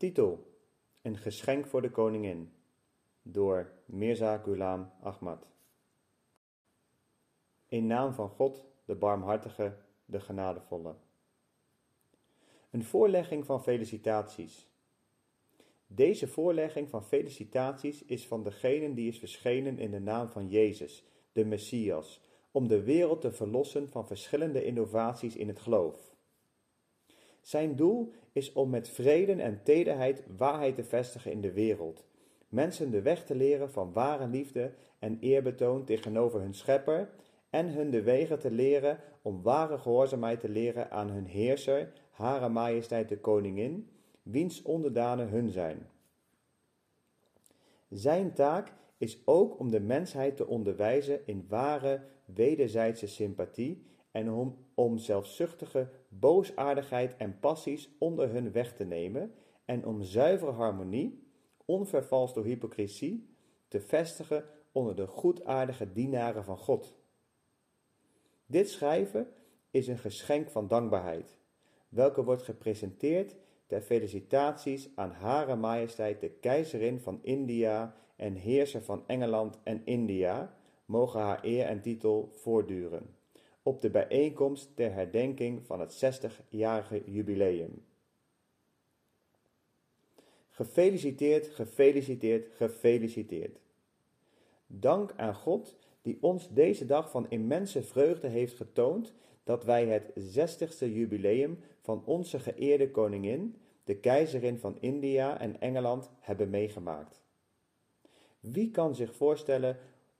Titel: Een geschenk voor de koningin. Door Mirza Ghulam Ahmad. In naam van God, de barmhartige, de genadevolle. Een voorlegging van felicitaties. Deze voorlegging van felicitaties is van degene die is verschenen in de naam van Jezus, de Messias, om de wereld te verlossen van verschillende innovaties in het geloof. Zijn doel is om met vrede en tederheid waarheid te vestigen in de wereld, mensen de weg te leren van ware liefde en eerbetoon tegenover hun schepper en hun de wegen te leren om ware gehoorzaamheid te leren aan hun heerser, Hare Majesteit de Koningin, wiens onderdanen hun zijn. Zijn taak is ook om de mensheid te onderwijzen in ware wederzijdse sympathie en om, om zelfzuchtige boosaardigheid en passies onder hun weg te nemen en om zuivere harmonie, onvervalst door hypocrisie, te vestigen onder de goedaardige dienaren van God. Dit schrijven is een geschenk van dankbaarheid, welke wordt gepresenteerd ter felicitaties aan Hare Majesteit de Keizerin van India en heerser van Engeland en India, mogen haar eer en titel voortduren, op de bijeenkomst ter herdenking van het 60-jarige jubileum. Gefeliciteerd, gefeliciteerd, gefeliciteerd. Dank aan God die ons deze dag van immense vreugde heeft getoond dat wij het 60ste jubileum van onze geëerde koningin, de keizerin van India en Engeland, hebben meegemaakt. Wie kan zich voorstellen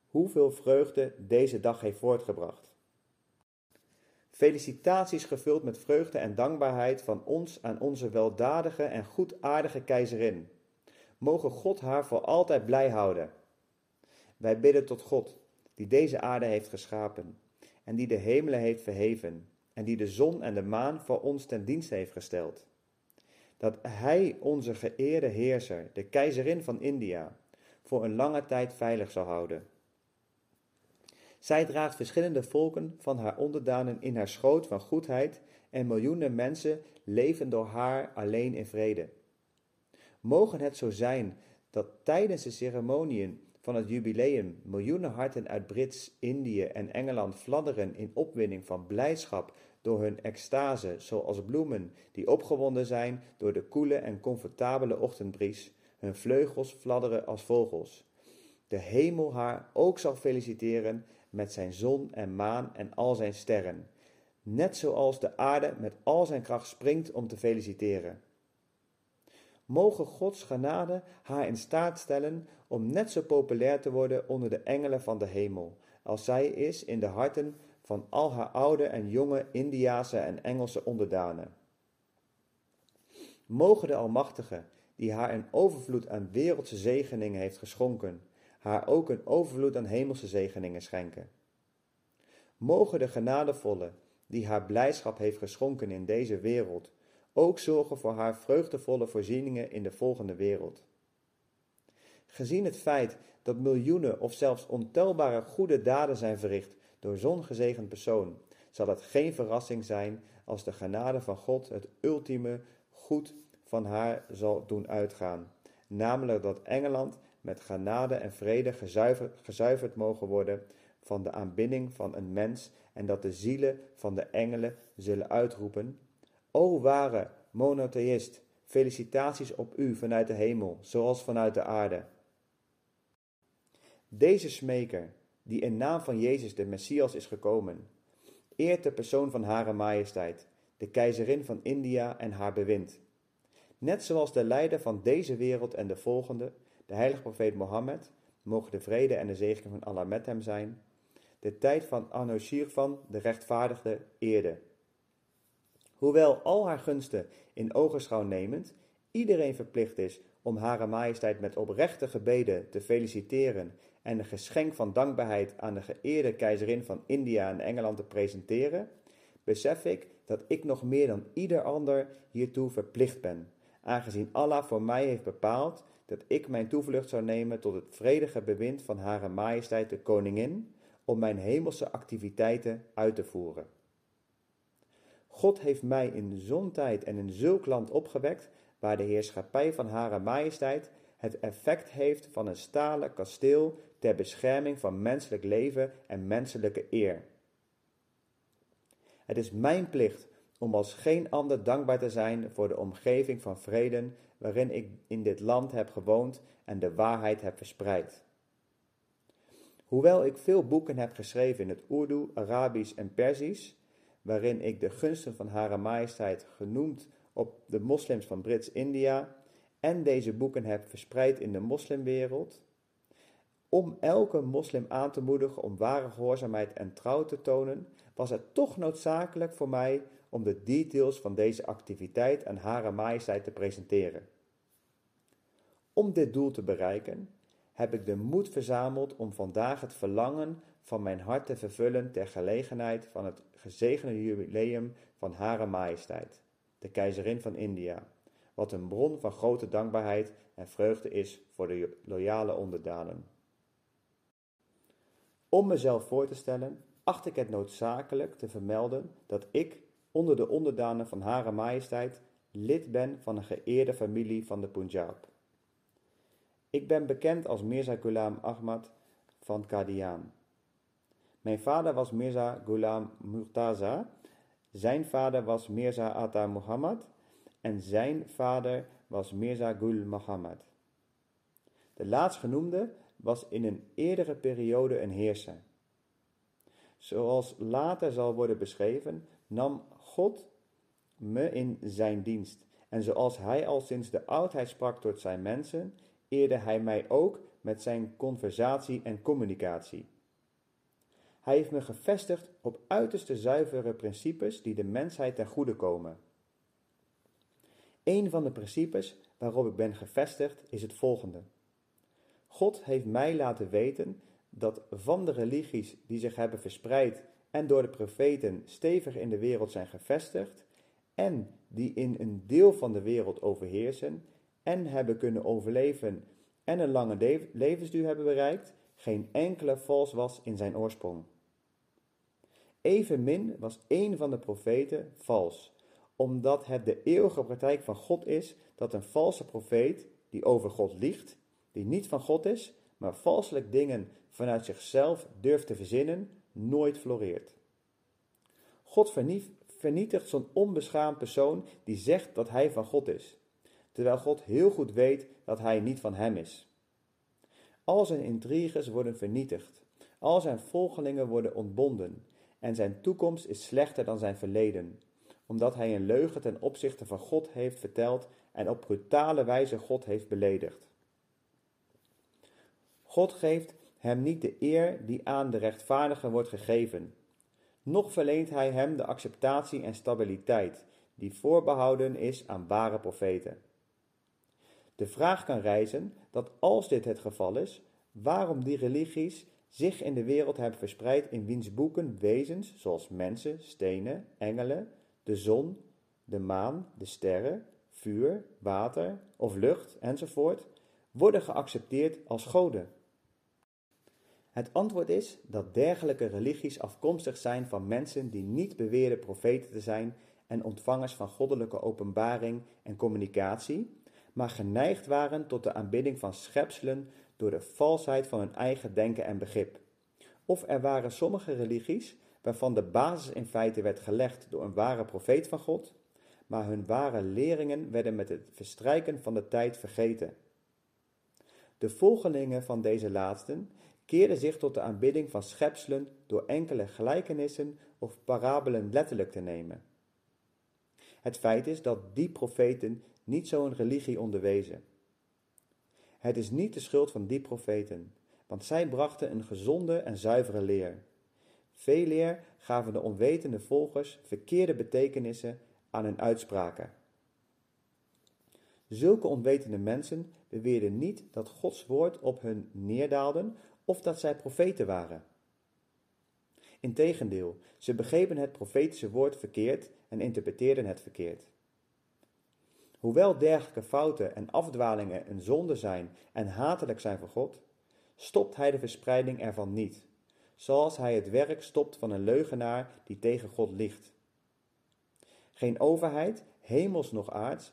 hoeveel vreugde deze dag heeft voortgebracht? Felicitaties gevuld met vreugde en dankbaarheid van ons aan onze weldadige en goedaardige keizerin. Mogen God haar voor altijd blij houden. Wij bidden tot God, die deze aarde heeft geschapen, en die de hemelen heeft verheven, en die de zon en de maan voor ons ten dienste heeft gesteld. Dat Hij onze geëerde heerser, de keizerin van India, voor een lange tijd veilig zal houden. Zij draagt verschillende volken van haar onderdanen in haar schoot van goedheid en miljoenen mensen leven door haar alleen in vrede. Mogen het zo zijn dat tijdens de ceremoniën van het jubileum miljoenen harten uit Brits, Indië en Engeland fladderen in opwinding van blijdschap door hun extase, zoals bloemen die opgewonden zijn door de koele en comfortabele ochtendbries, hun vleugels fladderen als vogels. De hemel haar ook zal feliciteren met zijn zon en maan en al zijn sterren, net zoals de aarde met al zijn kracht springt om te feliciteren. Mogen Gods genade haar in staat stellen om net zo populair te worden onder de engelen van de hemel, als zij is in de harten van al haar oude en jonge Indiase en Engelse onderdanen. Mogen de Almachtige, die haar een overvloed aan wereldse zegeningen heeft geschonken, haar ook een overvloed aan hemelse zegeningen schenken. Mogen de genadevolle, die haar blijdschap heeft geschonken in deze wereld, ook zorgen voor haar vreugdevolle voorzieningen in de volgende wereld. Gezien het feit dat miljoenen of zelfs ontelbare goede daden zijn verricht door zo'n gezegend persoon, zal het geen verrassing zijn als de genade van God het ultieme goed van haar zal doen uitgaan, namelijk dat Engeland met genade en vrede gezuiverd, gezuiverd mogen worden van de aanbidding van een mens en dat de zielen van de engelen zullen uitroepen: O ware monotheïst, felicitaties op u vanuit de hemel, zoals vanuit de aarde. Deze smeker, die in naam van Jezus de Messias is gekomen, eert de persoon van Hare Majesteit, de keizerin van India en haar bewind. Net zoals de leider van deze wereld en de volgende, de heilige profeet Mohammed, mogen de vrede en de zegen van Allah met hem zijn, de tijd van Anno Shirvan, de rechtvaardigde, eerde. Hoewel al haar gunsten in ogenschouw nemend, iedereen verplicht is om Hare Majesteit met oprechte gebeden te feliciteren en een geschenk van dankbaarheid aan de geëerde keizerin van India en Engeland te presenteren, besef ik dat ik nog meer dan ieder ander hiertoe verplicht ben, aangezien Allah voor mij heeft bepaald dat ik mijn toevlucht zou nemen tot het vredige bewind van Hare Majesteit de Koningin, om mijn hemelse activiteiten uit te voeren. God heeft mij in zo'n tijd en in zulk land opgewekt, waar de heerschappij van Hare Majesteit het effect heeft van een stalen kasteel ter bescherming van menselijk leven en menselijke eer. Het is mijn plicht om als geen ander dankbaar te zijn voor de omgeving van vrede waarin ik in dit land heb gewoond en de waarheid heb verspreid. Hoewel ik veel boeken heb geschreven in het Urdu, Arabisch en Perzisch, waarin ik de gunsten van Hare Majesteit genoemd op de moslims van Brits-India en deze boeken heb verspreid in de moslimwereld, om elke moslim aan te moedigen om ware gehoorzaamheid en trouw te tonen, was het toch noodzakelijk voor mij om de details van deze activiteit aan Hare Majesteit te presenteren. Om dit doel te bereiken, heb ik de moed verzameld om vandaag het verlangen van mijn hart te vervullen ter gelegenheid van het gezegende jubileum van Hare Majesteit, de keizerin van India, wat een bron van grote dankbaarheid en vreugde is voor de loyale onderdanen. Om mezelf voor te stellen, acht ik het noodzakelijk te vermelden dat ik, onder de onderdanen van Hare Majesteit, lid ben van een geëerde familie van de Punjab. Ik ben bekend als Mirza Ghulam Ahmad van Qadian. Mijn vader was Mirza Ghulam Murtaza, zijn vader was Mirza Atta Muhammad en zijn vader was Mirza Gul Muhammad. De laatstgenoemde was in een eerdere periode een heerser. Zoals later zal worden beschreven, nam God me in zijn dienst. En zoals hij al sinds de oudheid sprak tot zijn mensen, eerde hij mij ook met zijn conversatie en communicatie. Hij heeft me gevestigd op uiterste zuivere principes die de mensheid ten goede komen. Een van de principes waarop ik ben gevestigd is het volgende. God heeft mij laten weten dat van de religies die zich hebben verspreid en door de profeten stevig in de wereld zijn gevestigd en die in een deel van de wereld overheersen en hebben kunnen overleven en een lange levensduur hebben bereikt, geen enkele vals was in zijn oorsprong. Evenmin was een van de profeten vals, omdat het de eeuwige praktijk van God is dat een valse profeet, die over God liegt, die niet van God is, maar valselijk dingen vanuit zichzelf durft te verzinnen, nooit floreert. God vernietigt zo'n onbeschaamd persoon die zegt dat hij van God is, terwijl God heel goed weet dat hij niet van hem is. Al zijn intriges worden vernietigd, al zijn volgelingen worden ontbonden, en zijn toekomst is slechter dan zijn verleden, omdat hij een leugen ten opzichte van God heeft verteld en op brutale wijze God heeft beledigd. God geeft hem niet de eer die aan de rechtvaardige wordt gegeven, noch verleent hij hem de acceptatie en stabiliteit die voorbehouden is aan ware profeten. De vraag kan rijzen dat als dit het geval is, waarom die religies zich in de wereld hebben verspreid in wiens boeken wezens zoals mensen, stenen, engelen, de zon, de maan, de sterren, vuur, water of lucht enzovoort worden geaccepteerd als goden. Het antwoord is dat dergelijke religies afkomstig zijn van mensen die niet beweren profeten te zijn en ontvangers van goddelijke openbaring en communicatie, maar geneigd waren tot de aanbidding van schepselen door de valsheid van hun eigen denken en begrip. Of er waren sommige religies waarvan de basis in feite werd gelegd door een ware profeet van God, maar hun ware leringen werden met het verstrijken van de tijd vergeten. De volgelingen van deze laatsten keerden zich tot de aanbidding van schepselen door enkele gelijkenissen of parabelen letterlijk te nemen. Het feit is dat die profeten niet zo'n religie onderwezen. Het is niet de schuld van die profeten, want zij brachten een gezonde en zuivere leer. Veel gaven de onwetende volgers verkeerde betekenissen aan hun uitspraken. Zulke onwetende mensen beweerden niet dat Gods woord op hun neerdaalde of dat zij profeten waren. Integendeel, ze begrepen het profetische woord verkeerd en interpreteerden het verkeerd. Hoewel dergelijke fouten en afdwalingen een zonde zijn en hatelijk zijn voor God, stopt hij de verspreiding ervan niet, zoals hij het werk stopt van een leugenaar die tegen God ligt. Geen overheid, hemels noch aards,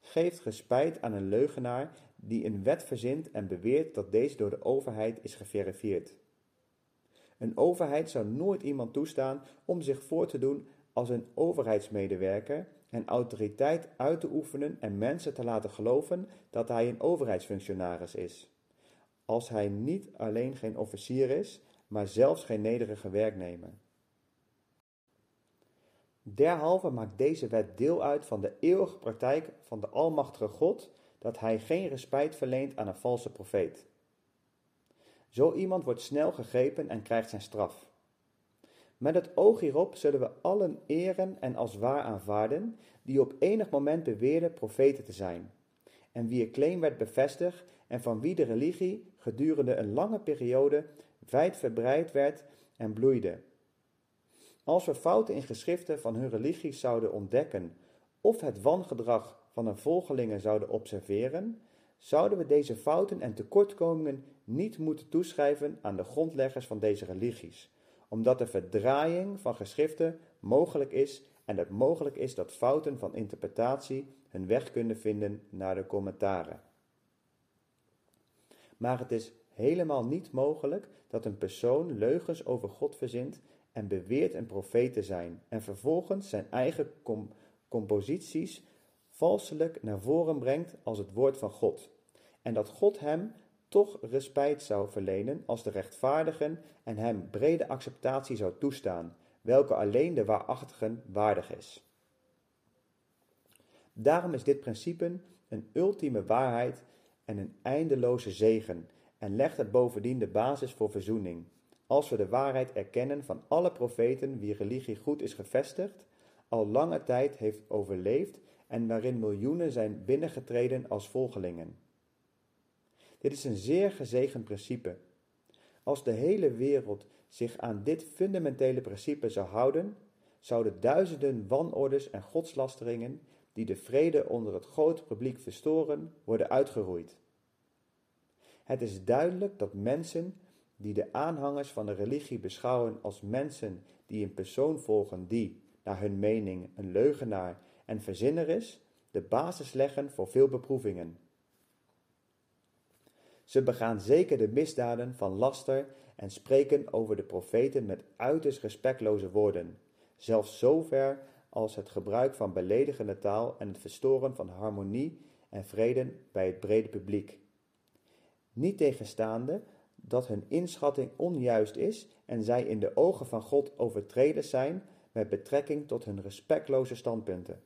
geeft respijt aan een leugenaar die een wet verzint en beweert dat deze door de overheid is geverifieerd. Een overheid zou nooit iemand toestaan om zich voor te doen als een overheidsmedewerker en autoriteit uit te oefenen en mensen te laten geloven dat hij een overheidsfunctionaris is. Als hij niet alleen geen officier is, maar zelfs geen nederige werknemer. Derhalve maakt deze wet deel uit van de eeuwige praktijk van de Almachtige God dat hij geen respijt verleent aan een valse profeet. Zo iemand wordt snel gegrepen en krijgt zijn straf. Met het oog hierop zullen we allen eren en als waar aanvaarden die op enig moment beweerden profeten te zijn, en wie claim werd bevestigd en van wie de religie gedurende een lange periode wijdverbreid werd en bloeide. Als we fouten in geschriften van hun religie zouden ontdekken of het wangedrag van een volgelingen zouden observeren, zouden we deze fouten en tekortkomingen niet moeten toeschrijven aan de grondleggers van deze religies, omdat de verdraaiing van geschriften mogelijk is en het mogelijk is dat fouten van interpretatie hun weg kunnen vinden naar de commentaren. Maar het is helemaal niet mogelijk dat een persoon leugens over God verzint en beweert een profeet te zijn en vervolgens zijn eigen composities valselijk naar voren brengt als het woord van God. En dat God hem toch respijt zou verlenen als de rechtvaardigen en hem brede acceptatie zou toestaan, welke alleen de waarachtigen waardig is. Daarom is dit principe een ultieme waarheid en een eindeloze zegen en legt het bovendien de basis voor verzoening. Als we de waarheid erkennen van alle profeten wie religie goed is gevestigd, al lange tijd heeft overleefd en waarin miljoenen zijn binnengetreden als volgelingen. Dit is een zeer gezegend principe. Als de hele wereld zich aan dit fundamentele principe zou houden, zouden duizenden wanorders en godslasteringen die de vrede onder het grote publiek verstoren, worden uitgeroeid. Het is duidelijk dat mensen die de aanhangers van de religie beschouwen als mensen die een persoon volgen die, naar hun mening, een leugenaar en verzinner is, de basis leggen voor veel beproevingen. Ze begaan zeker de misdaden van laster en spreken over de profeten met uiterst respectloze woorden, zelfs zover als het gebruik van beledigende taal en het verstoren van harmonie en vrede bij het brede publiek. Niet tegenstaande dat hun inschatting onjuist is en zij in de ogen van God overtreden zijn met betrekking tot hun respectloze standpunten.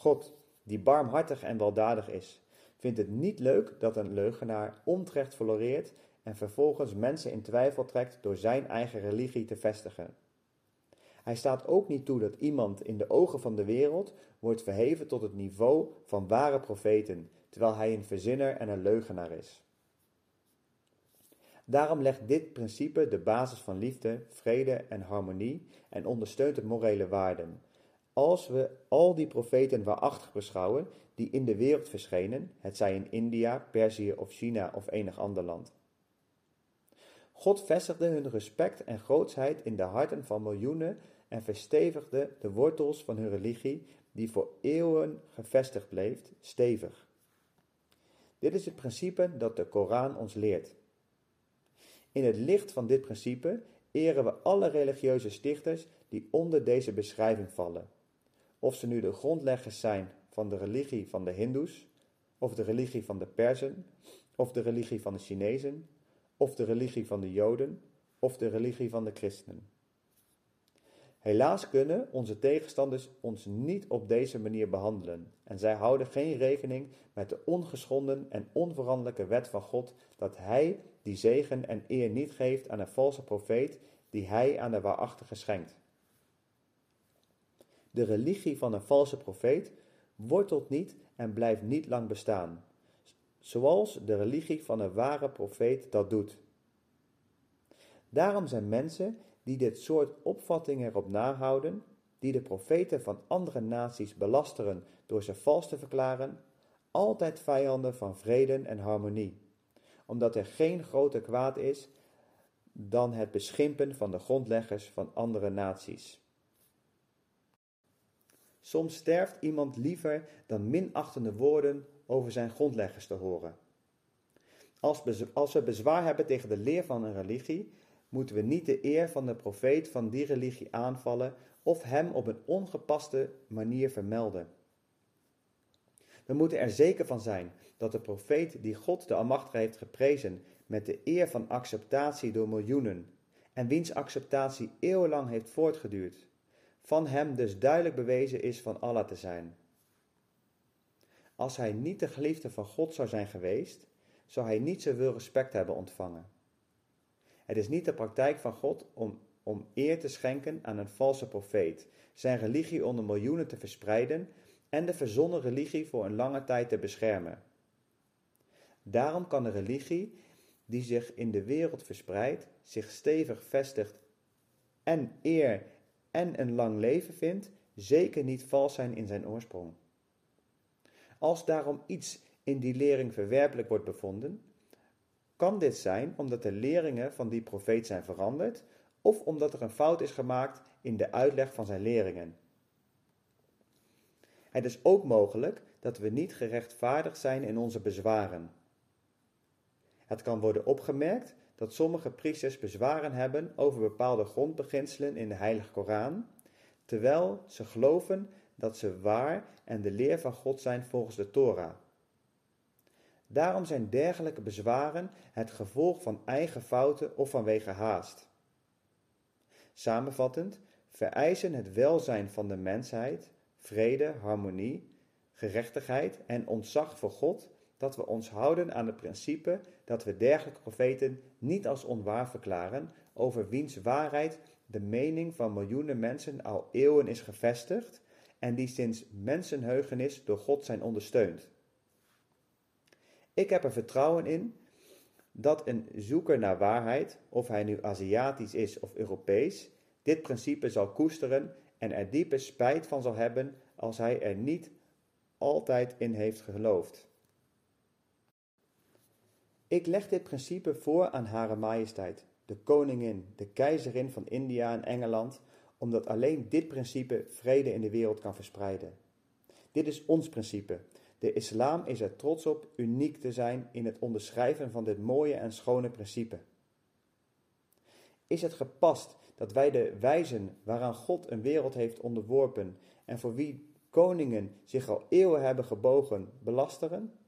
God, die barmhartig en weldadig is, vindt het niet leuk dat een leugenaar onterecht floreert en vervolgens mensen in twijfel trekt door zijn eigen religie te vestigen. Hij staat ook niet toe dat iemand in de ogen van de wereld wordt verheven tot het niveau van ware profeten, terwijl hij een verzinner en een leugenaar is. Daarom legt dit principe de basis van liefde, vrede en harmonie en ondersteunt de morele waarden. Als we al die profeten waarachtig beschouwen die in de wereld verschenen, het zij in India, Perzië of China of enig ander land. God vestigde hun respect en grootsheid in de harten van miljoenen en verstevigde de wortels van hun religie, die voor eeuwen gevestigd bleef, stevig. Dit is het principe dat de Koran ons leert. In het licht van dit principe eren we alle religieuze stichters die onder deze beschrijving vallen. Of ze nu de grondleggers zijn van de religie van de Hindoes, of de religie van de Persen, of de religie van de Chinezen, of de religie van de Joden, of de religie van de Christenen. Helaas kunnen onze tegenstanders ons niet op deze manier behandelen en zij houden geen rekening met de ongeschonden en onveranderlijke wet van God dat Hij die zegen en eer niet geeft aan een valse profeet die Hij aan de waarachtige schenkt. De religie van een valse profeet wortelt niet en blijft niet lang bestaan, zoals de religie van een ware profeet dat doet. Daarom zijn mensen die dit soort opvattingen erop nahouden, die de profeten van andere naties belasteren door ze vals te verklaren, altijd vijanden van vrede en harmonie, omdat er geen groter kwaad is dan het beschimpen van de grondleggers van andere naties. Soms sterft iemand liever dan minachtende woorden over zijn grondleggers te horen. Als, we bezwaar hebben tegen de leer van een religie, moeten we niet de eer van de profeet van die religie aanvallen of hem op een ongepaste manier vermelden. We moeten er zeker van zijn dat de profeet die God de Almachtige heeft geprezen met de eer van acceptatie door miljoenen, en wiens acceptatie eeuwenlang heeft voortgeduurd, van hem dus duidelijk bewezen is van Allah te zijn. Als hij niet de geliefde van God zou zijn geweest, zou hij niet zoveel respect hebben ontvangen. Het is niet de praktijk van God om, om eer te schenken aan een valse profeet, zijn religie onder miljoenen te verspreiden en de verzonnen religie voor een lange tijd te beschermen. Daarom kan de religie die zich in de wereld verspreidt, zich stevig vestigt en eer en een lang leven vindt, zeker niet vals zijn in zijn oorsprong. Als daarom iets in die lering verwerpelijk wordt bevonden, kan dit zijn omdat de leringen van die profeet zijn veranderd of omdat er een fout is gemaakt in de uitleg van zijn leringen. Het is ook mogelijk dat we niet gerechtvaardigd zijn in onze bezwaren. Het kan worden opgemerkt dat sommige priesters bezwaren hebben over bepaalde grondbeginselen in de Heilige Koran, terwijl ze geloven dat ze waar en de leer van God zijn volgens de Torah. Daarom zijn dergelijke bezwaren het gevolg van eigen fouten of vanwege haast. Samenvattend vereisen het welzijn van de mensheid, vrede, harmonie, gerechtigheid en ontzag voor God dat we ons houden aan het principe dat we dergelijke profeten niet als onwaar verklaren, over wiens waarheid de mening van miljoenen mensen al eeuwen is gevestigd en die sinds mensenheugenis door God zijn ondersteund. Ik heb er vertrouwen in dat een zoeker naar waarheid, of hij nu Aziatisch is of Europees, dit principe zal koesteren en er diepe spijt van zal hebben als hij er niet altijd in heeft geloofd. Ik leg dit principe voor aan Hare Majesteit, de koningin, de keizerin van India en Engeland, omdat alleen dit principe vrede in de wereld kan verspreiden. Dit is ons principe. De islam is er trots op uniek te zijn in het onderschrijven van dit mooie en schone principe. Is het gepast dat wij de wijzen waaraan God een wereld heeft onderworpen en voor wie koningen zich al eeuwen hebben gebogen, belasteren?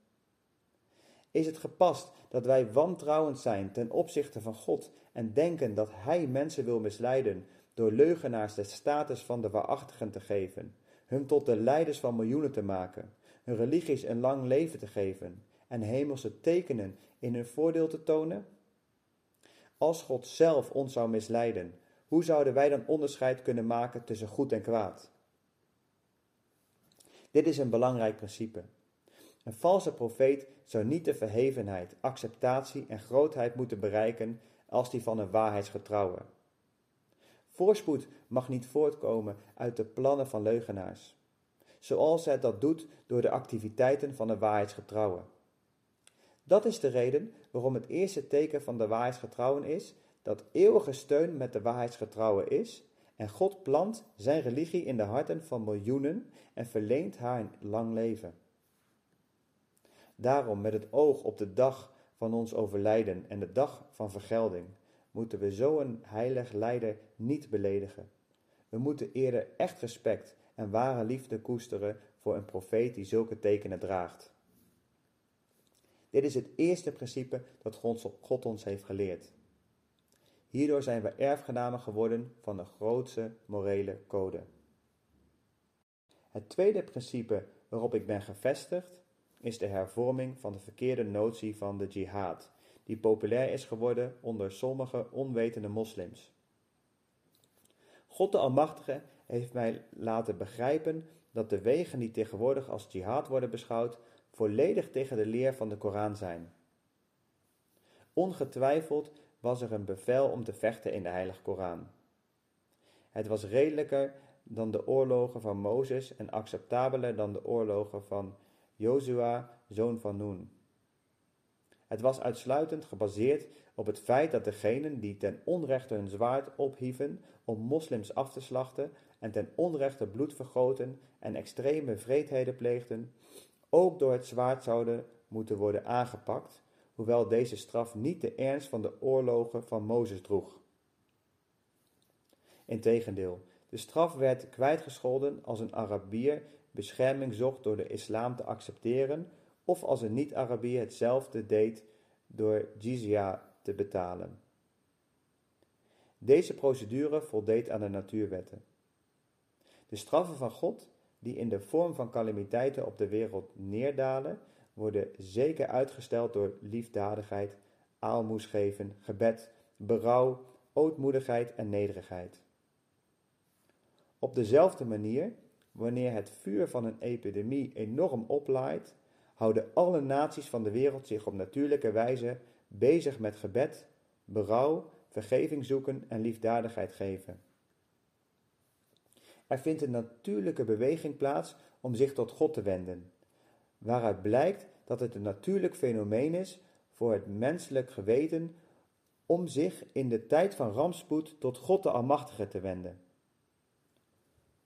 Is het gepast dat wij wantrouwend zijn ten opzichte van God en denken dat Hij mensen wil misleiden door leugenaars de status van de waarachtigen te geven, hun tot de leiders van miljoenen te maken, hun religies een lang leven te geven en hemelse tekenen in hun voordeel te tonen? Als God zelf ons zou misleiden, hoe zouden wij dan onderscheid kunnen maken tussen goed en kwaad? Dit is een belangrijk principe. Een valse profeet zou niet de verhevenheid, acceptatie en grootheid moeten bereiken als die van een waarheidsgetrouwe. Voorspoed mag niet voortkomen uit de plannen van leugenaars, zoals het dat doet door de activiteiten van een waarheidsgetrouwe. Dat is de reden waarom het eerste teken van de waarheidsgetrouwen is dat eeuwige steun met de waarheidsgetrouwen is en God plant zijn religie in de harten van miljoenen en verleent haar een lang leven. Daarom, met het oog op de dag van ons overlijden en de dag van vergelding, moeten we zo'n heilig leider niet beledigen. We moeten eerder echt respect en ware liefde koesteren voor een profeet die zulke tekenen draagt. Dit is het eerste principe dat God ons heeft geleerd. Hierdoor zijn we erfgenamen geworden van de grootste morele code. Het tweede principe waarop ik ben gevestigd is de hervorming van de verkeerde notie van de jihad, die populair is geworden onder sommige onwetende moslims. God de Almachtige heeft mij laten begrijpen dat de wegen die tegenwoordig als jihad worden beschouwd, volledig tegen de leer van de Koran zijn. Ongetwijfeld was er een bevel om te vechten in de Heilige Koran. Het was redelijker dan de oorlogen van Mozes en acceptabeler dan de oorlogen van Jozua, zoon van Nun. Het was uitsluitend gebaseerd op het feit dat degenen die ten onrechte hun zwaard ophieven om moslims af te slachten en ten onrechte bloed vergoten en extreme vreedheden pleegden, ook door het zwaard zouden moeten worden aangepakt, hoewel deze straf niet de ernst van de oorlogen van Mozes droeg. Integendeel, de straf werd kwijtgescholden als een Arabier bescherming zocht door de islam te accepteren of als een niet-Arabier hetzelfde deed door jizya te betalen. Deze procedure voldeed aan de natuurwetten. De straffen van God, die in de vorm van calamiteiten op de wereld neerdalen, worden zeker uitgesteld door liefdadigheid, aalmoes geven, gebed, berouw, ootmoedigheid en nederigheid. Op dezelfde manier, wanneer het vuur van een epidemie enorm oplaait, houden alle naties van de wereld zich op natuurlijke wijze bezig met gebed, berouw, vergeving zoeken en liefdadigheid geven. Er vindt een natuurlijke beweging plaats om zich tot God te wenden, waaruit blijkt dat het een natuurlijk fenomeen is voor het menselijk geweten om zich in de tijd van rampspoed tot God de Almachtige te wenden.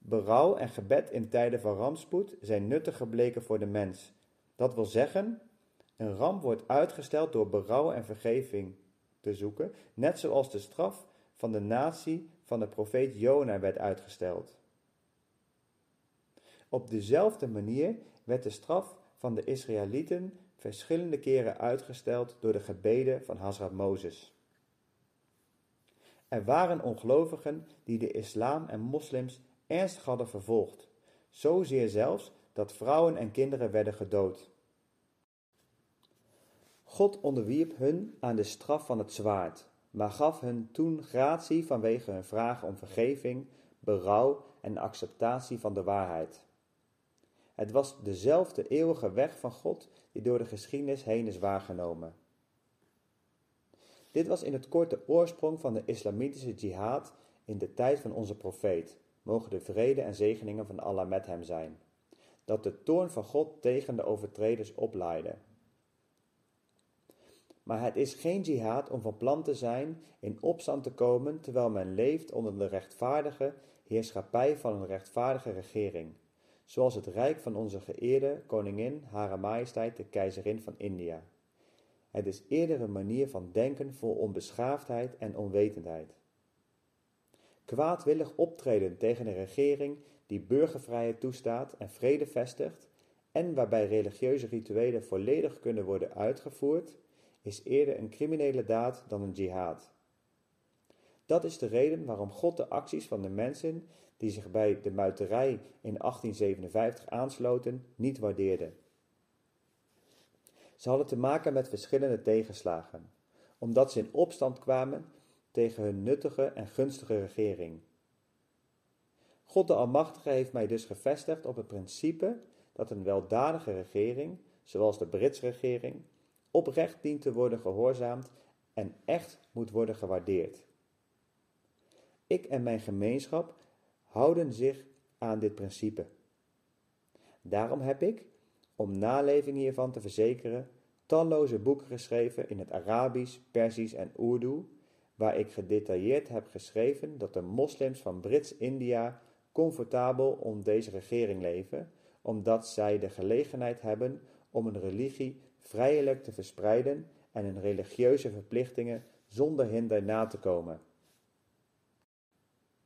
Berouw en gebed in tijden van rampspoed zijn nuttig gebleken voor de mens. Dat wil zeggen, een ramp wordt uitgesteld door berouw en vergeving te zoeken, net zoals de straf van de natie van de profeet Jona werd uitgesteld. Op dezelfde manier werd de straf van de Israëlieten verschillende keren uitgesteld door de gebeden van Hazrat Mozes. Er waren ongelovigen die de islam en moslims ernstig hadden vervolgd, zozeer zelfs dat vrouwen en kinderen werden gedood. God onderwierp hun aan de straf van het zwaard, maar gaf hun toen gratie vanwege hun vragen om vergeving, berouw en acceptatie van de waarheid. Het was dezelfde eeuwige weg van God die door de geschiedenis heen is waargenomen. Dit was in het kort de oorsprong van de islamitische jihad in de tijd van onze profeet, mogen de vrede en zegeningen van Allah met hem zijn, dat de toorn van God tegen de overtreders oplaaide. Maar het is geen jihad om van plan te zijn in opstand te komen terwijl men leeft onder de rechtvaardige heerschappij van een rechtvaardige regering, zoals het rijk van onze geëerde koningin, Hare Majesteit de Keizerin van India. Het is eerder een manier van denken vol onbeschaafdheid en onwetendheid. Kwaadwillig optreden tegen een regering die burgervrijheid toestaat en vrede vestigt en waarbij religieuze rituelen volledig kunnen worden uitgevoerd, is eerder een criminele daad dan een jihad. Dat is de reden waarom God de acties van de mensen die zich bij de muiterij in 1857 aansloten niet waardeerde. Ze hadden te maken met verschillende tegenslagen, omdat ze in opstand kwamen tegen hun nuttige en gunstige regering. God de Almachtige heeft mij dus gevestigd op het principe dat een weldadige regering, zoals de Britse regering, oprecht dient te worden gehoorzaamd en echt moet worden gewaardeerd. Ik en mijn gemeenschap houden zich aan dit principe. Daarom heb ik, om naleving hiervan te verzekeren, talloze boeken geschreven in het Arabisch, Persisch en Urdu, waar ik gedetailleerd heb geschreven dat de moslims van Brits-India comfortabel onder deze regering leven, omdat zij de gelegenheid hebben om een religie vrijelijk te verspreiden en hun religieuze verplichtingen zonder hinder na te komen.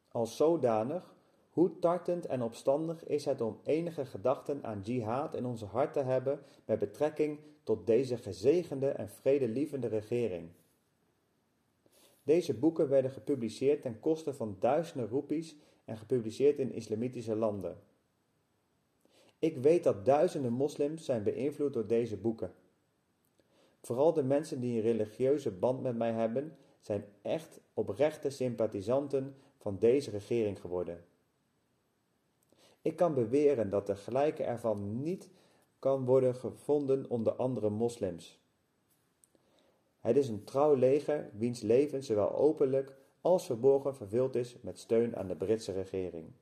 Als zodanig, hoe tartend en opstandig is het om enige gedachten aan jihad in onze hart te hebben met betrekking tot deze gezegende en vredelievende regering. Deze boeken werden gepubliceerd ten koste van duizenden roepies en gepubliceerd in islamitische landen. Ik weet dat duizenden moslims zijn beïnvloed door deze boeken. Vooral de mensen die een religieuze band met mij hebben, zijn echt oprechte sympathisanten van deze regering geworden. Ik kan beweren dat de gelijke ervan niet kan worden gevonden onder andere moslims. Het is een trouw leger wiens leven zowel openlijk als verborgen vervuld is met steun aan de Britse regering.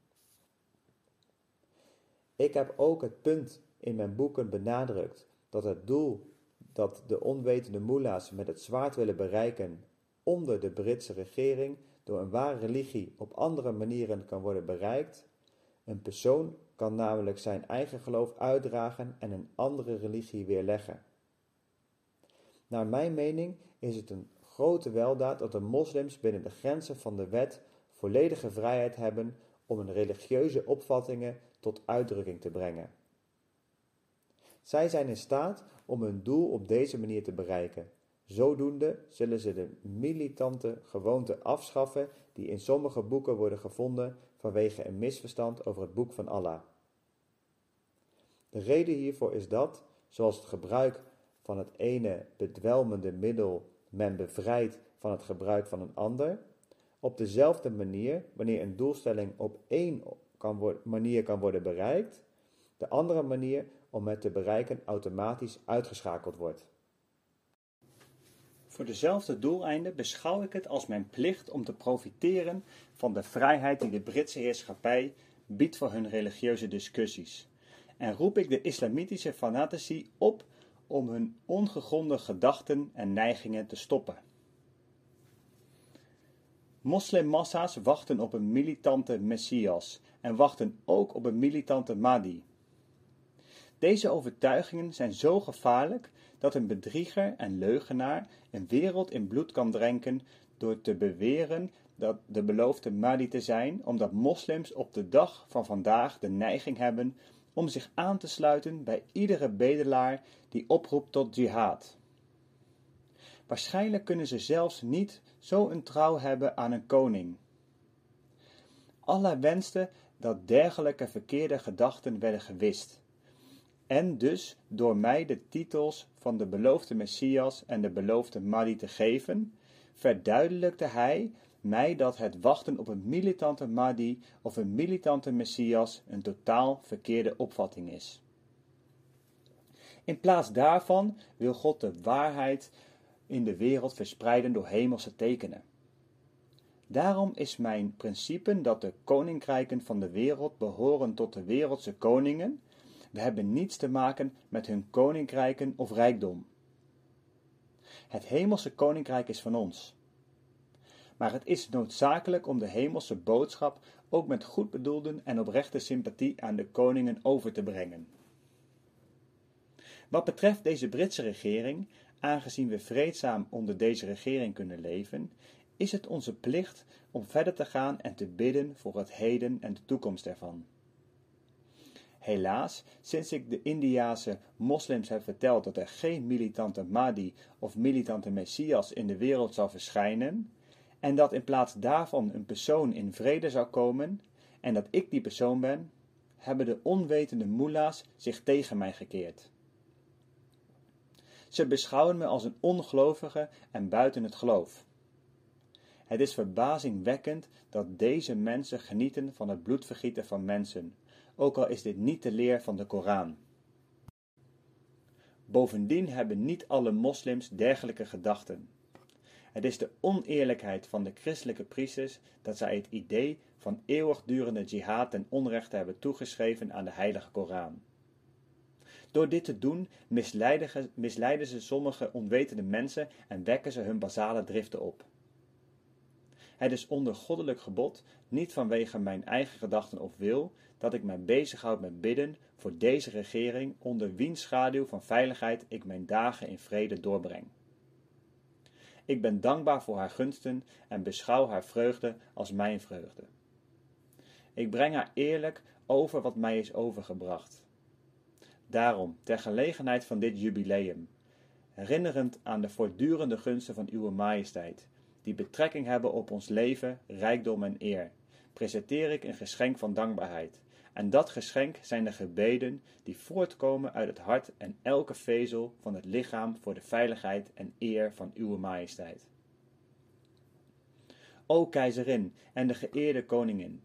Ik heb ook het punt in mijn boeken benadrukt dat het doel dat de onwetende moela's met het zwaard willen bereiken onder de Britse regering door een ware religie op andere manieren kan worden bereikt. Een persoon kan namelijk zijn eigen geloof uitdragen en een andere religie weerleggen. Naar mijn mening is het een grote weldaad dat de moslims binnen de grenzen van de wet volledige vrijheid hebben om hun religieuze opvattingen tot uitdrukking te brengen. Zij zijn in staat om hun doel op deze manier te bereiken. Zodoende zullen ze de militante gewoonten afschaffen die in sommige boeken worden gevonden vanwege een misverstand over het boek van Allah. De reden hiervoor is dat, zoals het gebruik van het ene bedwelmende middel men bevrijdt van het gebruik van een ander, op dezelfde manier, wanneer een doelstelling op één manier kan worden bereikt, de andere manier om het te bereiken automatisch uitgeschakeld wordt. Voor dezelfde doeleinden beschouw ik het als mijn plicht om te profiteren van de vrijheid die de Britse heerschappij biedt voor hun religieuze discussies. En roep ik de islamitische fanatici op om hun ongegronde gedachten en neigingen te stoppen. Moslimmassa's wachten op een militante Messias en wachten ook op een militante Mahdi. Deze overtuigingen zijn zo gevaarlijk dat een bedrieger en leugenaar een wereld in bloed kan drenken door te beweren dat de beloofde Mahdi te zijn, omdat moslims op de dag van vandaag de neiging hebben om zich aan te sluiten bij iedere bedelaar die oproept tot jihad. Waarschijnlijk kunnen ze zelfs niet zo een trouw hebben aan een koning. Allah wenste dat dergelijke verkeerde gedachten werden gewist, en dus door mij de titels van de beloofde Messias en de beloofde Mahdi te geven, verduidelijkte hij mij dat het wachten op een militante Mahdi of een militante Messias een totaal verkeerde opvatting is. In plaats daarvan wil God de waarheid in de wereld verspreiden door hemelse tekenen. Daarom is mijn principe dat de koninkrijken van de wereld behoren tot de wereldse koningen. We hebben niets te maken met hun koninkrijken of rijkdom. Het hemelse koninkrijk is van ons. Maar het is noodzakelijk om de hemelse boodschap ook met goed bedoelden en oprechte sympathie aan de koningen over te brengen. Wat betreft deze Britse regering, aangezien we vreedzaam onder deze regering kunnen leven, is het onze plicht om verder te gaan en te bidden voor het heden en de toekomst ervan. Helaas, sinds ik de Indiase moslims heb verteld dat er geen militante Mahdi of militante Messias in de wereld zal verschijnen, en dat in plaats daarvan een persoon in vrede zou komen, en dat ik die persoon ben, hebben de onwetende moela's zich tegen mij gekeerd. Ze beschouwen me als een ongelovige en buiten het geloof. Het is verbazingwekkend dat deze mensen genieten van het bloedvergieten van mensen, ook al is dit niet de leer van de Koran. Bovendien hebben niet alle moslims dergelijke gedachten. Het is de oneerlijkheid van de christelijke priesters dat zij het idee van eeuwigdurende jihad ten onrechte hebben toegeschreven aan de heilige Koran. Door dit te doen misleiden, ze sommige onwetende mensen en wekken ze hun basale driften op. Het is onder goddelijk gebod, niet vanwege mijn eigen gedachten of wil, dat ik mij bezighoud met bidden voor deze regering, onder wiens schaduw van veiligheid ik mijn dagen in vrede doorbreng. Ik ben dankbaar voor haar gunsten en beschouw haar vreugde als mijn vreugde. Ik breng haar eerlijk over wat mij is overgebracht. Daarom, ter gelegenheid van dit jubileum, herinnerend aan de voortdurende gunsten van Uwe Majesteit, die betrekking hebben op ons leven, rijkdom en eer, presenteer ik een geschenk van dankbaarheid. En dat geschenk zijn de gebeden die voortkomen uit het hart en elke vezel van het lichaam voor de veiligheid en eer van Uwe Majesteit. O keizerin en de geëerde koningin,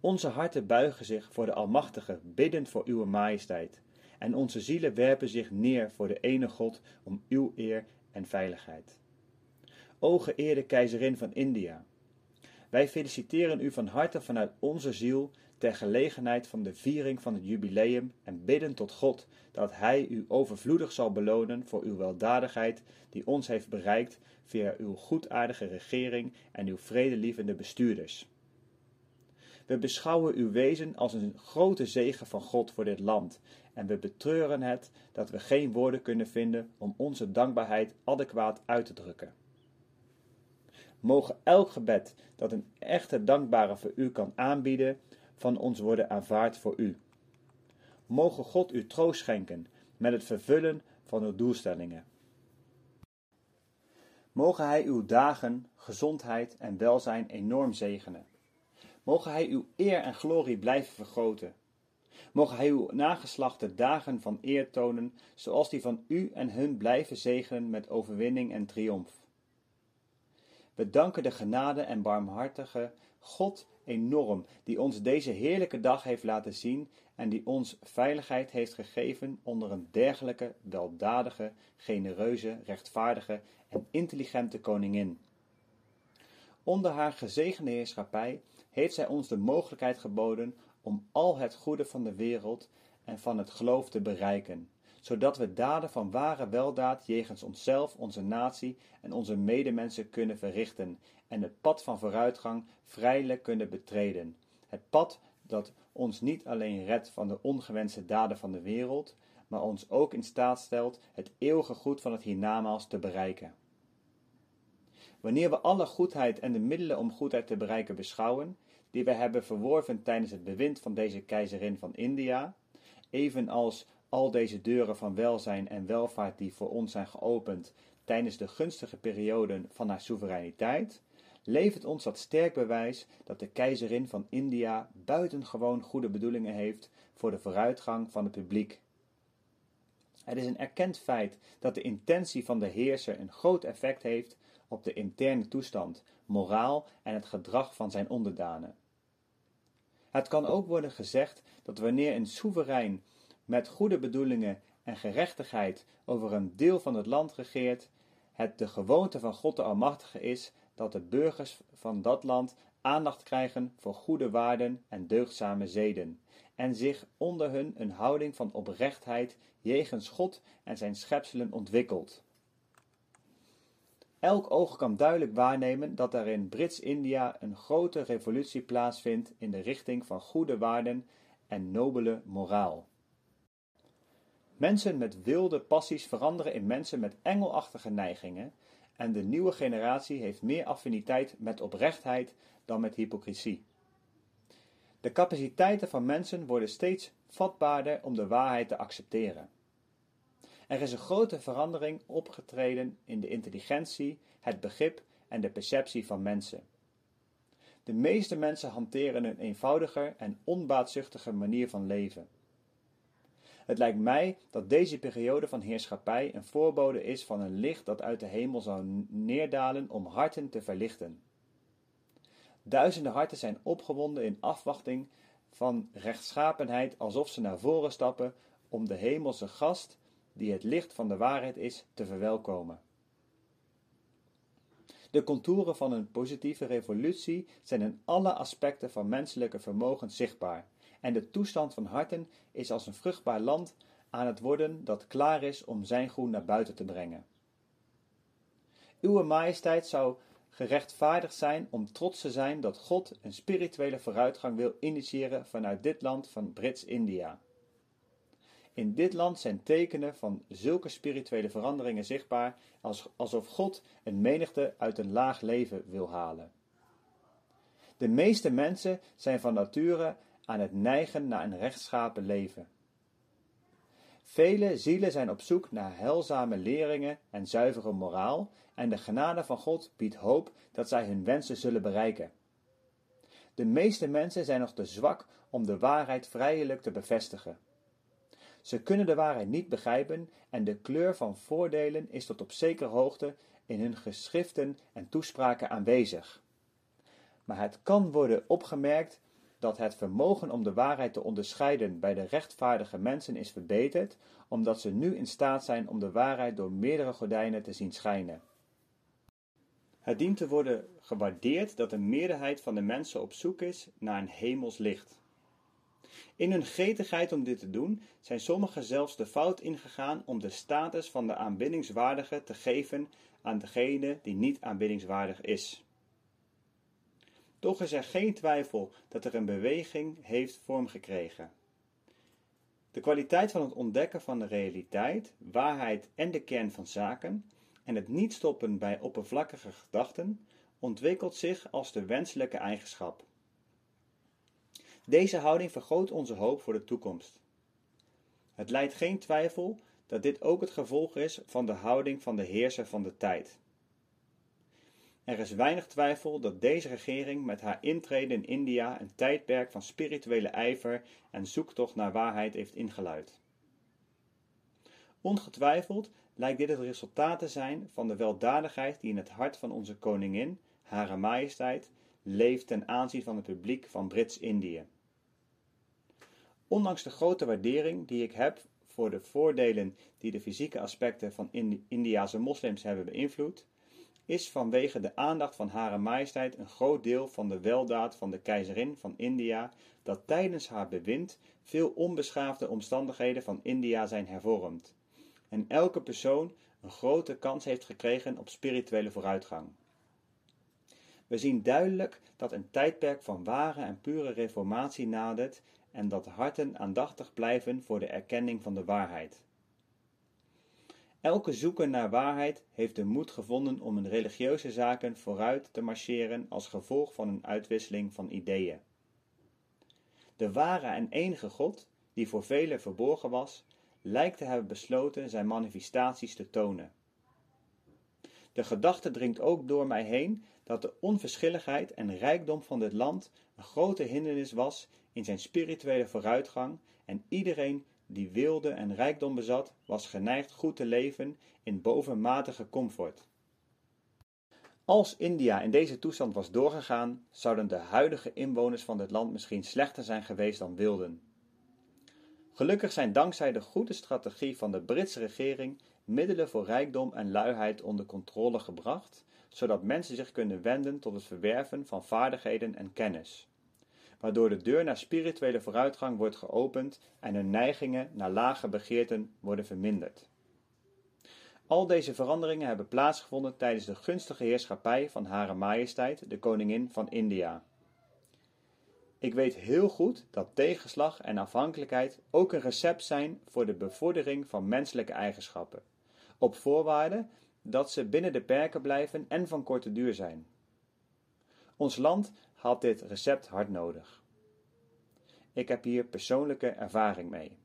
onze harten buigen zich voor de Almachtige, biddend voor Uwe Majesteit, en onze zielen werpen zich neer voor de ene God om uw eer en veiligheid. O geëerde keizerin van India, Wij feliciteren u van harte vanuit onze ziel ter gelegenheid van de viering van het jubileum en bidden tot God dat Hij u overvloedig zal belonen voor uw weldadigheid die ons heeft bereikt via uw goedaardige regering en uw vredelievende bestuurders. We beschouwen uw wezen als een grote zegen van God voor dit land en we betreuren het dat we geen woorden kunnen vinden om onze dankbaarheid adequaat uit te drukken. Mogen elk gebed dat een echte dankbare voor u kan aanbieden, van ons worden aanvaard voor u. Mogen God u troost schenken met het vervullen van uw doelstellingen. Mogen Hij uw dagen, gezondheid en welzijn enorm zegenen. Mogen Hij uw eer en glorie blijven vergroten. Mogen Hij uw nageslachte dagen van eer tonen, zoals die van u en hun blijven zegenen met overwinning en triomf. We danken de genade en barmhartige God enorm, die ons deze heerlijke dag heeft laten zien en die ons veiligheid heeft gegeven onder een dergelijke weldadige, genereuze, rechtvaardige en intelligente koningin. Onder haar gezegende heerschappij heeft zij ons de mogelijkheid geboden om al het goede van de wereld en van het geloof te bereiken, zodat we daden van ware weldaad jegens onszelf, onze natie en onze medemensen kunnen verrichten en het pad van vooruitgang vrijelijk kunnen betreden. Het pad dat ons niet alleen redt van de ongewenste daden van de wereld, maar ons ook in staat stelt het eeuwige goed van het hiernamaals te bereiken. Wanneer we alle goedheid en de middelen om goedheid te bereiken beschouwen, die we hebben verworven tijdens het bewind van deze keizerin van India, evenals al deze deuren van welzijn en welvaart die voor ons zijn geopend tijdens de gunstige perioden van haar soevereiniteit, levert ons dat sterk bewijs dat de keizerin van India buitengewoon goede bedoelingen heeft voor de vooruitgang van het publiek. Het is een erkend feit dat de intentie van de heerser een groot effect heeft op de interne toestand, moraal en het gedrag van zijn onderdanen. Het kan ook worden gezegd dat wanneer een soeverein met goede bedoelingen en gerechtigheid over een deel van het land regeert, het de gewoonte van God de Almachtige is dat de burgers van dat land aandacht krijgen voor goede waarden en deugdzame zeden, en zich onder hun een houding van oprechtheid jegens God en zijn schepselen ontwikkelt. Elk oog kan duidelijk waarnemen dat er in Brits-India een grote revolutie plaatsvindt in de richting van goede waarden en nobele moraal. Mensen met wilde passies veranderen in mensen met engelachtige neigingen en de nieuwe generatie heeft meer affiniteit met oprechtheid dan met hypocrisie. De capaciteiten van mensen worden steeds vatbaarder om de waarheid te accepteren. Er is een grote verandering opgetreden in de intelligentie, het begrip en de perceptie van mensen. De meeste mensen hanteren een eenvoudiger en onbaatzuchtiger manier van leven. Het lijkt mij dat deze periode van heerschappij een voorbode is van een licht dat uit de hemel zou neerdalen om harten te verlichten. Duizenden harten zijn opgewonden in afwachting van rechtschapenheid, alsof ze naar voren stappen om de hemelse gast, die het licht van de waarheid is, te verwelkomen. De contouren van een positieve revolutie zijn in alle aspecten van menselijke vermogen zichtbaar en de toestand van harten is als een vruchtbaar land aan het worden dat klaar is om zijn groen naar buiten te brengen. Uwe majesteit zou gerechtvaardigd zijn om trots te zijn dat God een spirituele vooruitgang wil initiëren vanuit dit land van Brits-India. In dit land zijn tekenen van zulke spirituele veranderingen zichtbaar alsof God een menigte uit een laag leven wil halen. De meeste mensen zijn van nature aan het neigen naar een rechtschapen leven. Vele zielen zijn op zoek naar heilzame leringen en zuivere moraal, en de genade van God biedt hoop dat zij hun wensen zullen bereiken. De meeste mensen zijn nog te zwak om de waarheid vrijelijk te bevestigen. Ze kunnen de waarheid niet begrijpen en de kleur van voordelen is tot op zekere hoogte in hun geschriften en toespraken aanwezig. Maar het kan worden opgemerkt dat het vermogen om de waarheid te onderscheiden bij de rechtvaardige mensen is verbeterd, omdat ze nu in staat zijn om de waarheid door meerdere gordijnen te zien schijnen. Het dient te worden gewaardeerd dat een meerderheid van de mensen op zoek is naar een hemels licht. In hun gretigheid om dit te doen, zijn sommigen zelfs de fout ingegaan om de status van de aanbiddingswaardige te geven aan degene die niet aanbiddingswaardig is. Toch is er geen twijfel dat er een beweging heeft vormgekregen. De kwaliteit van het ontdekken van de realiteit, waarheid en de kern van zaken en het niet stoppen bij oppervlakkige gedachten ontwikkelt zich als de wenselijke eigenschap. Deze houding vergroot onze hoop voor de toekomst. Het leidt geen twijfel dat dit ook het gevolg is van de houding van de heerser van de tijd. Er is weinig twijfel dat deze regering met haar intrede in India een tijdperk van spirituele ijver en zoektocht naar waarheid heeft ingeluid. Ongetwijfeld lijkt dit het resultaat te zijn van de weldadigheid die in het hart van onze koningin, Hare Majesteit, leeft ten aanzien van het publiek van Brits-Indië. Ondanks de grote waardering die ik heb voor de voordelen die de fysieke aspecten van Indiase moslims hebben beïnvloed, is vanwege de aandacht van Hare Majesteit een groot deel van de weldaad van de keizerin van India dat tijdens haar bewind veel onbeschaafde omstandigheden van India zijn hervormd en elke persoon een grote kans heeft gekregen op spirituele vooruitgang. We zien duidelijk dat een tijdperk van ware en pure reformatie nadert en dat harten aandachtig blijven voor de erkenning van de waarheid. Elke zoeker naar waarheid heeft de moed gevonden om in religieuze zaken vooruit te marcheren als gevolg van een uitwisseling van ideeën. De ware en enige God, die voor velen verborgen was, lijkt te hebben besloten zijn manifestaties te tonen. De gedachte dringt ook door mij heen dat de onverschilligheid en rijkdom van dit land een grote hindernis was in zijn spirituele vooruitgang en iedereen die wilde en rijkdom bezat, was geneigd goed te leven in bovenmatige comfort. Als India in deze toestand was doorgegaan, zouden de huidige inwoners van dit land misschien slechter zijn geweest dan wilden. Gelukkig zijn dankzij de goede strategie van de Britse regering middelen voor rijkdom en luiheid onder controle gebracht, zodat mensen zich kunnen wenden tot het verwerven van vaardigheden en kennis waardoor de deur naar spirituele vooruitgang wordt geopend en hun neigingen naar lage begeerten worden verminderd. Al deze veranderingen hebben plaatsgevonden tijdens de gunstige heerschappij van Hare Majesteit, de Koningin van India. Ik weet heel goed dat tegenslag en afhankelijkheid ook een recept zijn voor de bevordering van menselijke eigenschappen, op voorwaarde dat ze binnen de perken blijven en van korte duur zijn. Ons land had dit recept hard nodig. Ik heb hier persoonlijke ervaring mee.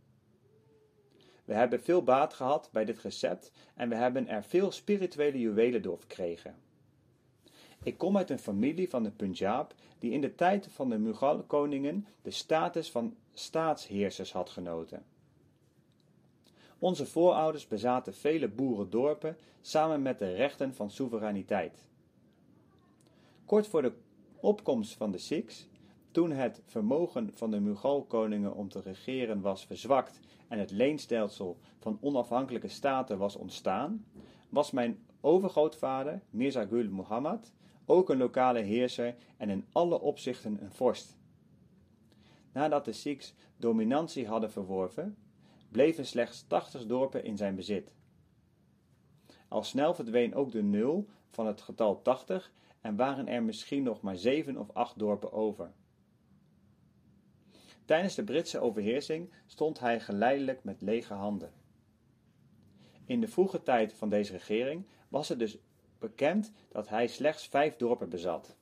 We hebben veel baat gehad bij dit recept en we hebben er veel spirituele juwelen door verkregen. Ik kom uit een familie van de Punjab die in de tijd van de Mughal-koningen de status van staatsheersers had genoten. Onze voorouders bezaten vele boerendorpen samen met de rechten van soevereiniteit. Kort voor de opkomst van de Sikhs, toen het vermogen van de Mughal-koningen om te regeren was verzwakt en het leenstelsel van onafhankelijke staten was ontstaan, was mijn overgrootvader, Mirza Gul Muhammad, ook een lokale heerser en in alle opzichten een vorst. Nadat de Sikhs dominantie hadden verworven, bleven slechts 80 dorpen in zijn bezit. Al snel verdween ook de nul van het getal 80 en waren er misschien nog maar zeven of acht dorpen over. Tijdens de Britse overheersing stond hij geleidelijk met lege handen. In de vroege tijd van deze regering was het dus bekend dat hij slechts vijf dorpen bezat.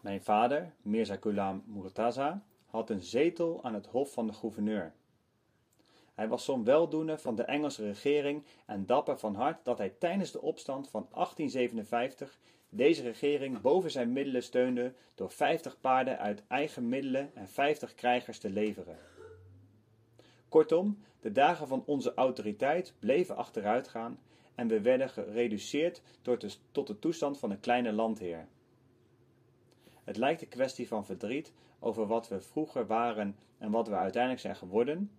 Mijn vader, Mirza Ghulam Murtaza, had een zetel aan het hof van de gouverneur. Hij was zo'n weldoener van de Engelse regering en dapper van hart dat hij tijdens de opstand van 1857 deze regering boven zijn middelen steunde door 50 paarden uit eigen middelen en 50 krijgers te leveren. Kortom, de dagen van onze autoriteit bleven achteruitgaan en we werden gereduceerd tot de toestand van een kleine landheer. Het lijkt een kwestie van verdriet over wat we vroeger waren en wat we uiteindelijk zijn geworden,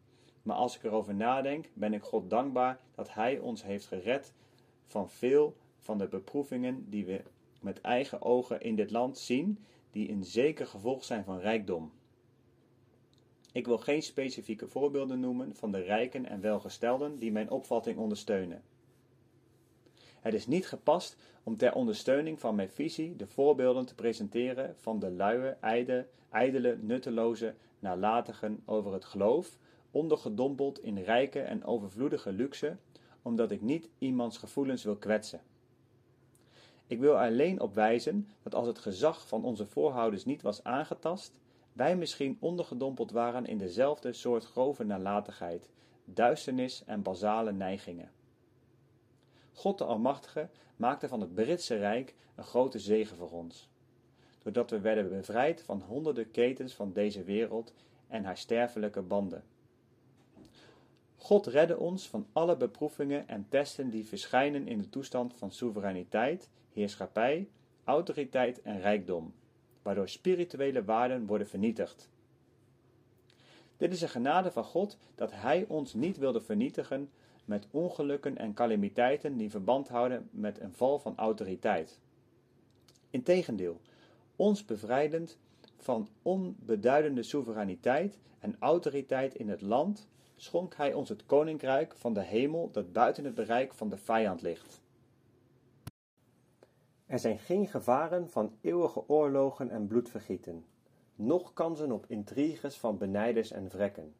maar als ik erover nadenk, ben ik God dankbaar dat Hij ons heeft gered van veel van de beproevingen die we met eigen ogen in dit land zien, die een zeker gevolg zijn van rijkdom. Ik wil geen specifieke voorbeelden noemen van de rijken en welgestelden die mijn opvatting ondersteunen. Het is niet gepast om ter ondersteuning van mijn visie de voorbeelden te presenteren van de luie, ijde, ijdele, nutteloze nalatigen over het geloof, ondergedompeld in rijke en overvloedige luxe, omdat ik niet iemands gevoelens wil kwetsen. Ik wil alleen op wijzen dat als het gezag van onze voorouders niet was aangetast, wij misschien ondergedompeld waren in dezelfde soort grove nalatigheid, duisternis en basale neigingen. God de Almachtige maakte van het Britse Rijk een grote zegen voor ons, doordat we werden bevrijd van honderden ketens van deze wereld en haar sterfelijke banden. God redde ons van alle beproevingen en testen die verschijnen in de toestand van soevereiniteit, heerschappij, autoriteit en rijkdom, waardoor spirituele waarden worden vernietigd. Dit is een genade van God dat Hij ons niet wilde vernietigen met ongelukken en calamiteiten die verband houden met een val van autoriteit. Integendeel, ons bevrijdend van onbeduidende soevereiniteit en autoriteit in het land, schonk Hij ons het koninkrijk van de hemel dat buiten het bereik van de vijand ligt. Er zijn geen gevaren van eeuwige oorlogen en bloedvergieten, noch kansen op intriges van benijders en vrekken.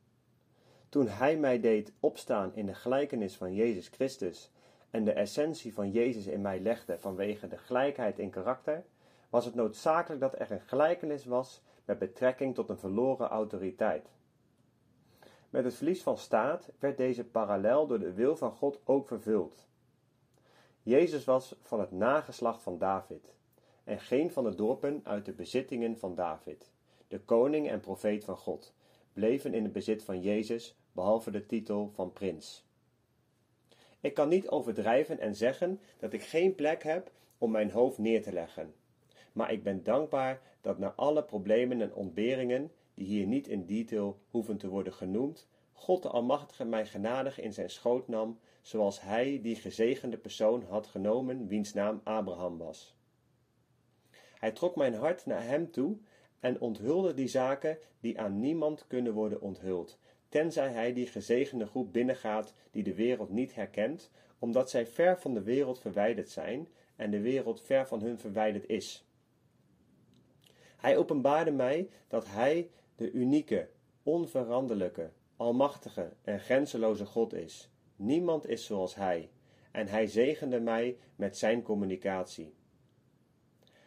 Toen hij mij deed opstaan in de gelijkenis van Jezus Christus en de essentie van Jezus in mij legde vanwege de gelijkheid in karakter, was het noodzakelijk dat er een gelijkenis was met betrekking tot een verloren autoriteit. Met het verlies van staat werd deze parallel door de wil van God ook vervuld. Jezus was van het nageslacht van David, en geen van de dorpen uit de bezittingen van David. De koning en profeet van God bleven in het bezit van Jezus, behalve de titel van prins. Ik kan niet overdrijven en zeggen dat ik geen plek heb om mijn hoofd neer te leggen. Maar ik ben dankbaar dat na alle problemen en ontberingen, die hier niet in detail hoeven te worden genoemd, God de Almachtige mij genadig in zijn schoot nam, zoals hij die gezegende persoon had genomen, wiens naam Abraham was. Hij trok mijn hart naar hem toe en onthulde die zaken die aan niemand kunnen worden onthuld, tenzij hij die gezegende groep binnengaat die de wereld niet herkent, omdat zij ver van de wereld verwijderd zijn en de wereld ver van hun verwijderd is. Hij openbaarde mij dat hij de unieke, onveranderlijke, almachtige en grenzeloze God is. Niemand is zoals hij, en hij zegende mij met zijn communicatie.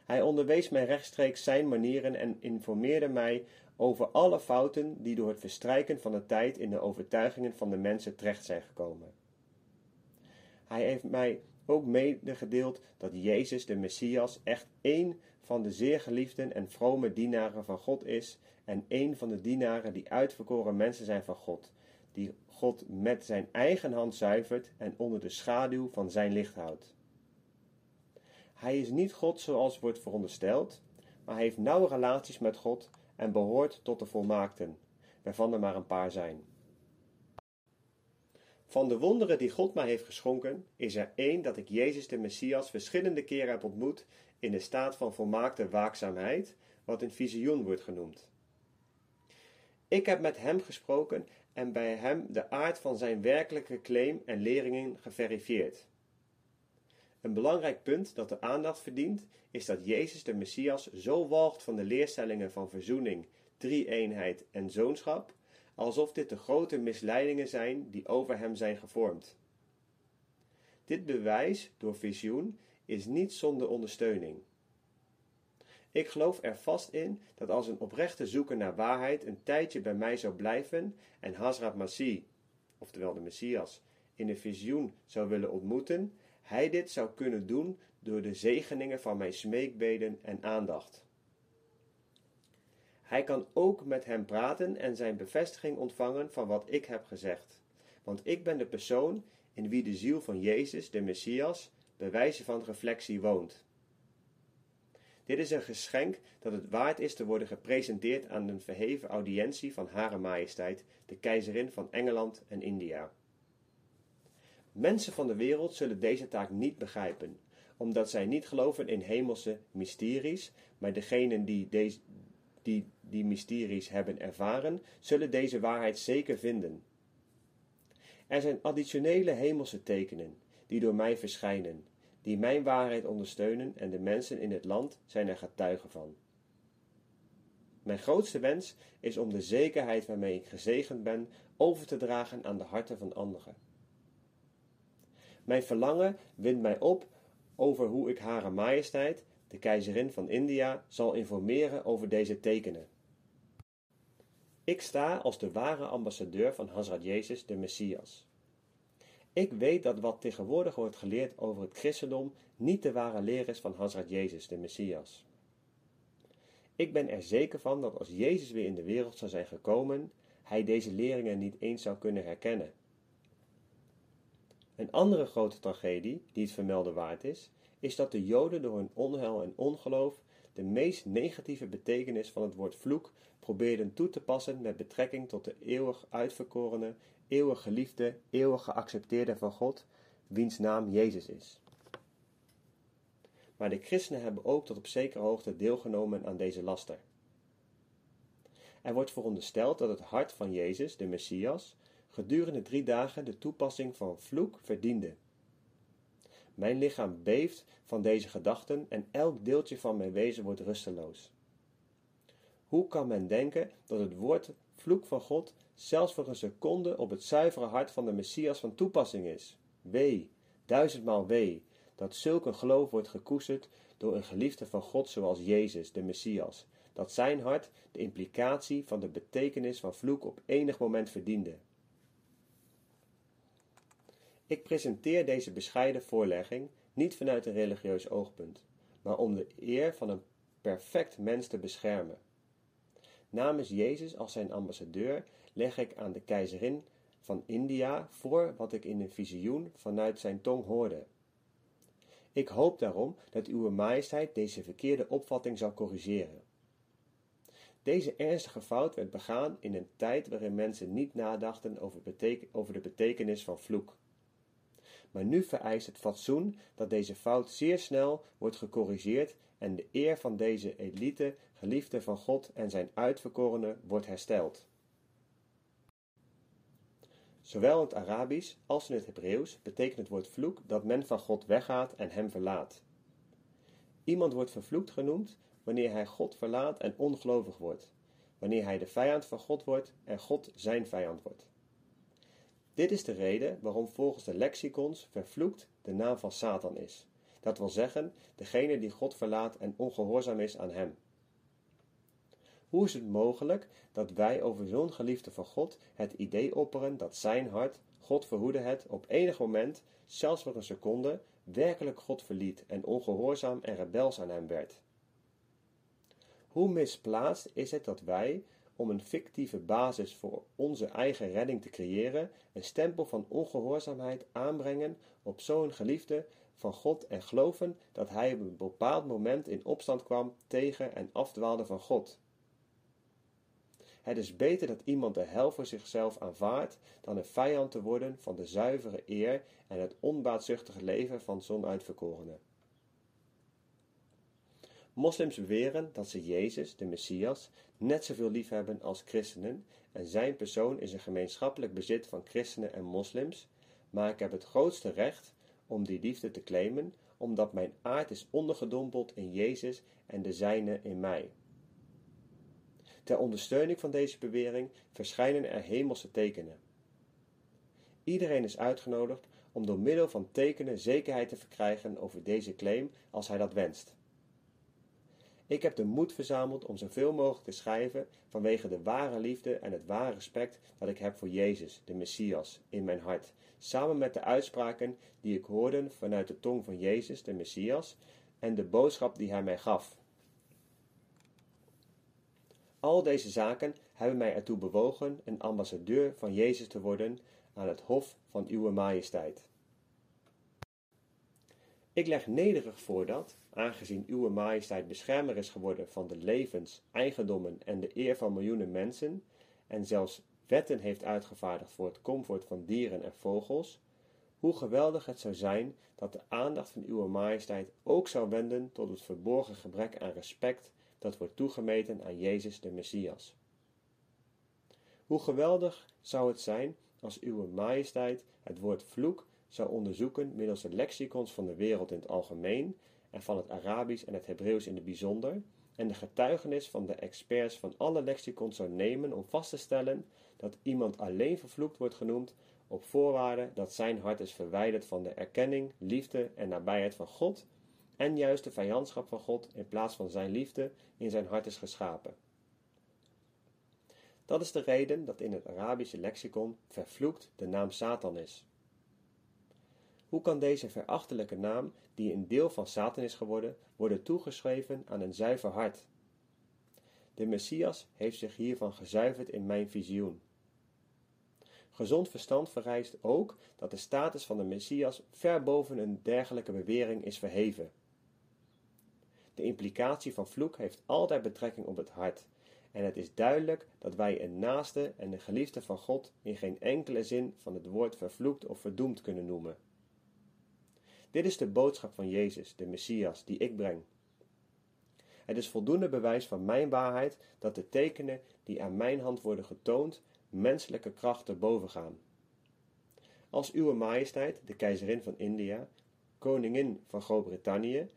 Hij onderwees mij rechtstreeks zijn manieren en informeerde mij over alle fouten die door het verstrijken van de tijd in de overtuigingen van de mensen terecht zijn gekomen. Hij heeft mij ook medegedeeld dat Jezus de Messias echt één van de zeer geliefden en vrome dienaren van God is en één van de dienaren die uitverkoren mensen zijn van God, die God met zijn eigen hand zuivert en onder de schaduw van zijn licht houdt. Hij is niet God zoals wordt verondersteld, maar hij heeft nauwe relaties met God en behoort tot de volmaakten, waarvan er maar een paar zijn. Van de wonderen die God mij heeft geschonken, is er één dat ik Jezus de Messias verschillende keren heb ontmoet in de staat van volmaakte waakzaamheid, wat een visioen wordt genoemd. Ik heb met hem gesproken en bij hem de aard van zijn werkelijke claim en leringen geverifieerd. Een belangrijk punt dat de aandacht verdient, is dat Jezus de Messias zo walgt van de leerstellingen van verzoening, drie-eenheid en zoonschap, alsof dit de grote misleidingen zijn die over hem zijn gevormd. Dit bewijs door visioen is niet zonder ondersteuning. Ik geloof er vast in dat als een oprechte zoeker naar waarheid een tijdje bij mij zou blijven en Hazrat Masih, oftewel de Messias, in een visioen zou willen ontmoeten, hij dit zou kunnen doen door de zegeningen van mijn smeekbeden en aandacht. Hij kan ook met hem praten en zijn bevestiging ontvangen van wat ik heb gezegd, want ik ben de persoon in wie de ziel van Jezus, de Messias, bij wijze van reflectie woont. Dit is een geschenk dat het waard is te worden gepresenteerd aan een verheven audiëntie van Hare Majesteit, de keizerin van Engeland en India. Mensen van de wereld zullen deze taak niet begrijpen, omdat zij niet geloven in hemelse mysteries, maar degenen die deze, die, die mysteries hebben ervaren, zullen deze waarheid zeker vinden. Er zijn additionele hemelse tekenen, die door mij verschijnen, die mijn waarheid ondersteunen en de mensen in het land zijn er getuigen van. Mijn grootste wens is om de zekerheid waarmee ik gezegend ben over te dragen aan de harten van anderen. Mijn verlangen wint mij op over hoe ik Hare Majesteit, de keizerin van India, zal informeren over deze tekenen. Ik sta als de ware ambassadeur van Hazrat Jezus, de Messias. Ik weet dat wat tegenwoordig wordt geleerd over het christendom niet de ware leer is van Hazrat Jezus, de Messias. Ik ben er zeker van dat als Jezus weer in de wereld zou zijn gekomen, hij deze leringen niet eens zou kunnen herkennen. Een andere grote tragedie, die het vermelden waard is, is dat de Joden door hun onheil en ongeloof de meest negatieve betekenis van het woord vloek probeerden toe te passen met betrekking tot de eeuwig uitverkorene, eeuwig geliefde, eeuwig geaccepteerde van God, wiens naam Jezus is. Maar de christenen hebben ook tot op zekere hoogte deelgenomen aan deze laster. Er wordt verondersteld dat het hart van Jezus, de Messias, gedurende drie dagen de toepassing van vloek verdiende. Mijn lichaam beeft van deze gedachten en elk deeltje van mijn wezen wordt rusteloos. Hoe kan men denken dat het woord vloek van God zelfs voor een seconde op het zuivere hart van de Messias van toepassing is? Wee, duizendmaal wee, dat zulk een geloof wordt gekoesterd door een geliefde van God zoals Jezus, de Messias, dat zijn hart de implicatie van de betekenis van vloek op enig moment verdiende. Ik presenteer deze bescheiden voorlegging niet vanuit een religieus oogpunt, maar om de eer van een perfect mens te beschermen. Namens Jezus als zijn ambassadeur leg ik aan de keizerin van India voor wat ik in een visioen vanuit zijn tong hoorde. Ik hoop daarom dat uw majesteit deze verkeerde opvatting zal corrigeren. Deze ernstige fout werd begaan in een tijd waarin mensen niet nadachten over, over de betekenis van vloek. Maar nu vereist het fatsoen dat deze fout zeer snel wordt gecorrigeerd en de eer van deze elite, geliefde van God en zijn uitverkorene, wordt hersteld. Zowel in het Arabisch als in het Hebreeuws betekent het woord vloek dat men van God weggaat en hem verlaat. Iemand wordt vervloekt genoemd wanneer hij God verlaat en ongelovig wordt, wanneer hij de vijand van God wordt en God zijn vijand wordt. Dit is de reden waarom volgens de lexicons vervloekt de naam van Satan is. Dat wil zeggen, degene die God verlaat en ongehoorzaam is aan hem. Hoe is het mogelijk dat wij over zo'n geliefde van God het idee opperen dat zijn hart, God verhoede het, op enig moment, zelfs voor een seconde, werkelijk God verliet en ongehoorzaam en rebels aan hem werd? Hoe misplaatst is het dat wij, om een fictieve basis voor onze eigen redding te creëren, een stempel van ongehoorzaamheid aanbrengen op zo'n geliefde van God en geloven dat hij op een bepaald moment in opstand kwam tegen en afdwaalde van God. Het is beter dat iemand de hel voor zichzelf aanvaardt dan een vijand te worden van de zuivere eer en het onbaatzuchtige leven van zo'n uitverkorene. Moslims beweren dat ze Jezus, de Messias, net zoveel liefhebben als christenen en zijn persoon is een gemeenschappelijk bezit van christenen en moslims, maar ik heb het grootste recht om die liefde te claimen, omdat mijn aard is ondergedompeld in Jezus en de zijne in mij. Ter ondersteuning van deze bewering verschijnen er hemelse tekenen. Iedereen is uitgenodigd om door middel van tekenen zekerheid te verkrijgen over deze claim als hij dat wenst. Ik heb de moed verzameld om zoveel mogelijk te schrijven vanwege de ware liefde en het ware respect dat ik heb voor Jezus, de Messias, in mijn hart, samen met de uitspraken die ik hoorde vanuit de tong van Jezus, de Messias, en de boodschap die hij mij gaf. Al deze zaken hebben mij ertoe bewogen een ambassadeur van Jezus te worden aan het hof van uw majesteit. Ik leg nederig voor dat, aangezien uw majesteit beschermer is geworden van de levens, eigendommen en de eer van miljoenen mensen, en zelfs wetten heeft uitgevaardigd voor het comfort van dieren en vogels, Hoe geweldig het zou zijn dat de aandacht van uw majesteit ook zou wenden tot het verborgen gebrek aan respect dat wordt toegemeten aan Jezus de Messias. Hoe geweldig zou het zijn als uw majesteit het woord vloek zou onderzoeken middels de lexicons van de wereld in het algemeen en van het Arabisch en het Hebreeuws in het bijzonder, en de getuigenis van de experts van alle lexicons zou nemen om vast te stellen dat iemand alleen vervloekt wordt genoemd op voorwaarde dat zijn hart is verwijderd van de erkenning, liefde en nabijheid van God en juist de vijandschap van God in plaats van zijn liefde in zijn hart is geschapen. Dat is de reden dat in het Arabische lexicon vervloekt de naam Satan is. Hoe kan deze verachtelijke naam, die een deel van Satan is geworden, worden toegeschreven aan een zuiver hart? De Messias heeft zich hiervan gezuiverd in mijn visioen. Gezond verstand vereist ook dat de status van de Messias ver boven een dergelijke bewering is verheven. De implicatie van vloek heeft altijd betrekking op het hart, en het is duidelijk dat wij een naaste en een geliefde van God in geen enkele zin van het woord vervloekt of verdoemd kunnen noemen. Dit is de boodschap van Jezus, de Messias, die ik breng. Het is voldoende bewijs van mijn waarheid dat de tekenen die aan mijn hand worden getoond menselijke krachten bovengaan. Als Uwe Majesteit, de keizerin van India, koningin van Groot-Brittannië,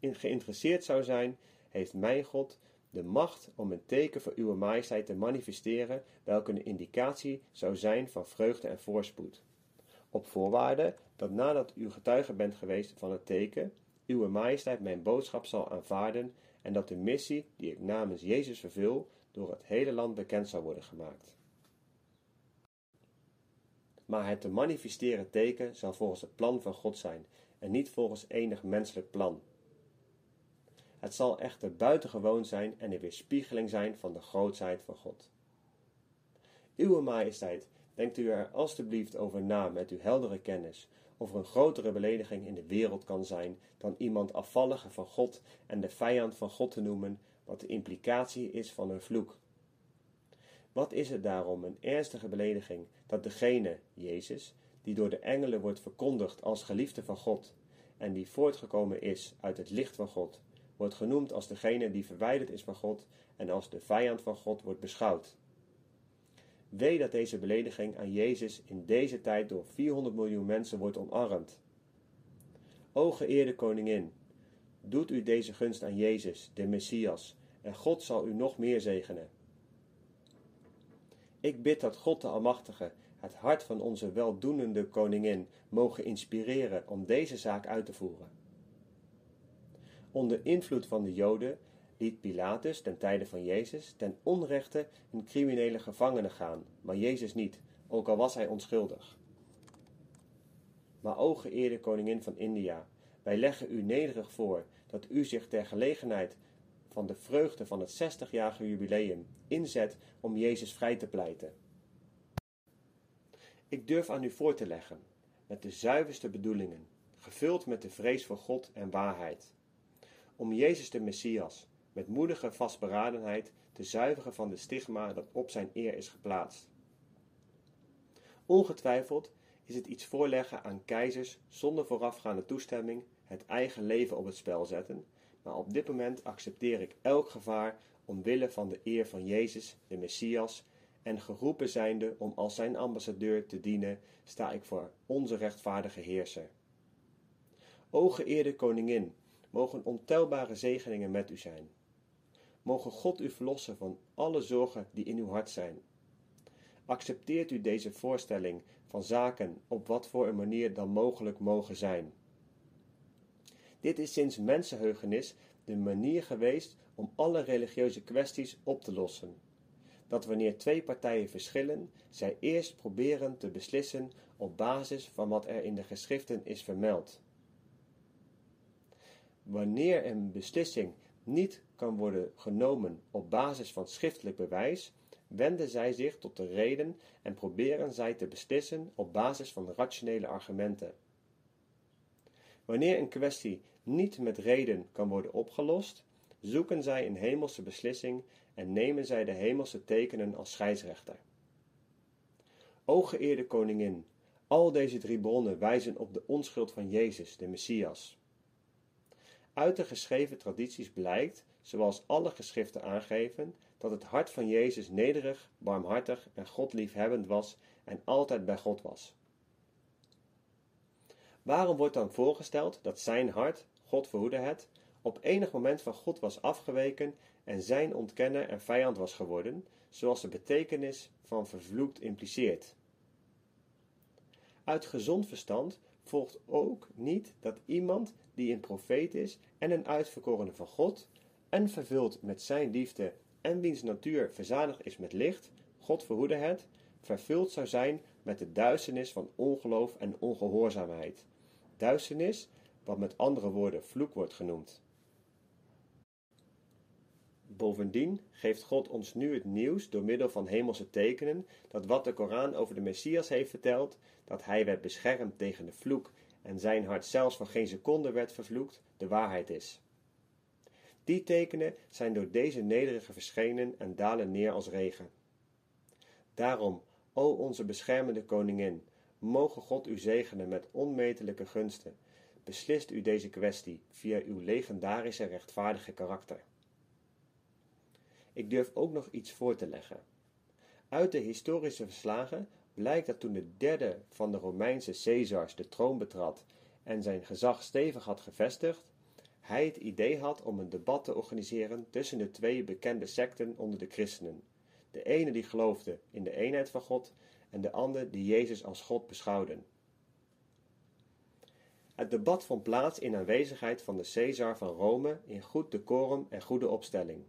geïnteresseerd zou zijn, heeft mijn God de macht om een teken voor Uwe Majesteit te manifesteren, welke een indicatie zou zijn van vreugde en voorspoed. Op voorwaarde dat nadat u getuige bent geweest van het teken, Uwe Majesteit mijn boodschap zal aanvaarden en dat de missie die ik namens Jezus vervul door het hele land bekend zal worden gemaakt. Maar het te manifesteren teken zal volgens het plan van God zijn en niet volgens enig menselijk plan. Het zal echter buitengewoon zijn en een weerspiegeling zijn van de grootheid van God. Uwe majesteit, denkt u er alstublieft over na met uw heldere kennis, of er een grotere belediging in de wereld kan zijn dan iemand afvallige van God en de vijand van God te noemen, wat de implicatie is van een vloek. Wat is het daarom een ernstige belediging dat degene, Jezus, die door de engelen wordt verkondigd als geliefde van God en die voortgekomen is uit het licht van God, wordt genoemd als degene die verwijderd is van God en als de vijand van God wordt beschouwd. Wee dat deze belediging aan Jezus in deze tijd door 400 miljoen mensen wordt omarmd. O geëerde koningin, doet u deze gunst aan Jezus, de Messias, en God zal u nog meer zegenen. Ik bid dat God de Almachtige het hart van onze weldoenende koningin mogen inspireren om deze zaak uit te voeren. Onder invloed van de Joden liet Pilatus ten tijde van Jezus ten onrechte een criminele gevangene gaan, maar Jezus niet, ook al was hij onschuldig. Maar o geëerde koningin van India, wij leggen u nederig voor dat u zich ter gelegenheid van de vreugde van het 60-jarige jubileum inzet om Jezus vrij te pleiten. Ik durf aan u voor te leggen, met de zuiverste bedoelingen, gevuld met de vrees voor God en waarheid, om Jezus de Messias met moedige vastberadenheid te zuiveren van de stigma dat op zijn eer is geplaatst. Ongetwijfeld is het iets voorleggen aan keizers zonder voorafgaande toestemming het eigen leven op het spel zetten, maar op dit moment accepteer ik elk gevaar omwille van de eer van Jezus, de Messias, en geroepen zijnde om als zijn ambassadeur te dienen, sta ik voor onze rechtvaardige heerser. O geëerde koningin, mogen ontelbare zegeningen met u zijn. Mogen God u verlossen van alle zorgen die in uw hart zijn. Accepteert u deze voorstelling van zaken op wat voor een manier dan mogelijk mogen zijn. Dit is sinds mensenheugenis de manier geweest om alle religieuze kwesties op te lossen. Dat wanneer twee partijen verschillen, zij eerst proberen te beslissen op basis van wat er in de geschriften is vermeld. Wanneer een beslissing niet kan worden genomen op basis van schriftelijk bewijs, wenden zij zich tot de reden en proberen zij te beslissen op basis van rationele argumenten. Wanneer een kwestie niet met reden kan worden opgelost, zoeken zij een hemelse beslissing en nemen zij de hemelse tekenen als scheidsrechter. O geëerde koningin, Al deze drie bronnen wijzen op de onschuld van Jezus, de Messias. Uit de geschreven tradities blijkt, zoals alle geschriften aangeven, dat het hart van Jezus nederig, barmhartig en godliefhebbend was en altijd bij God was. Waarom wordt dan voorgesteld dat zijn hart, God verhoede het, op enig moment van God was afgeweken en zijn ontkenner en vijand was geworden, zoals de betekenis van vervloekt impliceert? Uit gezond verstand volgt ook niet dat iemand die een profeet is en een uitverkorene van God, en vervuld met zijn liefde en wiens natuur verzadigd is met licht, God verhoede het, vervuld zou zijn met de duisternis van ongeloof en ongehoorzaamheid. Duisternis, wat met andere woorden vloek wordt genoemd. Bovendien geeft God ons nu het nieuws door middel van hemelse tekenen dat wat de Koran over de Messias heeft verteld, dat hij werd beschermd tegen de vloek en zijn hart zelfs voor geen seconde werd vervloekt, de waarheid is. Die tekenen zijn door deze nederige verschenen en dalen neer als regen. Daarom, o onze beschermende koningin, mogen God u zegenen met onmetelijke gunsten. Beslist u deze kwestie via uw legendarische rechtvaardige karakter. Ik durf ook nog iets voor te leggen. Uit de historische verslagen blijkt dat toen de derde van de Romeinse Caesars de troon betrad en zijn gezag stevig had gevestigd, hij het idee had om een debat te organiseren tussen de twee bekende secten onder de christenen. De ene die geloofde in de eenheid van God en de andere die Jezus als God beschouwden. Het debat vond plaats in aanwezigheid van de Caesar van Rome in goed decorum en goede opstelling.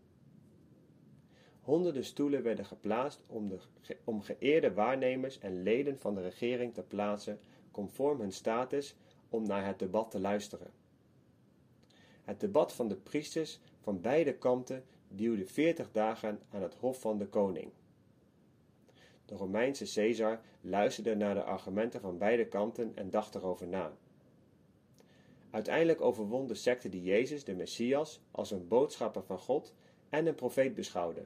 Honderden stoelen werden geplaatst om, de, om geëerde waarnemers en leden van de regering te plaatsen conform hun status om naar het debat te luisteren. Het debat van de priesters van beide kanten duurde veertig dagen aan het hof van de koning. De Romeinse Caesar luisterde naar de argumenten van beide kanten en dacht erover na. Uiteindelijk overwon de secte die Jezus, de Messias, als een boodschapper van God en een profeet beschouwde.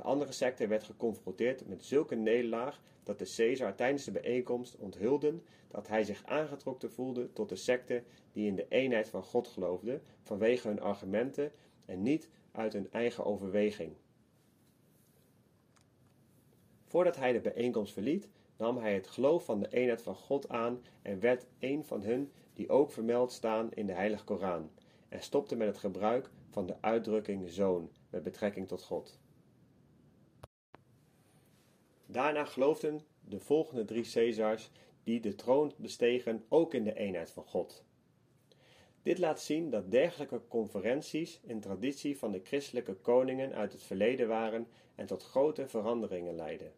De andere secte werd geconfronteerd met zulke nederlaag dat de Caesar tijdens de bijeenkomst onthulde dat hij zich aangetrokken voelde tot de secte die in de eenheid van God geloofde vanwege hun argumenten en niet uit hun eigen overweging. Voordat hij de bijeenkomst verliet, nam hij het geloof van de eenheid van God aan en werd een van hun die ook vermeld staan in de Heilige Koran, en stopte met het gebruik van de uitdrukking zoon met betrekking tot God. Daarna geloofden de volgende drie Caesars die de troon bestegen ook in de eenheid van God. Dit laat zien dat dergelijke conferenties een traditie van de christelijke koningen uit het verleden waren en tot grote veranderingen leidden.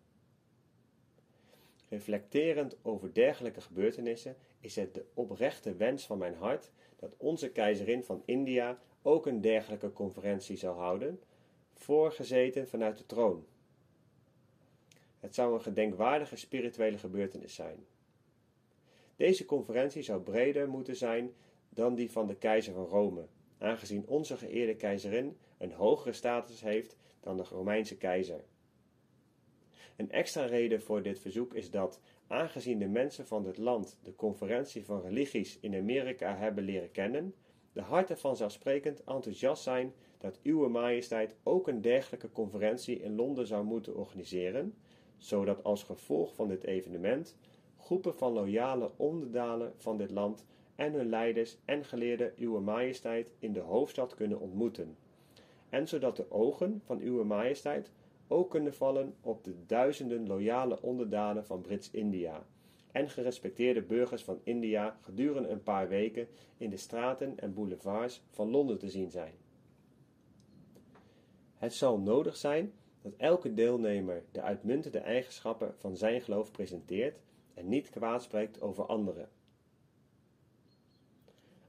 Reflecterend over dergelijke gebeurtenissen is het de oprechte wens van mijn hart dat onze keizerin van India ook een dergelijke conferentie zal houden, voorgezeten vanuit de troon. Het zou een gedenkwaardige spirituele gebeurtenis zijn. Deze conferentie zou breder moeten zijn dan die van de keizer van Rome, aangezien onze geëerde keizerin een hogere status heeft dan de Romeinse keizer. Een extra reden voor dit verzoek is dat, aangezien de mensen van dit land de conferentie van religies in Amerika hebben leren kennen, de harten vanzelfsprekend enthousiast zijn dat Uwe Majesteit ook een dergelijke conferentie in Londen zou moeten organiseren, zodat als gevolg van dit evenement groepen van loyale onderdanen van dit land en hun leiders en geleerden Uwe Majesteit in de hoofdstad kunnen ontmoeten, en zodat de ogen van Uwe Majesteit ook kunnen vallen op de duizenden loyale onderdanen van Brits-India en gerespecteerde burgers van India gedurende een paar weken in de straten en boulevards van Londen te zien zijn. Het zal nodig zijn dat elke deelnemer de uitmuntende eigenschappen van zijn geloof presenteert en niet kwaad spreekt over anderen.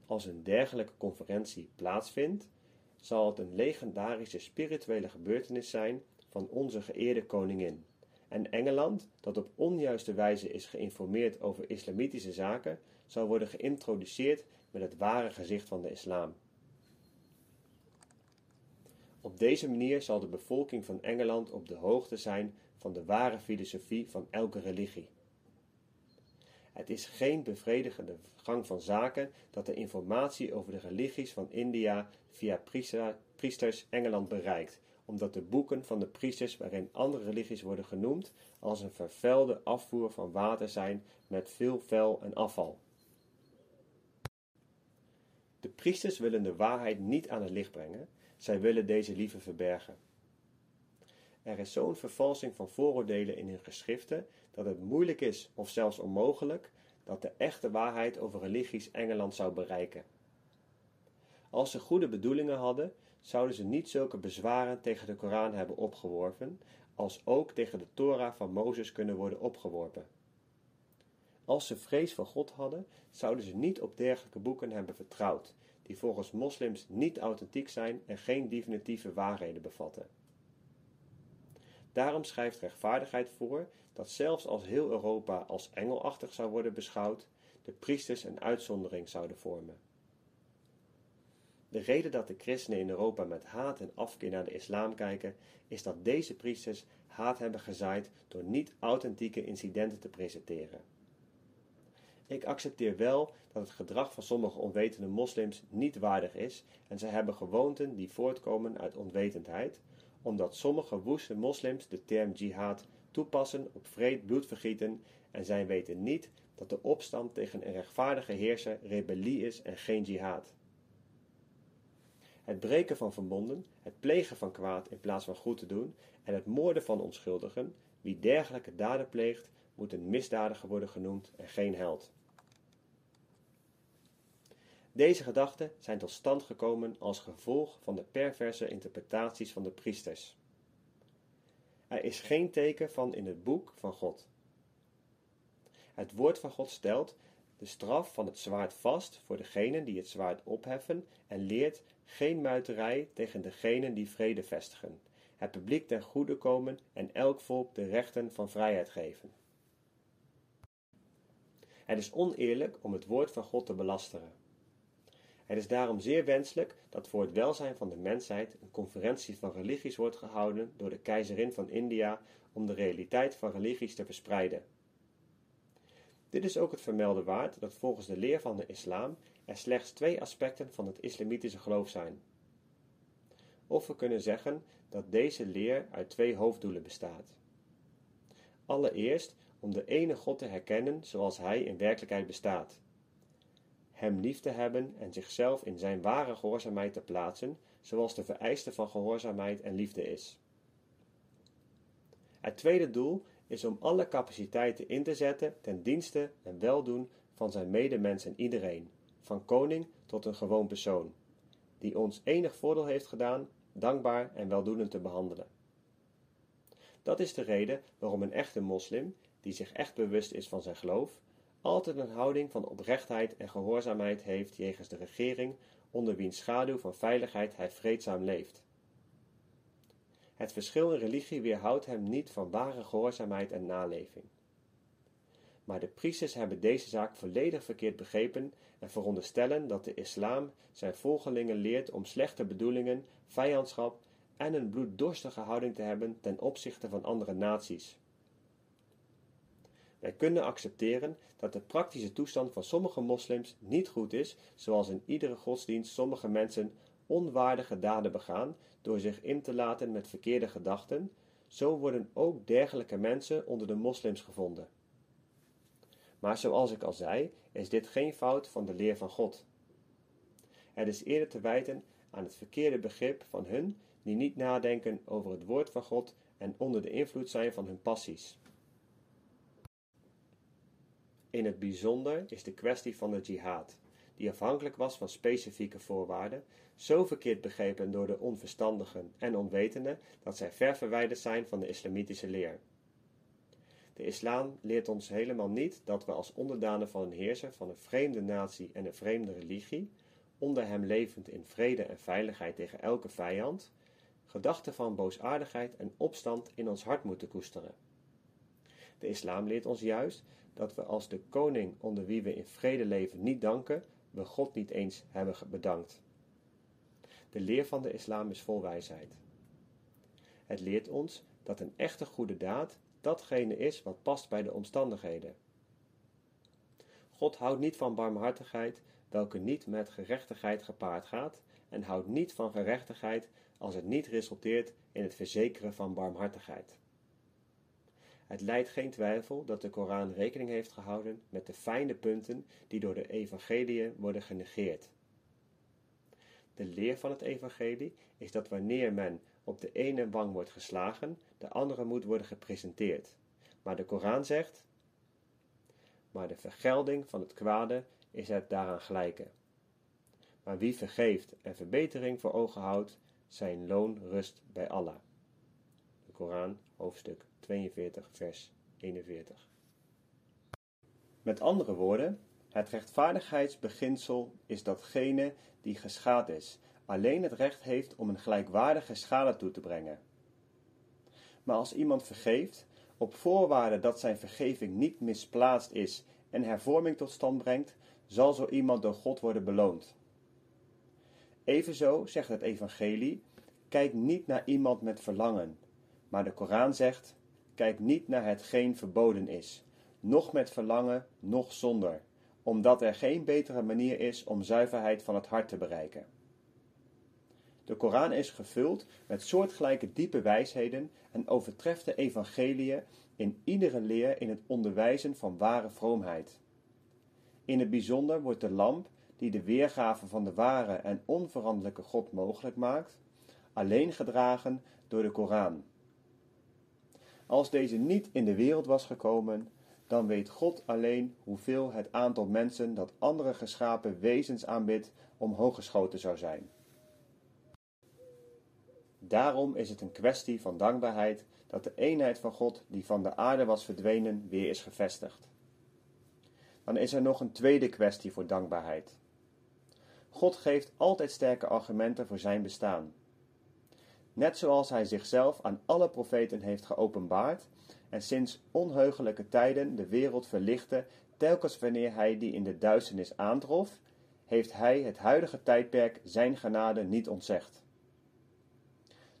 Als een dergelijke conferentie plaatsvindt, zal het een legendarische spirituele gebeurtenis zijn van onze geëerde koningin. En Engeland, dat op onjuiste wijze is geïnformeerd over islamitische zaken, zal worden geïntroduceerd met het ware gezicht van de islam. Op deze manier zal de bevolking van Engeland op de hoogte zijn van de ware filosofie van elke religie. Het is geen bevredigende gang van zaken dat de informatie over de religies van India via priesters Engeland bereikt, omdat de boeken van de priesters waarin andere religies worden genoemd als een vervuilde afvoer van water zijn met veel vuil en afval. De priesters willen de waarheid niet aan het licht brengen, zij willen deze liever verbergen. Er is zo'n vervalsing van vooroordelen in hun geschriften dat het moeilijk is, of zelfs onmogelijk, dat de echte waarheid over religies Engeland zou bereiken. Als ze goede bedoelingen hadden, zouden ze niet zulke bezwaren tegen de Koran hebben opgeworpen, als ook tegen de Torah van Mozes kunnen worden opgeworpen. Als ze vrees voor God hadden, zouden ze niet op dergelijke boeken hebben vertrouwd, die volgens moslims niet authentiek zijn en geen definitieve waarheden bevatten. Daarom schrijft rechtvaardigheid voor dat zelfs als heel Europa als engelachtig zou worden beschouwd, de priesters een uitzondering zouden vormen. De reden dat de christenen in Europa met haat en afkeer naar de islam kijken, is dat deze priesters haat hebben gezaaid door niet authentieke incidenten te presenteren. Ik accepteer wel dat het gedrag van sommige onwetende moslims niet waardig is en zij hebben gewoonten die voortkomen uit onwetendheid, omdat sommige woeste moslims de term jihad toepassen op vreed bloedvergieten en zij weten niet dat de opstand tegen een rechtvaardige heerser rebellie is en geen jihad. Het breken van verbonden, het plegen van kwaad in plaats van goed te doen en het moorden van onschuldigen, wie dergelijke daden pleegt, moet een misdadiger worden genoemd en geen held. Deze gedachten zijn tot stand gekomen als gevolg van de perverse interpretaties van de priesters. Er is geen teken van in het boek van God. Het woord van God stelt de straf van het zwaard vast voor degenen die het zwaard opheffen en leert geen muiterij tegen degenen die vrede vestigen, het publiek ten goede komen en elk volk de rechten van vrijheid geven. Het is oneerlijk om het woord van God te belasteren. Het is daarom zeer wenselijk dat voor het welzijn van de mensheid een conferentie van religies wordt gehouden door de keizerin van India om de realiteit van religies te verspreiden. Dit is ook het vermelden waard dat volgens de leer van de islam er slechts twee aspecten van het islamitische geloof zijn. Of we kunnen zeggen dat deze leer uit twee hoofddoelen bestaat. Allereerst om de ene God te herkennen zoals hij in werkelijkheid bestaat hem lief te hebben en zichzelf in zijn ware gehoorzaamheid te plaatsen, zoals de vereiste van gehoorzaamheid en liefde is. Het tweede doel is om alle capaciteiten in te zetten ten dienste en weldoen van zijn medemens en iedereen, van koning tot een gewoon persoon, die ons enig voordeel heeft gedaan, dankbaar en weldoenend te behandelen. Dat is de reden waarom een echte moslim, die zich echt bewust is van zijn geloof, altijd een houding van oprechtheid en gehoorzaamheid heeft jegens de regering onder wiens schaduw van veiligheid hij vreedzaam leeft. Het verschil in religie weerhoudt hem niet van ware gehoorzaamheid en naleving. Maar de priesters hebben deze zaak volledig verkeerd begrepen en veronderstellen dat de islam zijn volgelingen leert om slechte bedoelingen, vijandschap en een bloeddorstige houding te hebben ten opzichte van andere naties. Wij kunnen accepteren dat de praktische toestand van sommige moslims niet goed is, zoals in iedere godsdienst sommige mensen onwaardige daden begaan door zich in te laten met verkeerde gedachten, zo worden ook dergelijke mensen onder de moslims gevonden. Maar zoals ik al zei, is dit geen fout van de leer van God. Het is eerder te wijten aan het verkeerde begrip van hun die niet nadenken over het woord van God en onder de invloed zijn van hun passies. In het bijzonder is de kwestie van de jihad, die afhankelijk was van specifieke voorwaarden, zo verkeerd begrepen door de onverstandigen en onwetenden dat zij ver verwijderd zijn van de islamitische leer. De islam leert ons helemaal niet dat we als onderdanen van een heerser van een vreemde natie en een vreemde religie, onder hem levend in vrede en veiligheid tegen elke vijand, gedachten van boosaardigheid en opstand in ons hart moeten koesteren. De islam leert ons juist dat we als de koning onder wie we in vrede leven niet danken, we God niet eens hebben bedankt. De leer van de islam is vol wijsheid. Het leert ons dat een echte goede daad datgene is wat past bij de omstandigheden. God houdt niet van barmhartigheid, welke niet met gerechtigheid gepaard gaat, en houdt niet van gerechtigheid als het niet resulteert in het verzekeren van barmhartigheid. Het leidt geen twijfel dat de Koran rekening heeft gehouden met de fijne punten die door de evangelie worden genegeerd. De leer van het evangelie is dat wanneer men op de ene wang wordt geslagen, de andere moet worden gepresenteerd. Maar de Koran zegt: Maar de vergelding van het kwade is het daaraan gelijke. Maar wie vergeeft en verbetering voor ogen houdt, zijn loon rust bij Allah. De Koran, hoofdstuk 42, vers 41. Met andere woorden, het rechtvaardigheidsbeginsel is datgene die geschaad is, alleen het recht heeft om een gelijkwaardige schade toe te brengen. Maar als iemand vergeeft, op voorwaarde dat zijn vergeving niet misplaatst is en hervorming tot stand brengt, zal zo iemand door God worden beloond. Evenzo zegt het Evangelie: kijk niet naar iemand met verlangen, maar de Koran zegt: kijk niet naar hetgeen verboden is, noch met verlangen, noch zonder, omdat er geen betere manier is om zuiverheid van het hart te bereiken. De Koran is gevuld met soortgelijke diepe wijsheden en overtreft de evangeliën in iedere leer in het onderwijzen van ware vroomheid. In het bijzonder wordt de lamp, die de weergave van de ware en onveranderlijke God mogelijk maakt, alleen gedragen door de Koran. Als deze niet in de wereld was gekomen, dan weet God alleen hoeveel het aantal mensen dat andere geschapen wezens aanbidt omhoog geschoten zou zijn. Daarom is het een kwestie van dankbaarheid dat de eenheid van God, die van de aarde was verdwenen, weer is gevestigd. Dan is er nog een tweede kwestie voor dankbaarheid. God geeft altijd sterke argumenten voor zijn bestaan. Net zoals hij zichzelf aan alle profeten heeft geopenbaard en sinds onheugelijke tijden de wereld verlichtte, telkens wanneer hij die in de duisternis aantrof, heeft hij het huidige tijdperk zijn genade niet ontzegd.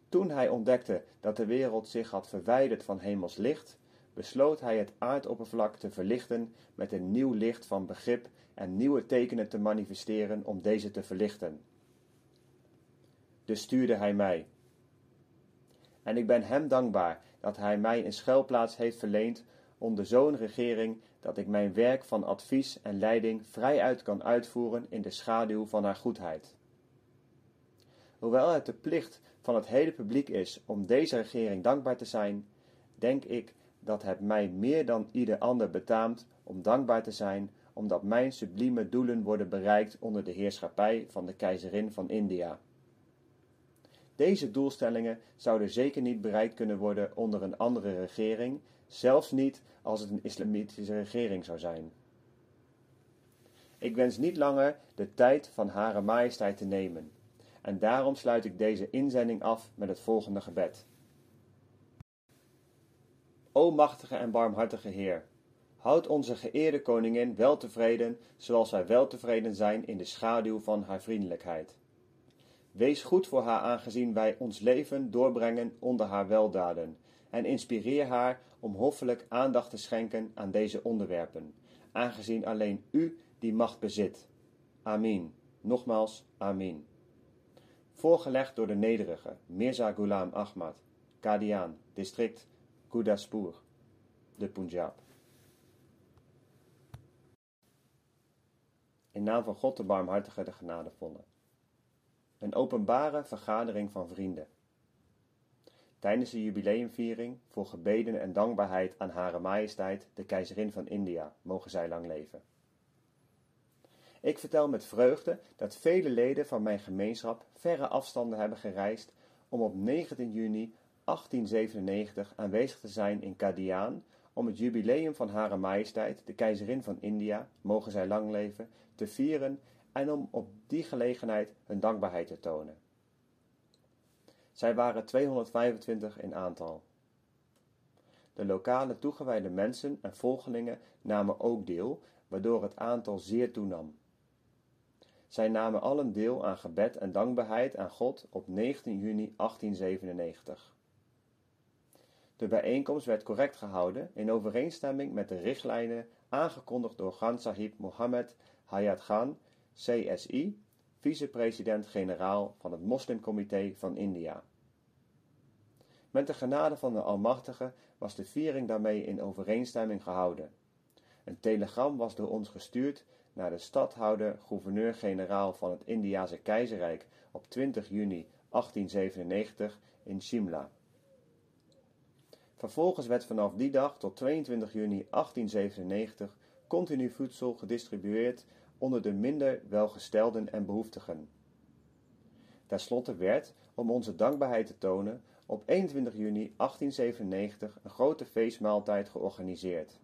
Toen hij ontdekte dat de wereld zich had verwijderd van hemels licht, besloot hij het aardoppervlak te verlichten met een nieuw licht van begrip en nieuwe tekenen te manifesteren om deze te verlichten. Dus stuurde hij mij. En ik ben hem dankbaar dat hij mij een schuilplaats heeft verleend onder zo'n regering dat ik mijn werk van advies en leiding vrijuit kan uitvoeren in de schaduw van haar goedheid. Hoewel het de plicht van het hele publiek is om deze regering dankbaar te zijn, denk ik dat het mij meer dan ieder ander betaamt om dankbaar te zijn, omdat mijn sublieme doelen worden bereikt onder de heerschappij van de keizerin van India. Deze doelstellingen zouden zeker niet bereikt kunnen worden onder een andere regering, zelfs niet als het een islamitische regering zou zijn. Ik wens niet langer de tijd van Hare Majesteit te nemen, en daarom sluit ik deze inzending af met het volgende gebed. O machtige en barmhartige Heer, houd onze geëerde koningin weltevreden, zoals wij weltevreden zijn in de schaduw van haar vriendelijkheid. Wees goed voor haar aangezien wij ons leven doorbrengen onder haar weldaden, en inspireer haar om hoffelijk aandacht te schenken aan deze onderwerpen, aangezien alleen u die macht bezit. Amin. Nogmaals, amin. Voorgelegd door de nederige Mirza Ghulam Ahmad, Kadian, district Gurdaspur, de Punjab. In naam van God de barmhartige, de genadevolle. Een openbare vergadering van vrienden. Tijdens de jubileumviering voor gebeden en dankbaarheid aan Hare Majesteit, de keizerin van India, mogen zij lang leven. Ik vertel met vreugde dat vele leden van mijn gemeenschap verre afstanden hebben gereisd om op 19 juni 1897 aanwezig te zijn in Kadiaan om het jubileum van Hare Majesteit, de keizerin van India, mogen zij lang leven, te vieren en om op die gelegenheid hun dankbaarheid te tonen. Zij waren 225 in aantal. De lokale toegewijde mensen en volgelingen namen ook deel, waardoor het aantal zeer toenam. Zij namen allen deel aan gebed en dankbaarheid aan God op 19 juni 1897. De bijeenkomst werd correct gehouden in overeenstemming met de richtlijnen aangekondigd door Ghan Sahib Mohammed Hayat Khan, CSI, vicepresident-generaal van het Moslimcomité van India. Met de genade van de Almachtige was de viering daarmee in overeenstemming gehouden. Een telegram was door ons gestuurd naar de stadhouder, gouverneur-generaal van het Indiase keizerrijk op 20 juni 1897 in Shimla. Vervolgens werd vanaf die dag tot 22 juni 1897 continu voedsel gedistribueerd onder de minder welgestelden en behoeftigen. Ten slotte werd, om onze dankbaarheid te tonen, op 21 juni 1897 een grote feestmaaltijd georganiseerd.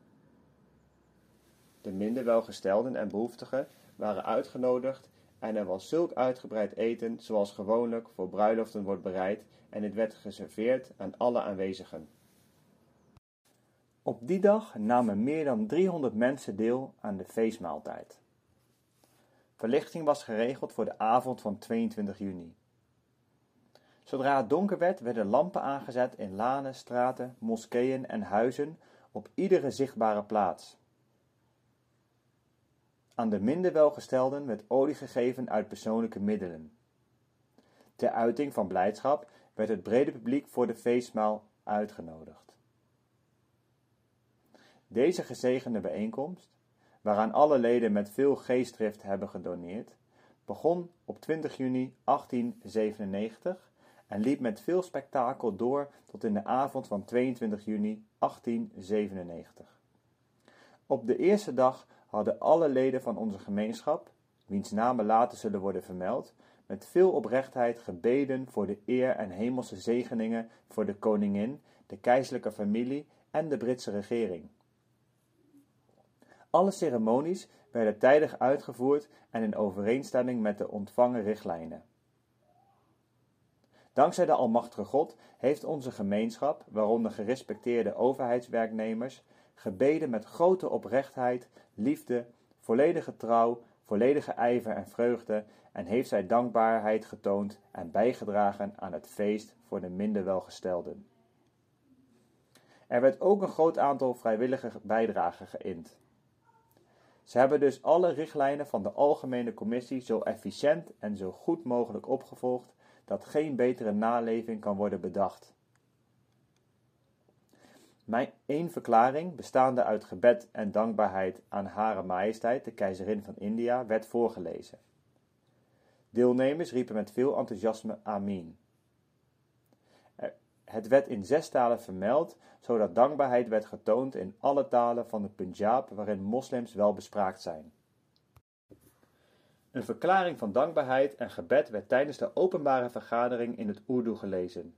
De minder welgestelden en behoeftigen waren uitgenodigd en er was zulk uitgebreid eten zoals gewoonlijk voor bruiloften wordt bereid en het werd geserveerd aan alle aanwezigen. Op die dag namen meer dan 300 mensen deel aan de feestmaaltijd. Verlichting was geregeld voor de avond van 22 juni. Zodra het donker werd, werden lampen aangezet in lanen, straten, moskeeën en huizen op iedere zichtbare plaats. Aan de minder welgestelden werd olie gegeven uit persoonlijke middelen. Ter uiting van blijdschap werd het brede publiek voor de feestmaal uitgenodigd. Deze gezegende bijeenkomst, waaraan alle leden met veel geestdrift hebben gedoneerd, begon op 20 juni 1897 en liep met veel spektakel door tot in de avond van 22 juni 1897. Op de eerste dag hadden alle leden van onze gemeenschap, wiens namen later zullen worden vermeld, met veel oprechtheid gebeden voor de eer en hemelse zegeningen voor de koningin, de keizerlijke familie en de Britse regering. Alle ceremonies werden tijdig uitgevoerd en in overeenstemming met de ontvangen richtlijnen. Dankzij de Almachtige God heeft onze gemeenschap, waaronder gerespecteerde overheidswerknemers, gebeden met grote oprechtheid, liefde, volledige trouw, volledige ijver en vreugde en heeft zij dankbaarheid getoond en bijgedragen aan het feest voor de minder welgestelden. Er werd ook een groot aantal vrijwillige bijdragen geïnd. Ze hebben dus alle richtlijnen van de Algemene Commissie zo efficiënt en zo goed mogelijk opgevolgd dat geen betere naleving kan worden bedacht. Mijn één verklaring, bestaande uit gebed en dankbaarheid aan Hare Majesteit, de keizerin van India, werd voorgelezen. Deelnemers riepen met veel enthousiasme Amin. Het werd in zes talen vermeld, zodat dankbaarheid werd getoond in alle talen van de Punjab waarin moslims wel bespraakt zijn. Een verklaring van dankbaarheid en gebed werd tijdens de openbare vergadering in het Urdu gelezen.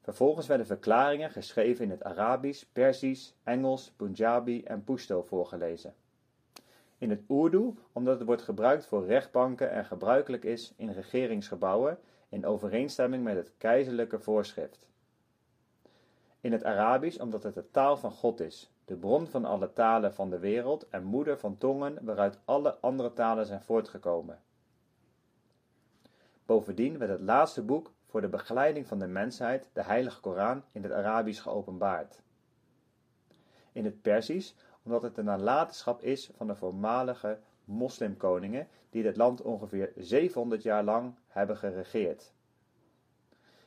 Vervolgens werden verklaringen geschreven in het Arabisch, Persisch, Engels, Punjabi en Pashto voorgelezen. In het Urdu, omdat het wordt gebruikt voor rechtbanken en gebruikelijk is in regeringsgebouwen in overeenstemming met het keizerlijke voorschrift. In het Arabisch, omdat het de taal van God is, de bron van alle talen van de wereld en moeder van tongen waaruit alle andere talen zijn voortgekomen. Bovendien werd het laatste boek voor de begeleiding van de mensheid, de Heilige Koran, in het Arabisch geopenbaard. In het Persisch, omdat het een nalatenschap is van de voormalige moslimkoningen die dit land ongeveer 700 jaar lang hebben geregeerd.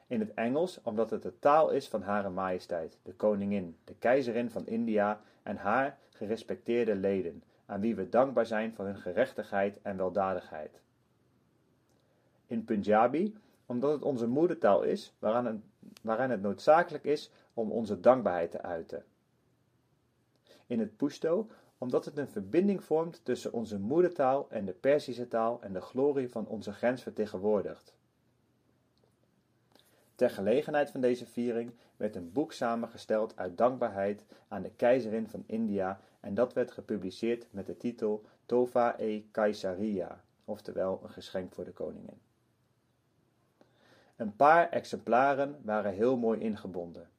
In het Engels, omdat het de taal is van Hare Majesteit, de Koningin, de Keizerin van India en haar gerespecteerde leden, aan wie we dankbaar zijn voor hun gerechtigheid en weldadigheid. In Punjabi, omdat het onze moedertaal is, waaraan het, waaraan het noodzakelijk is om onze dankbaarheid te uiten. In het Pushto, omdat het een verbinding vormt tussen onze moedertaal en de Perzische taal en de glorie van onze grens vertegenwoordigt. Ter gelegenheid van deze viering werd een boek samengesteld uit dankbaarheid aan de keizerin van India en dat werd gepubliceerd met de titel Tova e Kaisaria, oftewel een geschenk voor de koningin. Een paar exemplaren waren heel mooi ingebonden.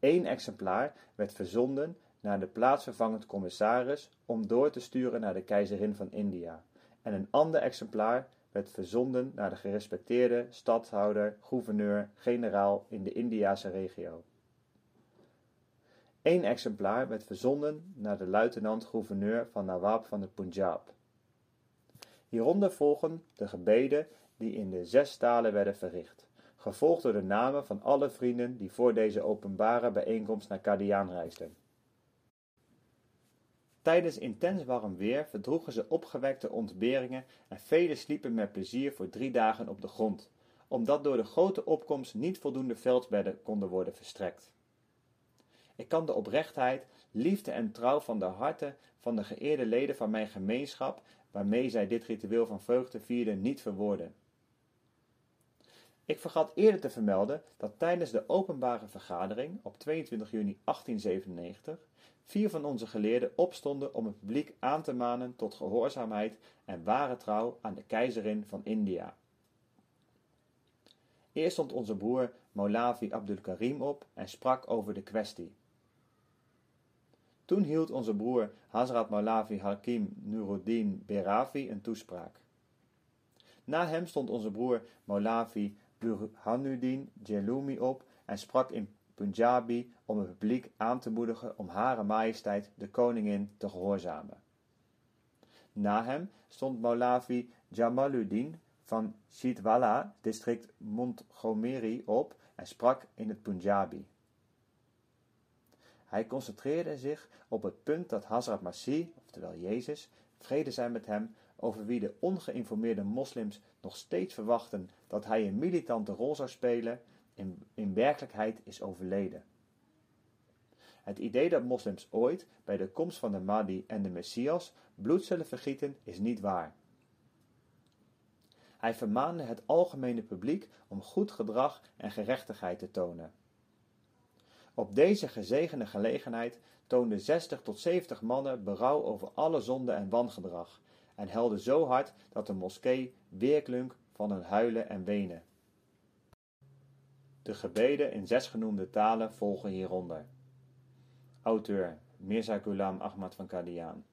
Eén exemplaar werd verzonden naar de plaatsvervangend commissaris om door te sturen naar de keizerin van India, en een ander exemplaar werd verzonden naar de gerespecteerde stadhouder, gouverneur, generaal in de Indiase regio. Eén exemplaar werd verzonden naar de luitenant-gouverneur van Nawab van de Punjab. Hieronder volgen de gebeden die in de zes talen werden verricht, gevolgd door de namen van alle vrienden die voor deze openbare bijeenkomst naar Kadiaan reisden. Tijdens intens warm weer verdroegen ze opgewekte ontberingen en velen sliepen met plezier voor drie dagen op de grond, omdat door de grote opkomst niet voldoende veldsbedden konden worden verstrekt. Ik kan de oprechtheid, liefde en trouw van de harten van de geëerde leden van mijn gemeenschap, waarmee zij dit ritueel van vreugde vierden, niet verwoorden. Ik vergat eerder te vermelden dat tijdens de openbare vergadering op 22 juni 1897 vier van onze geleerden opstonden om het publiek aan te manen tot gehoorzaamheid en ware trouw aan de keizerin van India. Eerst stond onze broer Maulavi Abdul Karim op en sprak over de kwestie. Toen hield onze broer Hazrat Maulavi Hakim Nuruddin Beravi een toespraak. Na hem stond onze broer Maulavi Burhanuddin Jelumi op en sprak in Punjabi om het publiek aan te moedigen om Hare Majesteit de Koningin te gehoorzamen. Na hem stond Maulavi Jamaluddin van Chitwala, district Montgomery, op en sprak in het Punjabi. Hij concentreerde zich op het punt dat Hazrat Masih, oftewel Jezus, vrede zij met hem, over wie de ongeïnformeerde moslims nog steeds verwachten dat hij een militante rol zou spelen, in, in werkelijkheid is overleden. Het idee dat moslims ooit, bij de komst van de Mahdi en de Messias, bloed zullen vergieten, is niet waar. Hij vermaande het algemene publiek om goed gedrag en gerechtigheid te tonen. Op deze gezegende gelegenheid toonden 60 tot 70 mannen berouw over alle zonde en wangedrag en helden zo hard dat de moskee weerklonk van hun huilen en wenen. De gebeden in zes genoemde talen volgen hieronder. Auteur Mirza Ghulam Ahmad van Qadian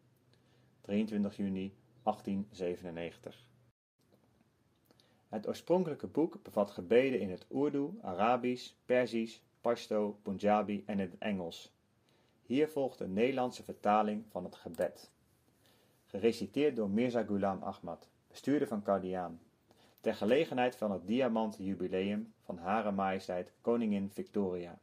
23 juni 1897 Het oorspronkelijke boek bevat gebeden in het Urdu, Arabisch, Perzisch, Pashto, Punjabi en het Engels. Hier volgt een Nederlandse vertaling van het gebed. Gereciteerd door Mirza Ghulam Ahmad, bestuurder van Qadian ter gelegenheid van het diamanten jubileum van Hare Majesteit Koningin Victoria.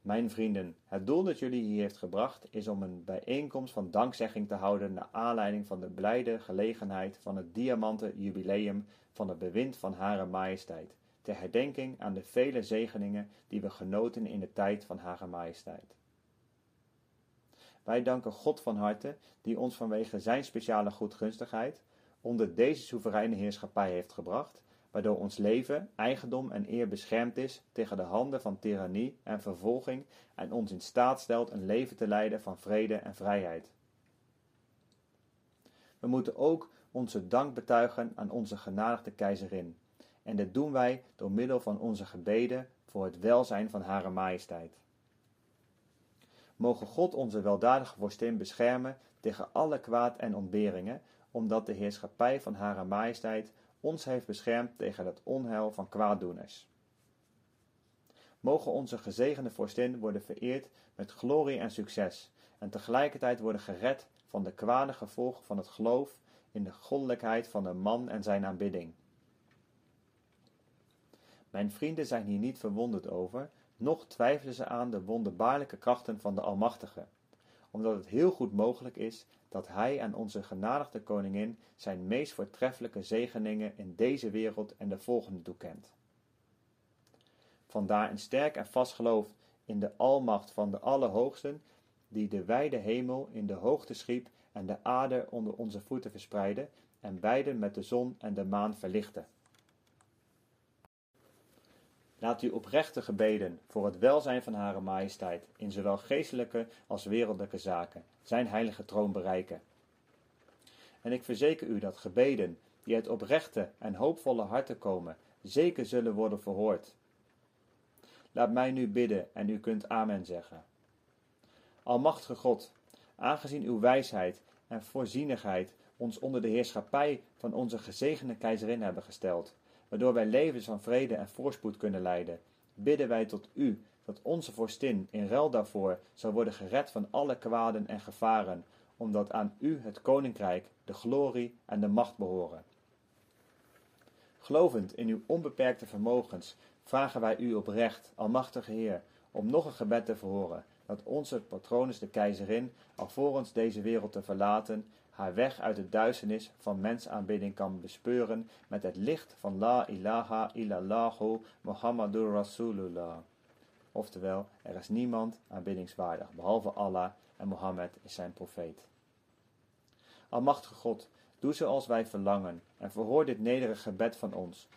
Mijn vrienden, het doel dat jullie hier heeft gebracht is om een bijeenkomst van dankzegging te houden naar aanleiding van de blijde gelegenheid van het diamanten jubileum van het bewind van Hare Majesteit, ter herdenking aan de vele zegeningen die we genoten in de tijd van Hare Majesteit. Wij danken God van harte, die ons vanwege zijn speciale goedgunstigheid onder deze soevereine heerschappij heeft gebracht, waardoor ons leven, eigendom en eer beschermd is tegen de handen van tirannie en vervolging en ons in staat stelt een leven te leiden van vrede en vrijheid. We moeten ook onze dank betuigen aan onze genadigde keizerin, en dit doen wij door middel van onze gebeden voor het welzijn van Hare Majesteit. Mogen God onze weldadige vorstin beschermen tegen alle kwaad en ontberingen, omdat de heerschappij van Hare Majesteit ons heeft beschermd tegen het onheil van kwaaddoeners. Mogen onze gezegende vorstin worden vereerd met glorie en succes, en tegelijkertijd worden gered van de kwade gevolgen van het geloof in de goddelijkheid van de man en zijn aanbidding. Mijn vrienden zijn hier niet verwonderd over, noch twijfelen ze aan de wonderbaarlijke krachten van de Almachtige, omdat het heel goed mogelijk is dat Hij aan onze genadigde koningin zijn meest voortreffelijke zegeningen in deze wereld en de volgende toekent. Vandaar een sterk en vast geloof in de almacht van de Allerhoogsten, die de wijde hemel in de hoogte schiep en de aarde onder onze voeten verspreidde en beiden met de zon en de maan verlichtte. Laat u oprechte gebeden voor het welzijn van Hare Majesteit in zowel geestelijke als wereldlijke zaken zijn heilige troon bereiken. En ik verzeker u dat gebeden die uit oprechte en hoopvolle harten komen, zeker zullen worden verhoord. Laat mij nu bidden en u kunt Amen zeggen. Almachtige God, aangezien uw wijsheid en voorzienigheid ons onder de heerschappij van onze gezegende keizerin hebben gesteld, waardoor wij levens van vrede en voorspoed kunnen leiden, bidden wij tot u, dat onze vorstin in ruil daarvoor zou worden gered van alle kwaden en gevaren, omdat aan u het koninkrijk, de glorie en de macht behoren. Gelovend in uw onbeperkte vermogens, vragen wij u oprecht, Almachtige Heer, om nog een gebed te verhoren, dat onze patrones de keizerin, alvorens deze wereld te verlaten, haar weg uit de duisternis van mensaanbidding kan bespeuren met het licht van La ilaha illallahu Muhammadur Rasulullah. Oftewel, er is niemand aanbiddingswaardig, behalve Allah en Mohammed is zijn profeet. Almachtige God, doe zoals wij verlangen en verhoor dit nederige gebed van ons,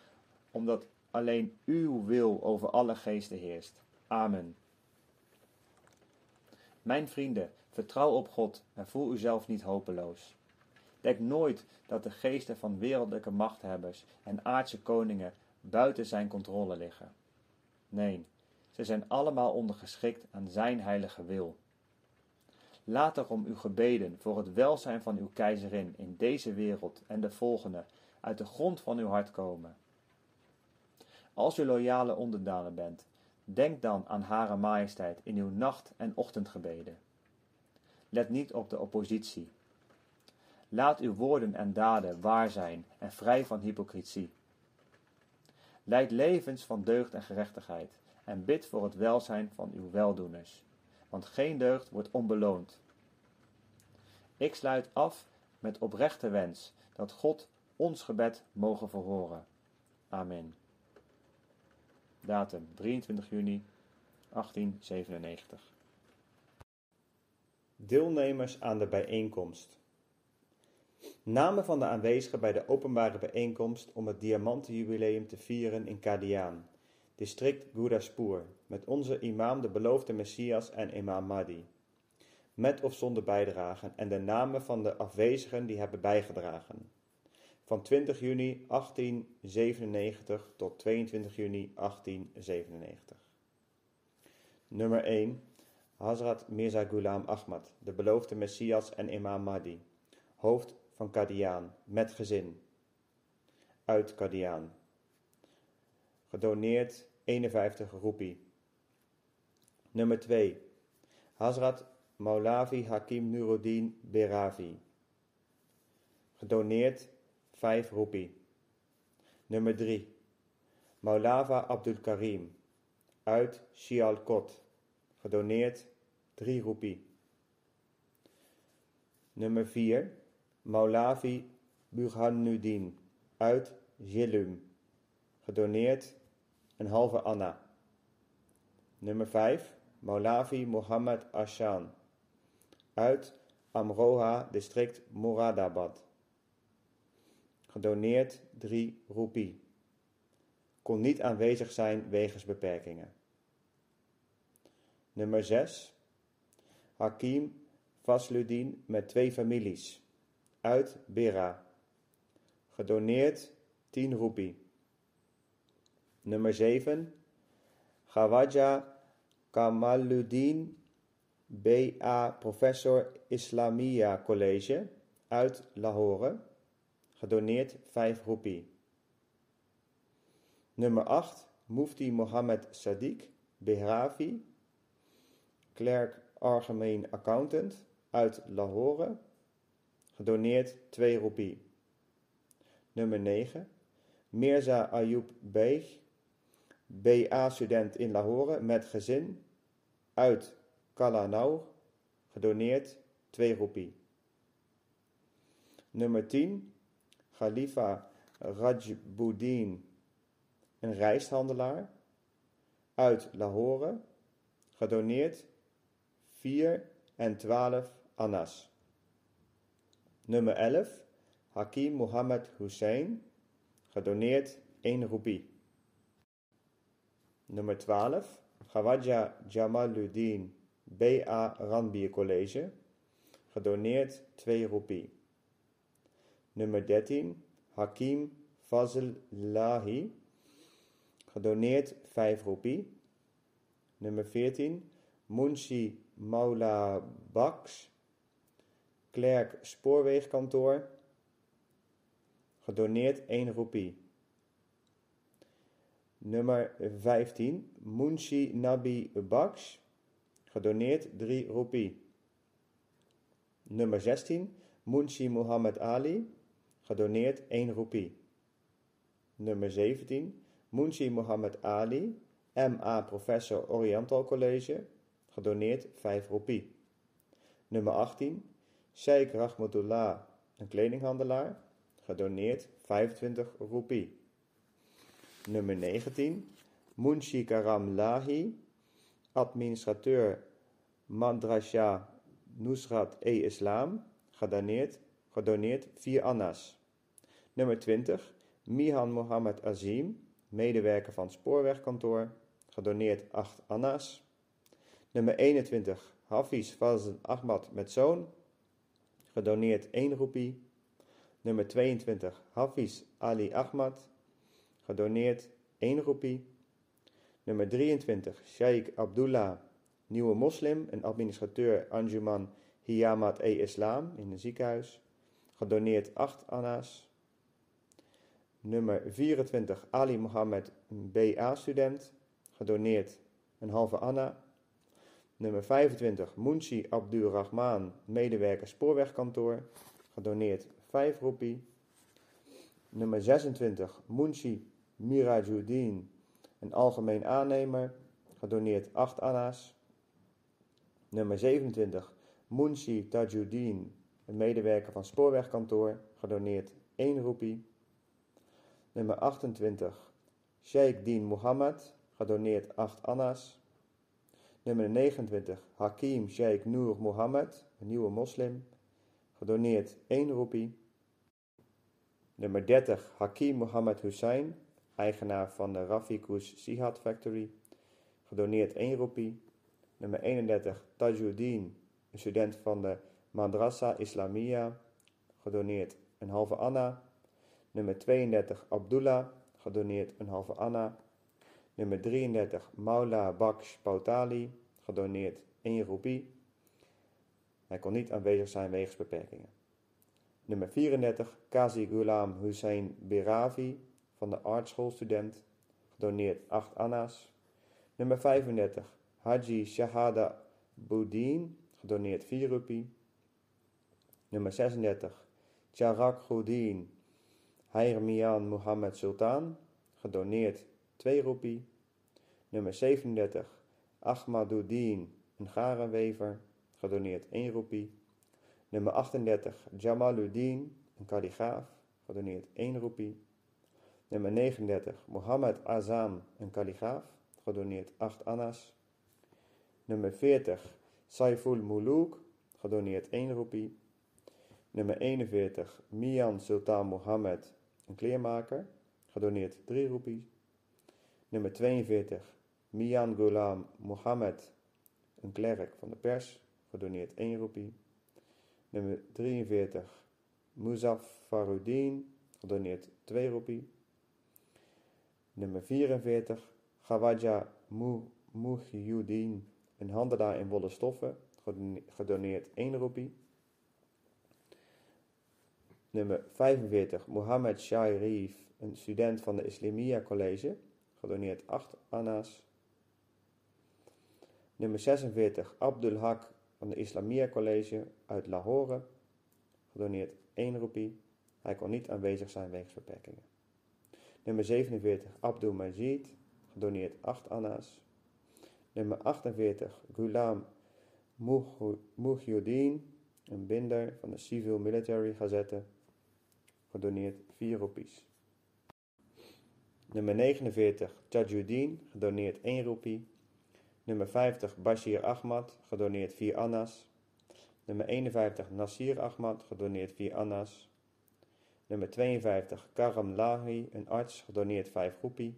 omdat alleen uw wil over alle geesten heerst. Amen. Mijn vrienden, vertrouw op God en voel uzelf niet hopeloos. Denk nooit dat de geesten van wereldlijke machthebbers en aardse koningen buiten zijn controle liggen. Nee, ze zijn allemaal ondergeschikt aan zijn heilige wil. Laat daarom uw gebeden voor het welzijn van uw keizerin in deze wereld en de volgende uit de grond van uw hart komen. Als u loyale onderdanen bent, denk dan aan Hare Majesteit in uw nacht- en ochtendgebeden. Let niet op de oppositie. Laat uw woorden en daden waar zijn en vrij van hypocrisie. Leid levens van deugd en gerechtigheid en bid voor het welzijn van uw weldoeners, want geen deugd wordt onbeloond. Ik sluit af met oprechte wens dat God ons gebed mogen verhoren. Amen. Datum 23 juni 1897. Deelnemers aan de bijeenkomst. Namen van de aanwezigen bij de openbare bijeenkomst om het diamantenjubileum te vieren in Kadiaan, district Gurdaspur, met onze imam de beloofde Messias en imam Mahdi. Met of zonder bijdragen en de namen van de afwezigen die hebben bijgedragen. Van 20 juni 1897 tot 22 juni 1897. Nummer 1. Hazrat Mirza Ghulam Ahmad, de beloofde Messias en imam Mahdi. Hoofd van Kadiaan, met gezin. Uit Kadiaan. Gedoneerd 51 roepie. Nummer 2. Hazrat Maulavi Hakim Nuruddin Beravi. Gedoneerd 5 roepie. Nummer 3. Maulava Abdul Karim. Uit Sialkot. Gedoneerd 3 roepie. Nummer 4. Maulavi Burhanuddin. Uit Jilum. Gedoneerd een halve Anna. Nummer 5. Maulavi Mohammed Ashan. Uit Amroha, district Moradabad. Gedoneerd 3 roepie. Kon niet aanwezig zijn wegens beperkingen. Nummer 6. Hakim Fasluddin met twee families. Uit Bera. Gedoneerd 10 roepie. Nummer 7. Gawaja Kamaluddin B.A. Professor Islamia College uit Lahore. Gedoneerd 5 roepie. Nummer 8. Mufti Mohammed Sadiq Behravi. Klerk Algemeen Accountant uit Lahore. Gedoneerd 2 roepie. Nummer 9. Mirza Ayub Beg BA-student in Lahore met gezin uit Kalanau, gedoneerd 2 roepie. Nummer 10. Khalifa Rajbuddin, een rijsthandelaar uit Lahore, gedoneerd 4 en 12 annas. Nummer 11. Hakim Mohammed Hussein, gedoneerd 1 roepie. Nummer 12. Khawaja Jamaluddin B.A. Ranbier College. Gedoneerd 2 roepie. Nummer 13. Hakim Fazl Lahi. Gedoneerd 5 roepie. Nummer 14. Munshi Maula Baks. Klerk Spoorweegkantoor. Gedoneerd 1 roepie. Nummer 15, Munshi Nabi Baksh, gedoneerd 3 roepie. Nummer 16, Munshi Muhammad Ali, gedoneerd 1 roepie. Nummer 17, Munshi Muhammad Ali, MA Professor Oriental College, gedoneerd 5 roepie. Nummer 18, Sheikh Rahmatullah, een kledinghandelaar, gedoneerd 25 roepie. Nummer 19, Munshi Karam Lahi, administrateur Madrasha Nusrat-e-Islam, gedoneerd, gedoneerd 4 annas. Nummer 20, Mihan Mohammed Azim, medewerker van spoorwegkantoor, gedoneerd 8 annas. Nummer 21, Hafiz Fazl Ahmad met zoon, gedoneerd 1 roepie. Nummer 22, Hafiz Ali Ahmad, gedoneerd 1 roepie. Nummer 23, Sheikh Abdullah, nieuwe moslim en administrateur Anjuman Hiyamat-e-Islam in een ziekenhuis, gedoneerd 8 anna's. Nummer 24, Ali Mohammed, BA-student, gedoneerd een halve anna. Nummer 25, Munshi Abdurrahman, medewerker spoorwegkantoor, gedoneerd 5 roepie. Nummer 26, Munshi Mirajuddin, een algemeen aannemer, gedoneerd 8 anna's. Nummer 27, Munshi Tajuddin, een medewerker van spoorwegkantoor, gedoneerd 1 roepie. Nummer 28, Sheikh Din Muhammad, gedoneerd 8 anna's. Nummer 29, Hakim Sheikh Noor Mohammed, een nieuwe moslim, gedoneerd 1 roepie. Nummer 30, Hakim Mohammed Hussein, eigenaar van de Rafikus Sihat Factory, gedoneerd 1 roepie. Nummer 31, Tajuddin, een student van de Madrasa Islamia, gedoneerd een halve anna. Nummer 32, Abdullah, gedoneerd een halve anna. Nummer 33, Maula Baksh Pautali, gedoneerd 1 roepie. Hij kon niet aanwezig zijn wegens beperkingen. Nummer 34, Kazi Ghulam Hussein Biravi van de artschoolstudent, gedoneerd 8 anna's. Nummer 35, Haji Shahada Boudin, gedoneerd 4 rupie. Nummer 36, Charak Goudin Hairmian Mohammed Sultan, gedoneerd 2 roepie. Nummer 37, Ahmaduddin, een garenwever, gedoneerd 1 roepie. Nummer 38, Jamaluddin, een kalligraaf, gedoneerd 1 roepie. Nummer 39, Mohammed Azam, een kalligraaf, gedoneerd 8 annas. Nummer 40, Saiful Muluk, gedoneerd 1 roepie. Nummer 41, Mian Sultan Mohammed, een kleermaker, gedoneerd 3 roepie. Nummer 42, Mian Ghulam Mohammed, een klerk van de pers, gedoneerd 1 roepie. Nummer 43, Muzaffaruddin, gedoneerd 2 roepie. Nummer 44, Gawaja Muhyuddin, een handelaar in wollen stoffen, gedoneerd 1 roepie. Nummer 45, Mohammed Sharif, een student van de Islamia College, gedoneerd 8 anna's. Nummer 46, Abdul Haq van de Islamia College uit Lahore, gedoneerd 1 roepie. Hij kon niet aanwezig zijn wegens beperkingen. Nummer 47, Abdul Majid, gedoneerd 8 anna's. Nummer 48, Ghulam Muhyiddin, een binder van de Civil Military Gazette, gedoneerd 4 roepies. Nummer 49, Tajuddin, gedoneerd 1 roepie. Nummer 50, Bashir Ahmad, gedoneerd 4 annas. Nummer 51, Nasir Ahmad, gedoneerd 4 annas. Nummer 52, Karam Lahi, een arts, gedoneerd 5 roepie.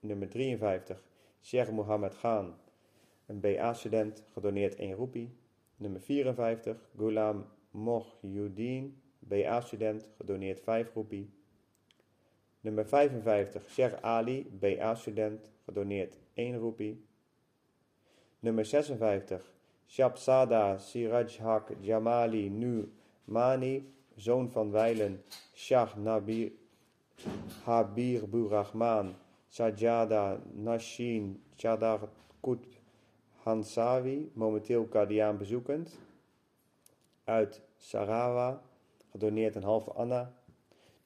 Nummer 53, Sheikh Mohammed Khan, een BA-student, gedoneerd 1 roepie. Nummer 54, Ghulam Mohyuddin, BA-student, gedoneerd 5 roepie. Nummer 55, Sheikh Ali, BA-student, gedoneerd 1 roepie. Nummer 56, Shabsada Siraj Haq Jamali Nu Mani, zoon van Weilen Shah Nabir Habir Burahman Sajada Nashin Chadar Kut Hansawi, momenteel Kadiaan bezoekend. Uit Sarawa, gedoneerd een halve Anna.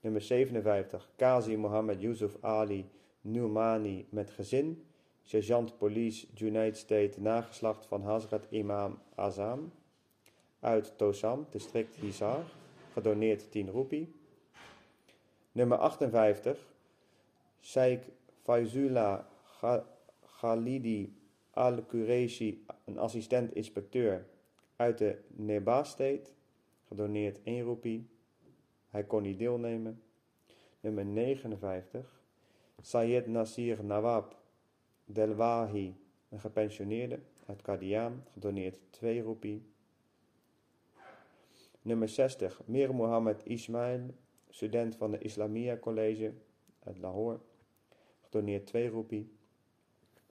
Nummer 57, Kazi Mohammed Yusuf Ali Nurmani met gezin. Sergeant Police Junaid State, nageslacht van Hazrat Imam Azam. Uit Tosam, district Hisar, gedoneerd 10 roepie. Nummer 58, Sheikh Faizullah Khalidi Al-Qureshi, een assistent-inspecteur uit de Neba State, gedoneerd 1 roepie. Hij kon niet deelnemen. Nummer 59. Sayed Nasir Nawab Delwahi, een gepensioneerde uit Kadiaan, gedoneerd 2 roepie. Nummer 60. Mir Mohammed Ismail, student van de Islamia College uit Lahore, gedoneerd 2 roepie.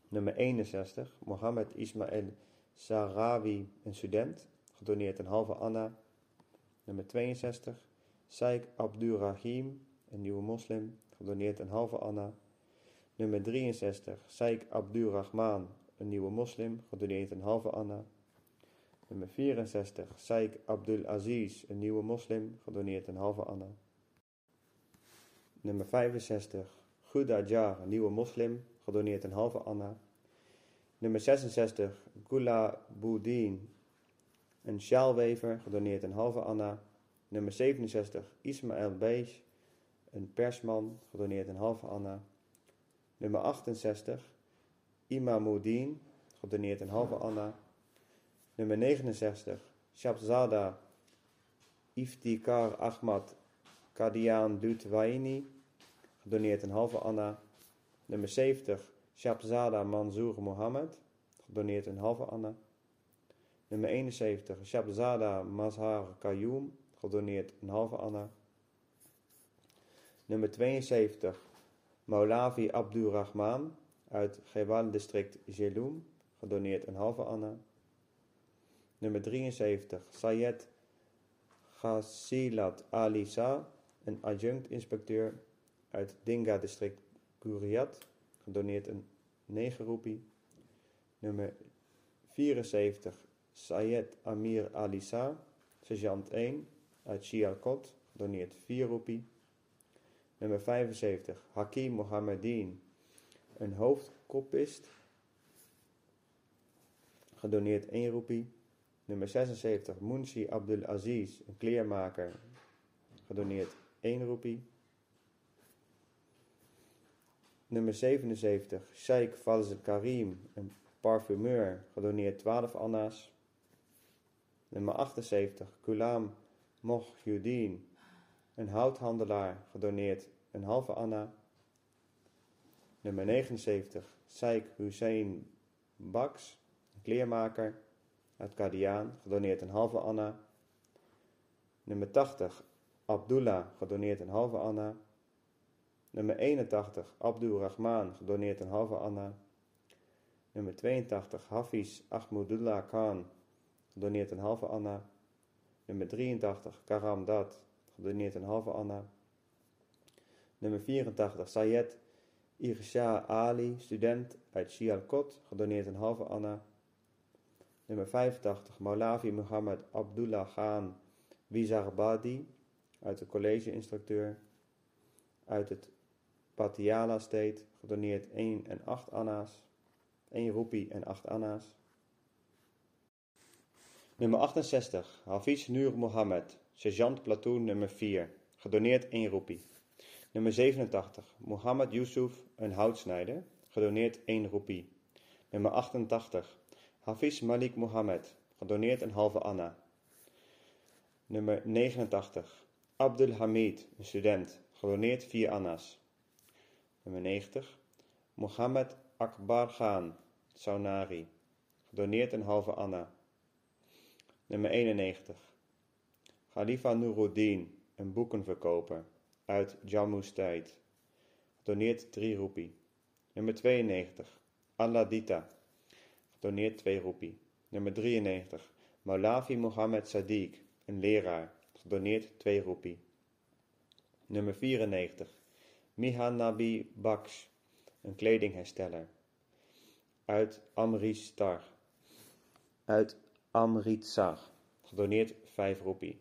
Nummer 61. Mohammed Ismail Sarawi, een student, gedoneerd een halve Anna. Nummer 62. Saik Abdurrahim, een nieuwe moslim, gedoneerd een halve Anna. Nummer 63, Saik Abdurrahman, een nieuwe moslim, gedoneerd een halve Anna. Nummer 64, Saik Abdul Aziz, een nieuwe moslim, gedoneerd een halve Anna. Nummer 65, Jar, een nieuwe moslim, gedoneerd een halve Anna. Nummer 66, Gula Boudin, een sjaalwever, gedoneerd een halve Anna. Nummer 67, Ismaël Beige, een persman, gedoneerd een halve Anna. Nummer 68, Imamuddin, gedoneerd een halve Anna. Nummer 69, Shabzada Iftikar Ahmad Kadian Dutwaini, gedoneerd een halve Anna. Nummer 70, Shabzada Mansour Mohammed, gedoneerd een halve Anna. Nummer 71, Shabzada Mazhar Kayoum, gedoneerd een halve Anna. Nummer 72, Maulavi Abdurrahman uit Gewal district Jeloum, gedoneerd een halve Anna. Nummer 73, Sayed Ghasilat Alisa, een adjunct-inspecteur uit Dinga district Guriat, gedoneerd een 9 roepie. Nummer 74, Sayed Amir Alisa, sergeant 1 uit Shialkot, gedoneerd 4 roepie. Nummer 75, Hakim Mohammedin, een hoofdkopist, gedoneerd 1 roepie. Nummer 76, Munshi Abdul Aziz, een kleermaker, gedoneerd 1 roepie. Nummer 77, Sheikh Fazl Karim, een parfumeur, gedoneerd 12 anna's. Nummer 78, Kulam Mohyuddin, een houthandelaar, gedoneerd een halve Anna. Nummer 79, Sheikh Hussein Baks, een kleermaker uit Kadiaan, gedoneerd een halve Anna. Nummer 80, Abdullah, gedoneerd een halve Anna. Nummer 81, Abdul Rahman, gedoneerd een halve Anna. Nummer 82, Hafiz Ahmudullah Khan, gedoneerd een halve Anna. Nummer 83, Karam Dat, gedoneerd een halve Anna. Nummer 84, Sayed Irsha Ali, student uit Sialkot, gedoneerd een halve Anna. Nummer 85, Maulavi Muhammad Abdullah Khan Wizarbadi, uit de college-instructeur. Uit het Patiala State, gedoneerd 1 en 8 Anna's. 1 roepie en 8 Anna's. Nummer 68, Hafiz Nur Mohammed, sergeant platoon nummer 4, gedoneerd 1 roepie. Nummer 87, Mohammed Yusuf, een houtsnijder, gedoneerd 1 roepie. Nummer 88, Hafiz Malik Mohammed, gedoneerd een halve Anna. Nummer 89, Abdul Hamid, een student, gedoneerd 4 Anna's. Nummer 90, Mohammed Akbar Khan, Saunari, gedoneerd een halve Anna. Nummer 91. Khalifa Nuruddin, een boekenverkoper uit Jammu State. Doneert 3 roepie. Nummer 92. Alladita. Doneert 2 roepie. Nummer 93. Maulavi Mohammed Sadiq, een leraar. Gedoneerd 2 roepie. Nummer 94. Mihanabi Baksh, een kledinghersteller. Uit Amritsar. Uit Amritsar. Gedoneerd 5 roepie.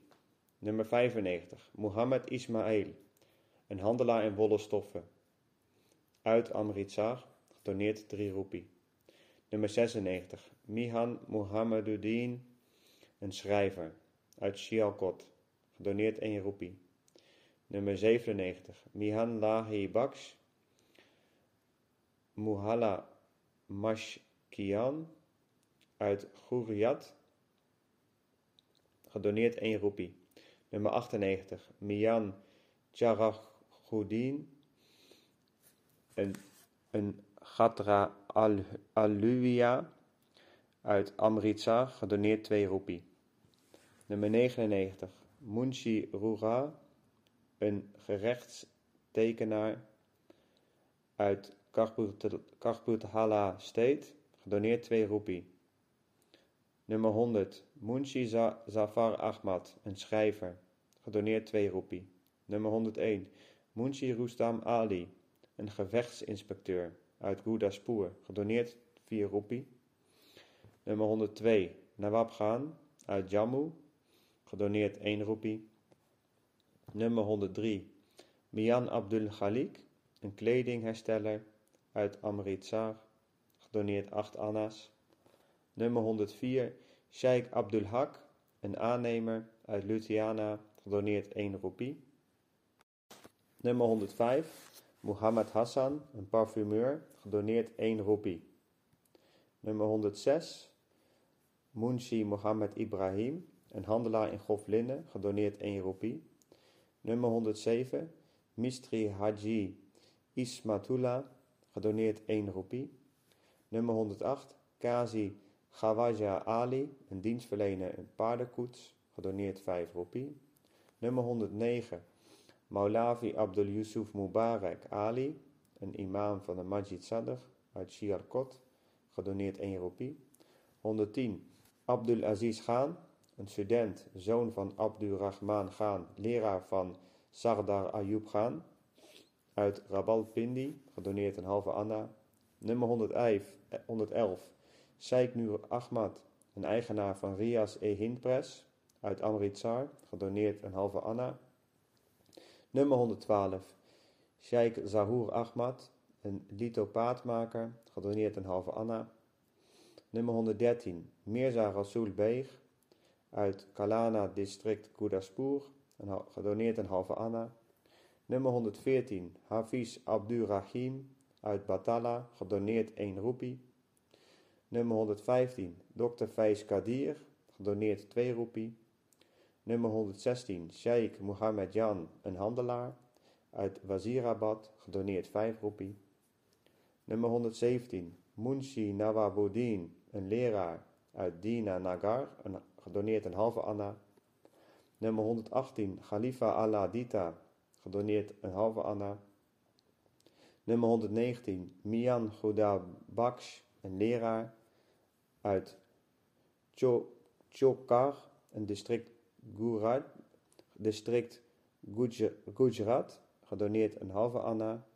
Nummer 95. Mohammed Ismail, een handelaar in wollen stoffen. Uit Amritsar. Gedoneerd 3 roepie. Nummer 96. Mihan Mohammeduddin, een schrijver. Uit Sialkot. Gedoneerd 1 roepie. Nummer 97. Mihan Lahi Baks. Muhalla Mashkian uit Guriat. Gedoneerd 1 roepie. Nummer 98. Mian Charagoudin. Een, een Aluia uit Amritsar. Gedoneerd 2 roepie. Nummer 99. Munshi Rura. Een gerechtstekenaar uit Karputhala State. Gedoneerd 2 roepie. Nummer 100. Munshi Zafar Ahmad, een schrijver. Gedoneerd 2 roepie. Nummer 101. Munshi Rustam Ali, een gevechtsinspecteur uit Gurdaspur. Gedoneerd 4 roepie. Nummer 102. Nawab Khan uit Jammu. Gedoneerd 1 roepie. Nummer 103. Mian Abdul Khalik, een kledinghersteller uit Amritsar. Gedoneerd 8 anna's. Nummer 104. Sheikh Abdul Haq, een aannemer uit Ludhiana. Gedoneerd 1 roepie. Nummer 105. Muhammad Hassan, een parfumeur. Gedoneerd 1 roepie. Nummer 106. Munshi Mohammed Ibrahim, een handelaar in grof linnen. Gedoneerd 1 roepie. Nummer 107. Mistri Haji Ismatullah, gedoneerd 1 roepie. Nummer 108. Kazi Gawaja Ali, een dienstverlener in paardenkoets, gedoneerd 5 roepie. Nummer 109. Maulavi Abdul Yusuf Mubarak Ali, een imam van de Majid Sadr uit Sialkot, gedoneerd 1 roepie. 110. Abdul Aziz Khan, een student, zoon van Abdul Rahman Khan, leraar van Sardar Ayub Khan, uit Rabalpindi, gedoneerd een halve anna. Nummer 111. Sheikh Nur Ahmad, een eigenaar van Rias e Hind Press, uit Amritsar, gedoneerd een halve anna. Nummer 112. Sheikh Zahur Ahmad, een lithopaatmaker, gedoneerd een halve anna. Nummer 113. Mirza Rasul Beeg, uit Kalana district Gurdaspur, gedoneerd een halve anna. Nummer 114. Hafiz Abdurrahim uit Batala, gedoneerd 1 roepie. Nummer 115. Dr. Faiz Kadir, gedoneerd 2 roepie. Nummer 116. Sheikh Mohammed Jan, een handelaar uit Wazirabad, gedoneerd 5 roepie. Nummer 117. Munshi Nawabuddin, een leraar uit Dina Nagar, gedoneerd een halve anna. Nummer 118. Khalifa Aladita, gedoneerd een halve anna. Nummer 119. Mian Baksh, een leraar uit Chokar, een district Gujarat, district Gujarat, gedoneerd een halve anna.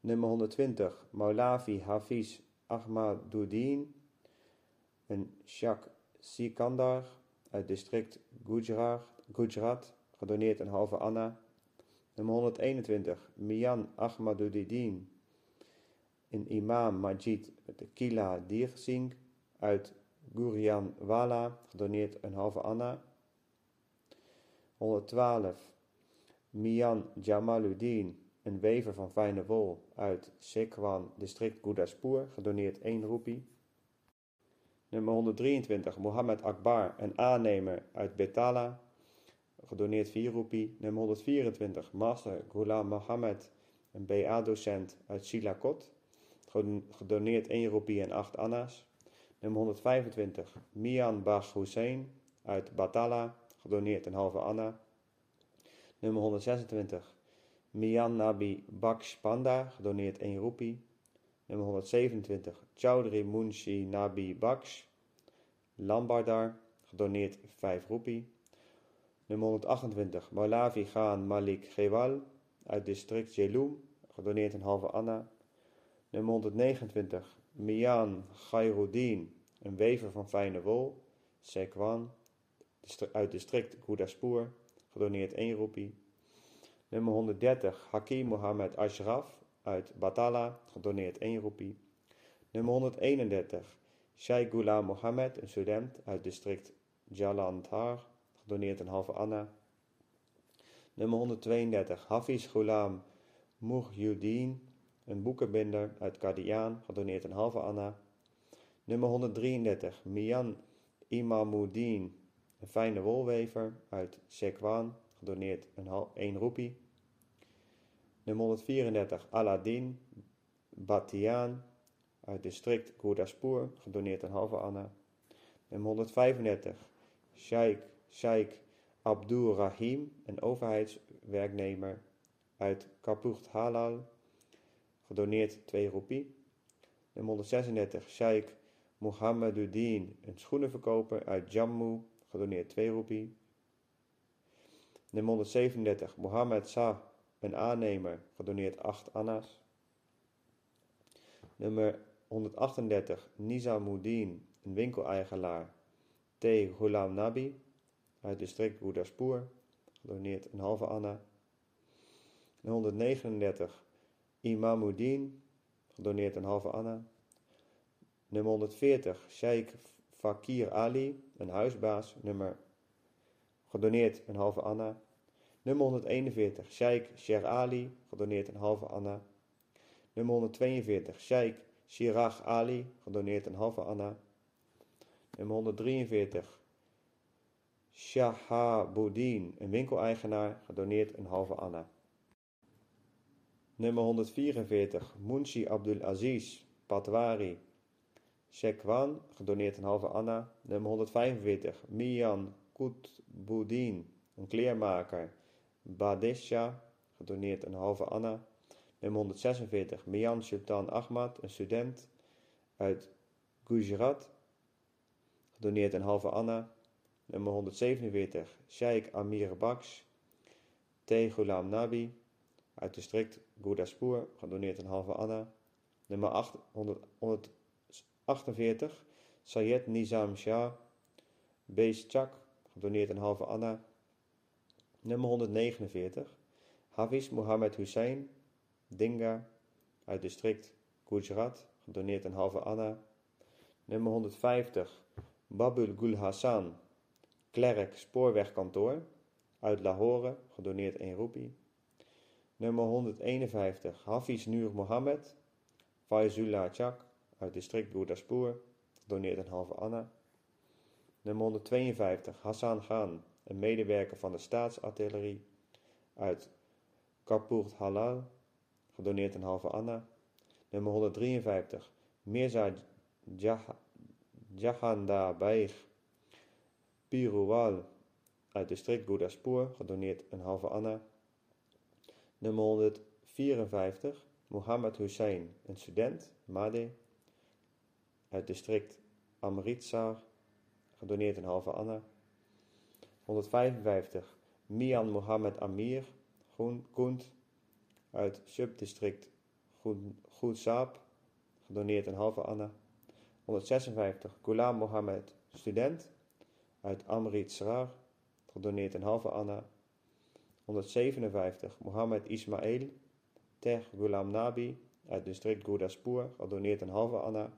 Nummer 120. Maulavi Hafiz Ahmaduddin, een Shak Sikandar uit district Gujarat, Gujarat, gedoneerd een halve anna. Nummer 121. Mian Ahmaduddin, een imam Majid de Kila Dir Singh uit Gurianwala, gedoneerd een halve anna. 112. Mian Jamaluddin, een wever van fijne wol uit Sekwan, district Gurdaspur, gedoneerd 1 roepie. Nummer 123. Mohammed Akbar, een aannemer uit Betala, gedoneerd 4 roepie. Nummer 124. Master Ghulam Mohammed, een BA-docent uit Silakot, gedoneerd 1 roepie en 8 anna's. Nummer 125. Mian Bach Hussein uit Batala, gedoneerd een halve anna. Nummer 126. Mian Nabi Baksh Panda, gedoneerd 1 roepie. Nummer 127. Chaudhry Munshi Nabi Baksh, Lambardar, gedoneerd 5 roepie. Nummer 128. Maulavi Khan Malik Gewal uit district Jelum, gedoneerd een halve anna. Nummer 129, Mian Khairuddin, een wever van fijne wol. Sekwan, uit district Gurdaspur, gedoneerd 1 roepie. Nummer 130, Hakim Mohammed Ashraf, uit Batala, gedoneerd 1 roepie. Nummer 131, Sheikh Ghulam Mohammed, een student uit district Jalandhar, gedoneerd een halve anna. Nummer 132, Hafiz Ghulam Muhyuddin, een boekenbinder uit Kadian, gedoneerd een halve anna. Nummer 133, Mian Imamuddin, een fijne wolwever uit Sekwan, gedoneerd een 1 roepie. Nummer 134, Aladdin Batian, uit district Gurdaspur, gedoneerd een halve anna. Nummer 135, Sheikh, Sheikh Abdul Rahim, een overheidswerknemer uit Kapucht Halal, gedoneerd 2 roepie. Nummer 136, Sheikh Mohammeduddin, een schoenenverkoper uit Jammu, gedoneerd 2 roepie. Nummer 137, Mohammed Sa, een aannemer, gedoneerd 8 anna's. Nummer 138, Nizamuddin, een winkeleigenaar, T. Ghulam Nabi, uit district Gurdaspur, gedoneerd een halve anna. 139, Imamuddin, gedoneerd een halve anna. Nummer 140, Sheikh Fakir Ali, een huisbaas, nummer gedoneerd een halve anna. Nummer 141, Sheikh Sher Ali, gedoneerd een halve anna. Nummer 142, Sheikh Shirach Ali, gedoneerd een halve anna. Nummer 143, Shahabuddin, een winkeleigenaar, gedoneerd een halve anna. Nummer 144, Munshi Abdul Aziz, Patwari, Shekwan, gedoneerd een halve anna. Nummer 145, Mian Kutbuddin, een kleermaker, Badesha, gedoneerd een halve anna. Nummer 146, Mian Sultan Ahmad, een student uit Gujarat, gedoneerd een halve anna. Nummer 147, Sheikh Amir Baksh, T. Ghulam Nabi, uit district Gurdaspur, gedoneerd een halve anna. Nummer 8, 148, Sayed Nizam Shah, Bees Chak, gedoneerd een halve anna. Nummer 149, Hafiz Mohammed Hussein, Dinga, uit district Gujarat, gedoneerd een halve anna. Nummer 150, Babul Gul Hassan, klerk spoorwegkantoor, uit Lahore, gedoneerd 1 roepie. Nummer 151, Hafiz Nur Mohammed, Faizullah Chak, uit district Gurdaspur, gedoneerd een halve anna. Nummer 152, Hassan Khan, een medewerker van de staatsartillerie, uit Kapurt Halal, gedoneerd een halve anna. Nummer 153, Mirza Jahandar Baig Piruwal uit district Gurdaspur, gedoneerd een halve anna. Nummer 154, Mohammed Hussein, een student, Made, uit district Amritsar, gedoneerd een halve anna. 155, Mian Mohammed Amir, Koent, uit subdistrict Goedsaap, gedoneerd een halve anna. 156, Ghulam Mohammed, student, uit Amritsar, gedoneerd een halve anna. 157, Mohammed Ismail, Ter Ghulam Nabi, uit district Gurdaspur, gedoneerd een halve anna.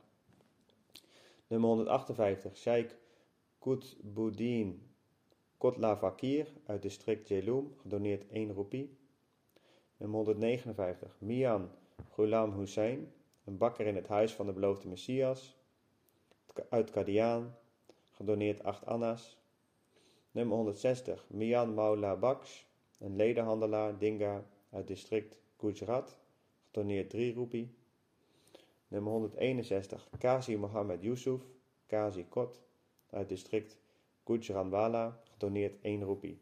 Nummer 158, Sheikh Qutbuddin Kotla Fakir, uit district Jelum, gedoneerd 1 roepie. Nummer 159, Mian Ghulam Hussein, een bakker in het huis van de beloofde Messias, uit Kadiaan, gedoneerd 8 anna's. Nummer 160, Mian Maula Baks, een ledenhandelaar, Dinga, uit district Gujarat, gedoneerd 3 roepie. Nummer 161, Kazi Mohammed Yusuf, Kazi Kot, uit district Gujranwala, gedoneerd 1 roepie.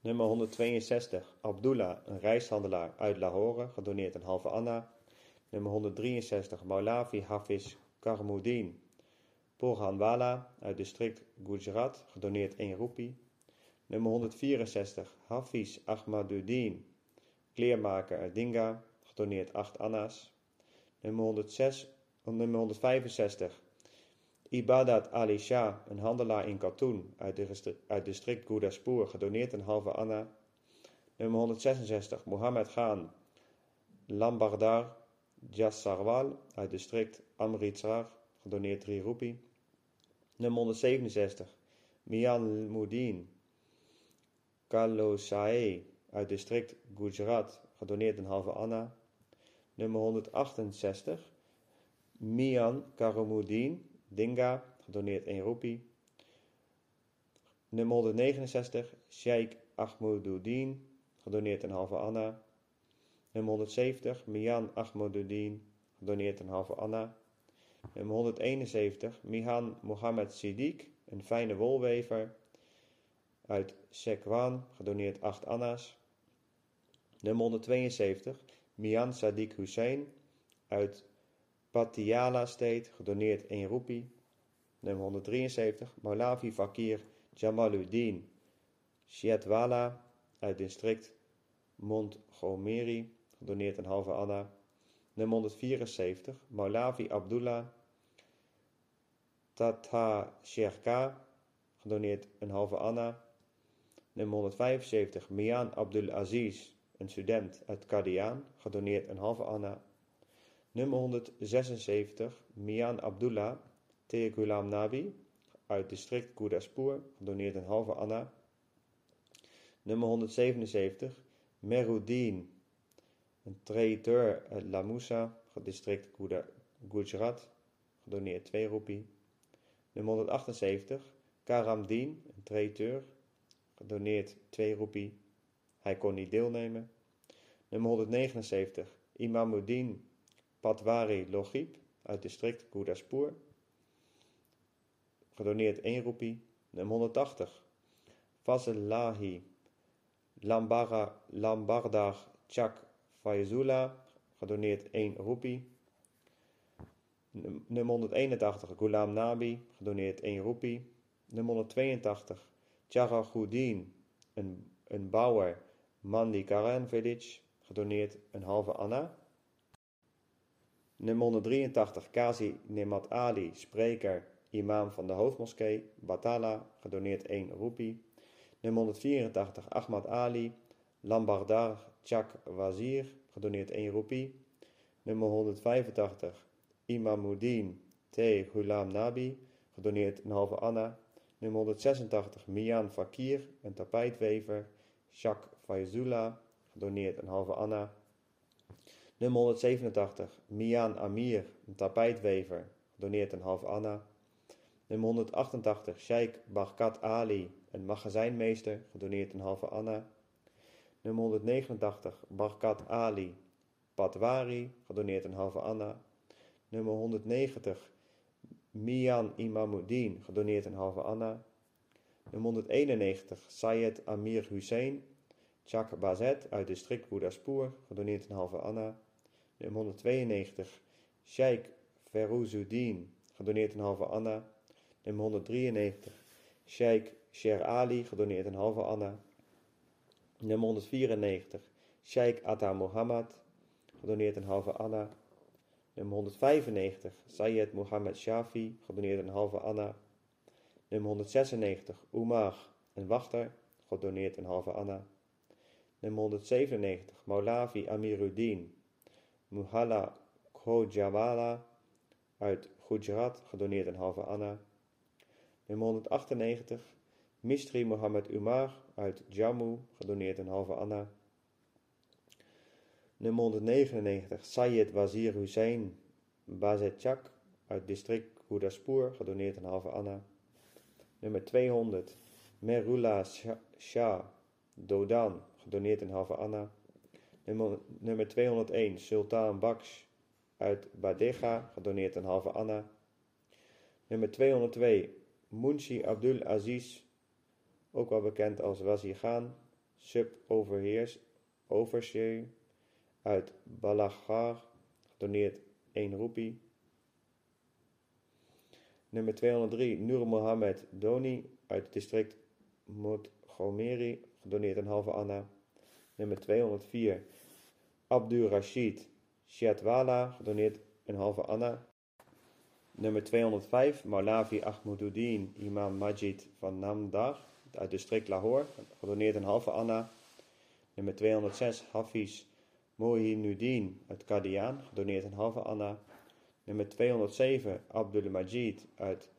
Nummer 162, Abdullah, een reishandelaar uit Lahore, gedoneerd een halve anna. Nummer 163, Maulavi Hafiz Karmuddin, Porhanwala, uit district Gujarat, gedoneerd 1 roepie. Nummer 164, Hafiz Ahmaduddin, kleermaker uit Dinga, gedoneerd 8 anna's. Nummer, 106, nummer 165, Ibadat Ali Shah, een handelaar in Katoen uit, de, uit district Gurdaspur, gedoneerd een halve anna. Nummer 166, Mohammed Khan, Lambardar Jassarwal uit district Amritsar, gedoneerd 3 roepie. Nummer 167, Mian Mudin Kalosae uit district Gujarat, gedoneerd een halve anna. Nummer 168, Mian Karomudin Dinga, gedoneerd 1 roepie. Nummer 169, Sheikh Ahmaduddin, gedoneerd een halve anna. Nummer 170, Mian Ahmaduddin, gedoneerd een halve anna. Nummer 171, Mihan Mohammed Siddiq, een fijne wolwever uit Sekwan, gedoneerd 8 anna's. Nummer 172, Mian Sadiq Hussein uit Patiala State, gedoneerd 1 roepie. Nummer 173, Maulavi Fakir Jamaluddin Shiatwala uit district Montgomery, gedoneerd een halve anna. Nummer 174, Maulavi Abdullah Tata Sherka, gedoneerd een halve anna. Nummer 175, Mian Abdul Aziz, een student uit Kadian, gedoneerd een halve anna. Nummer 176, Mian Abdullah Te Ghulam Nabi, uit district Gurdaspur, gedoneerd een halve anna. Nummer 177, Meruddin, een traiteur uit Lamusa, district Gujarat, gedoneerd 2 roepie. Nummer 178, Karamdin, een traiteur, gedoneerd 2 roepie. Hij kon niet deelnemen. Nummer 179, Imamuddin Patwari Logip uit district Gurdaspur, gedoneerd 1 roepie. Nummer 180, Fazelahi Lambardar Chak Fayzula, gedoneerd 1 roepie. Nummer 181, Ghulam Nabi, gedoneerd 1 roepie. Nummer 182, Charagoudin, een, een bouwer, Mandi Village, gedoneerd een halve anna. Nummer 183, Kazi Nemat Ali, spreker, imam van de hoofdmoskee, Batala, gedoneerd 1 roepie. Nummer 184, Ahmad Ali, Lambardar Chak Wazir, gedoneerd 1 roepie. Nummer 185, Imamuddin T. Ghulam Nabi, gedoneerd een halve anna. Nummer 186, Mian Fakir, een tapijtwever, Shak Faizullah, gedoneerd een halve anna. Nummer 187, Mian Amir, een tapijtwever, gedoneerd een halve anna. Nummer 188, Sheikh Barkat Ali, een magazijnmeester, gedoneerd een halve anna. Nummer 189, Barkat Ali, Patwari, gedoneerd een halve anna. Nummer 190, Mian Imamuddin, gedoneerd een halve anna. Nummer 191, Sayed Amir Hussein, Chak Bazet uit district Gurdaspur, gedoneerd een halve anna. Nummer 192, Sheikh Feruzuddin, gedoneerd een halve anna. Nummer 193, Sheikh Sher Ali, gedoneerd een halve anna. Nummer 194, Sheikh Atta Mohammed, gedoneerd een halve anna. Nummer 195, Sayed Mohammed Shafi, gedoneerd een halve anna. Nummer 196, Umar, een wachter, gedoneerd een halve anna. Nummer 197, Maulavi Amiruddin, Muhalla Khojawala uit Gujarat, gedoneerd een halve anna. Nummer 198, Mistri Mohammed Umar uit Jammu, gedoneerd een halve anna. Nummer 199, Sayed Wazir Hussein Bazetchak uit district Gurdaspur, gedoneerd een halve anna. Nummer 200, Merula Shah Dodan, gedoneerd een halve anna. Nummer, nummer 201, Sultan Baksh uit Badega, gedoneerd een halve anna. Nummer 202, Munshi Abdul Aziz, ook wel bekend als Wazir Khan, sub-overheers, overseer uit Balaghar, gedoneerd 1 roepie. Nummer 203, Nur Mohammed Doni uit het district Montgomery, gedoneerd een halve anna. Nummer 204, Abdul Rashid Shetwala, gedoneerd een halve anna. Nummer 205, Maulavi Ahmaduddin Imam Majid van Namdar uit district Lahore, gedoneerd een halve anna. Nummer 206, Hafiz Mohinuddin uit Qadian, gedoneerd een halve anna. Nummer 207, Abdul Majid uit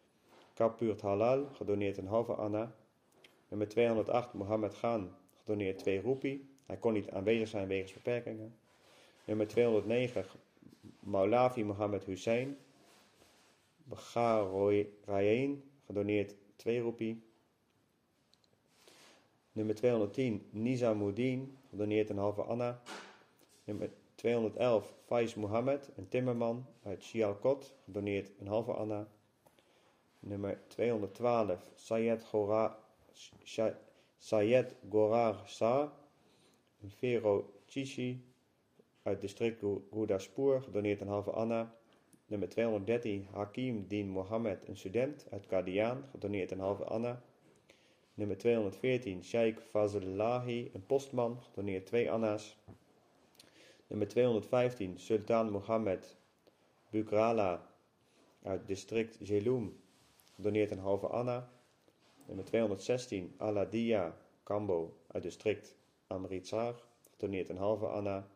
Kapurt Halal, gedoneerd een halve anna. Nummer 208, Mohammed Khan, gedoneerd 2 roepie. Hij kon niet aanwezig zijn wegens beperkingen. Nummer 209, Maulavi Mohammed Hussein, Rayen, gedoneerd 2 roepie. Nummer 210, Nizamuddin, gedoneerd een halve anna. Nummer 211, Faiz Mohammed, een timmerman uit Sialkot, gedoneerd een halve anna. Nummer 212, Sayed, Gora, Sayed Gorar Sa, een Vero Chishi uit district Gurdaspur, gedoneerd een halve anna. Nummer 213, Hakim Din Mohammed, een student uit Qadian, gedoneerd een halve anna. Nummer 214, Sheikh Fazlahi, een postman, gedoneerd 2 anna's. Nummer 215, Sultan Mohammed Bukrala uit district Jelum, gedoneerd een halve anna. Nummer 216, Aladia Kambo uit district Amritsar, gedoneerd een halve anna.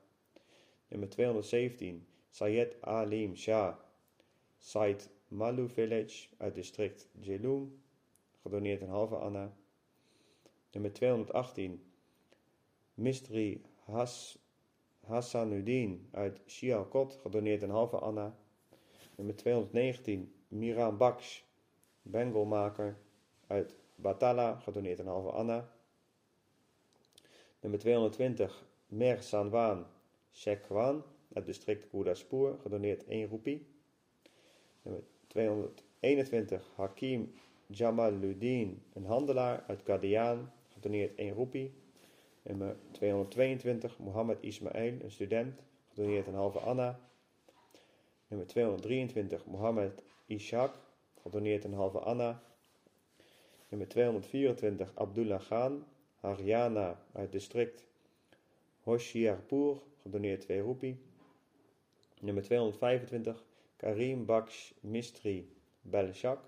Nummer 217, Sayed Alim Shah, Said Malu Village uit district Jelum, gedoneerd een halve anna. Nummer 218, Mistri Has, Hassanuddin uit Shialkot, gedoneerd een halve anna. Nummer 219, Miran Baksh, bengelmaker uit Batala, gedoneerd een halve anna. Nummer 220, Mer Sanwan, Shekwan, uit district Gurdaspur, gedoneerd 1 roepie. Nummer 221, Hakim Jamaluddin, een handelaar uit Qadian, gedoneerd 1 roepie. Nummer 222, Mohammed Ismail, een student, gedoneerd een halve anna. Nummer 223, Mohammed Ishaq, gedoneerd een halve anna. Nummer 224, Abdullah Khan, Haryana uit district Hoshiarpur, gedoneerd 2 roepie. Nummer 225, Karim Baksh Mistri Belshak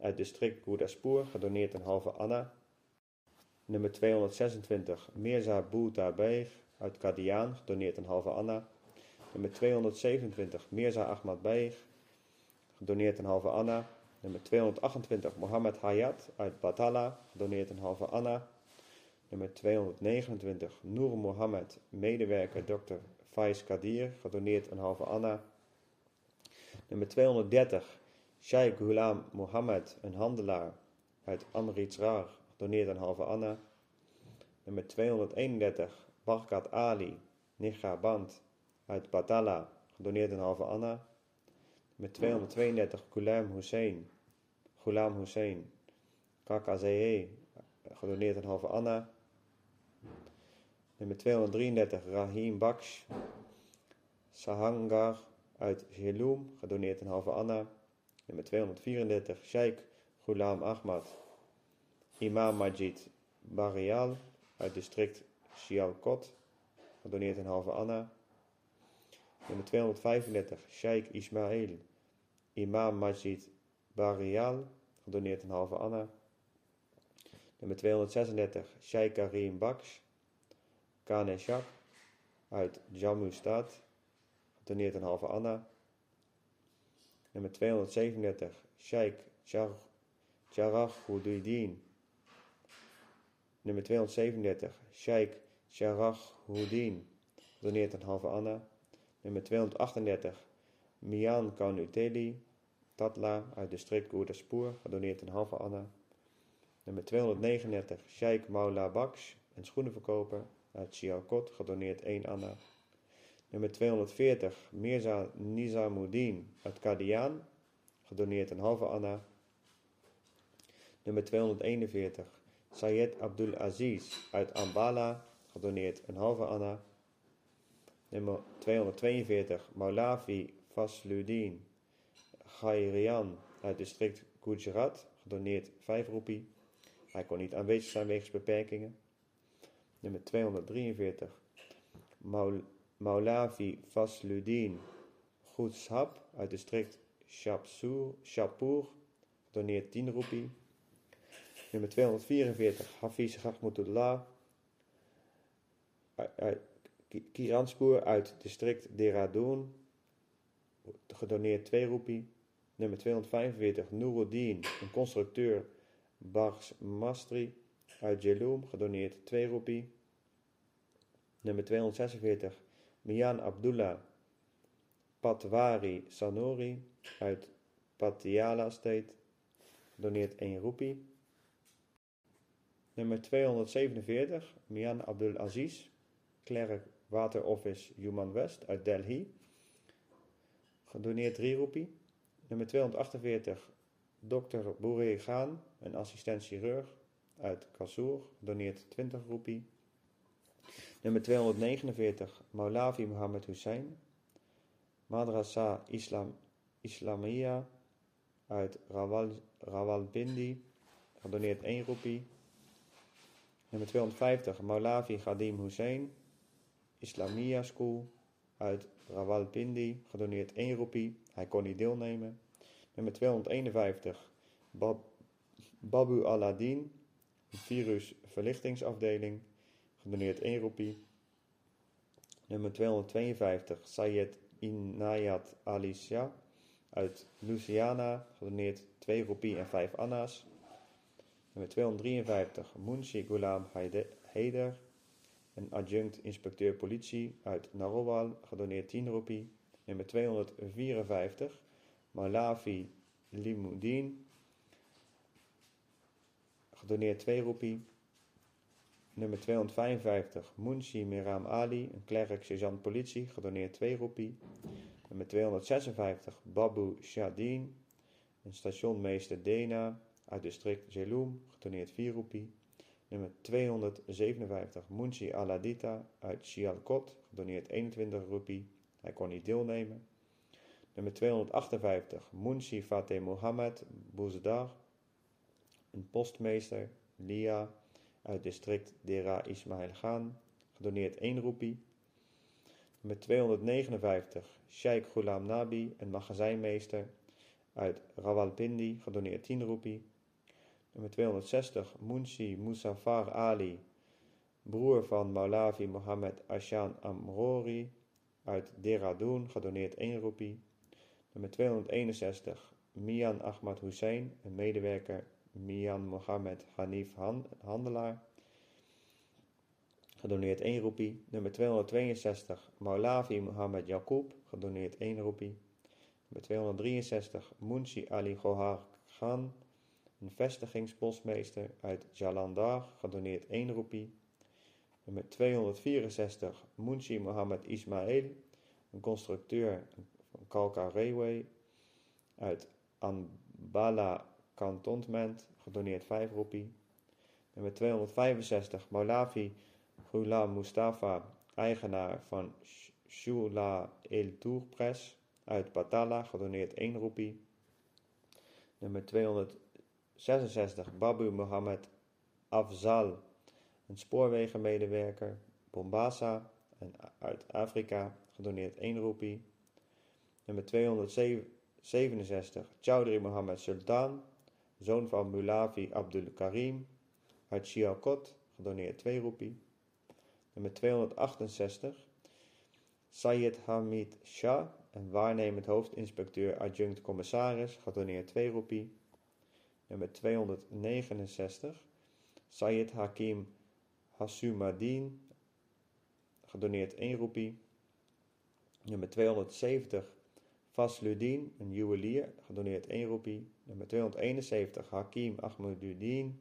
uit district Gurdaspur, gedoneerd een halve anna. Nummer 226, Mirza Bouta Beig uit Qadian, gedoneerd een halve anna. Nummer 227, Mirza Ahmad Beig, gedoneerd een halve anna. Nummer 228, Mohammed Hayat uit Batala, gedoneerd een halve anna. Nummer 229, Noor Mohammed, medewerker Dr. Faiz Kadir, gedoneerd een halve anna. Nummer 230, Sheikh Ghulam Mohammed, een handelaar uit Amritsar, gedoneerd een halve anna. Nummer 231, Barkat Ali, Niga Band, uit Batala, gedoneerd een halve anna. Nummer 232, Ghulam Hussein, Ghulam Hussein, Kakazee, gedoneerd een halve anna. Nummer 233, Rahim Baksh, Sahangar uit Jhelum, gedoneerd een halve anna. Nummer 234, Sheikh Ghulam Ahmad, Imam Majid Barial uit district Sialkot, gedoneerd een halve anna. Nummer 235, Sheikh Ismail, Imam Majid Barial, gedoneerd een halve anna. Nummer 236, Sheikh Karim Baksh, Kaneshak uit Jammu Stad, gedoneerd een halve anna. Nummer 237, Sheikh Charahuddin. Nummer 237, Sheikh Charahuddin, gedoneerd een halve anna. Nummer 238, Mian Kanuteli, Tatla uit district Gurdaspur, gedoneerd een halve anna. Nummer 239, Sheikh Maula Baksh, een schoenenverkoper uit Sialkot, gedoneerd 1 anna. Nummer 240, Mirza Nizamuddin uit Qadian, gedoneerd een halve anna. Nummer 241, Sayed Abdul Aziz uit Ambala, gedoneerd een halve anna. Nummer 242, Maulavi Fasluddin Ghairian uit district Gujarat, gedoneerd 5 roepie. Hij kon niet aanwezig zijn wegens beperkingen. Nummer 243, Maul Maulavi Fasludin Goedshap uit district Shapsur, Shapur, doneert 10 roepie. Nummer 244 Hafiz Rahmatullah uit Kiranspur uit district Dehradun, gedoneerd 2 roepie. Nummer 245 Nuruddin, een constructeur Bars Mastri uit Jhelum, gedoneerd 2 roepie. Nummer 246 Mian Abdullah Patwari Sanori uit Patiala State, doneert 1 roepie. Nummer 247 Mian Abdul Aziz, Clerk Water Office Human West uit Delhi, gedoneerd 3 roepie. Nummer 248 Dr. Bouré Gaan, een assistent chirurg uit Kasur, doneert 20 roepie. Nummer 249 Maulavi Mohammed Hussein, Madrasa Islam, Islamia uit Rawal, Rawalpindi, gedoneerd 1 roepie. Nummer 250 Maulavi Ghadim Hussein, Islamia School uit Rawalpindi, gedoneerd 1 roepie. Hij kon niet deelnemen. Nummer 251 Bab, Babu Aladdin, virusverlichtingsafdeling, gedoneerd 1 roepie. Nummer 252 Sayed Inayat Ali Shah uit Louisiana, gedoneerd 2 roepie en 5 anna's. Nummer 253 Munshi Ghulam Haider, een adjunct inspecteur politie uit Narowal, gedoneerd 10 roepie. Nummer 254 Malavi Limudin, gedoneerd 2 roepie. Nummer 255 Munshi Miram Ali, een klerk sergeant politie, gedoneerd 2 roepie. Nummer 256 Babu Shadin, een stationmeester Dena uit district Jelum, gedoneerd 4 roepie. Nummer 257 Munshi Aladita uit Sialkot, gedoneerd 21 roepie. Hij kon niet deelnemen. Nummer 258 Munshi Fateh Mohammed Bouzdar, een postmeester Lia uit district Dera Ismail Khan, gedoneerd 1 roepie. Nummer 259 Sheikh Ghulam Nabi, een magazijnmeester uit Rawalpindi, gedoneerd 10 roepie. Nummer 260 Munshi Musafar Ali, broer van Maulavi Mohammed Ashan Amrori uit Dehradun, gedoneerd 1 roepie. Nummer 261 Mian Ahmad Hussein, een medewerker Mian Mohammed Hanif Handelaar, gedoneerd 1 roepie. Nummer 262 Maulavi Mohammed Yaqub, gedoneerd 1 roepie. Nummer 263 Munshi Ali Gohar Khan, een vestigingspostmeester uit Jalandhar, gedoneerd 1 roepie. Nummer 264 Munshi Mohammed Ismail, een constructeur van Kalka Railway uit Anbala Cantonment, gedoneerd 5 roepie. Nummer 265 Maulavi Ghulam Mustafa, eigenaar van Shula El Tour Press uit Batala, gedoneerd 1 roepie. Nummer 266 Babu Mohammed Afzal, een spoorwegenmedewerker, Bombasa uit Afrika, gedoneerd 1 roepie. Nummer 267 Chowdhury Mohammed Sultan, zoon van Mulavi Abdul Karim uit Sialkot, gedoneerd 2 roepie. Nummer 268 Sayed Hamid Shah, een waarnemend hoofdinspecteur adjunct commissaris, gedoneerd 2 roepie. Nummer 269 Sayed Hakim Hasumadin, gedoneerd 1 roepie. Nummer 270 Fasludin, een juwelier, gedoneerd 1 roepie. Nummer 271 Hakim Ahmaduddin,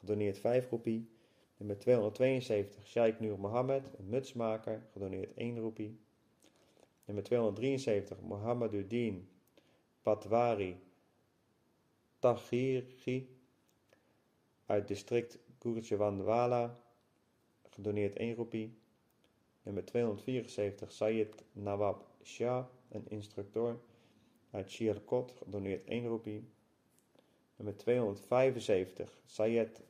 gedoneerd 5 roepie. Nummer 272 Sheikh Nur Mohammed, een mutsmaker, gedoneerd 1 roepie. Nummer 273 Mohammeduddin Patwari Tahiri uit district Gurjewandwala, gedoneerd 1 roepie. Nummer 274 Sayed Nawab Shah, een instructeur uit Sialkot, gedoneerd 1 roepie. Nummer 275 Sayed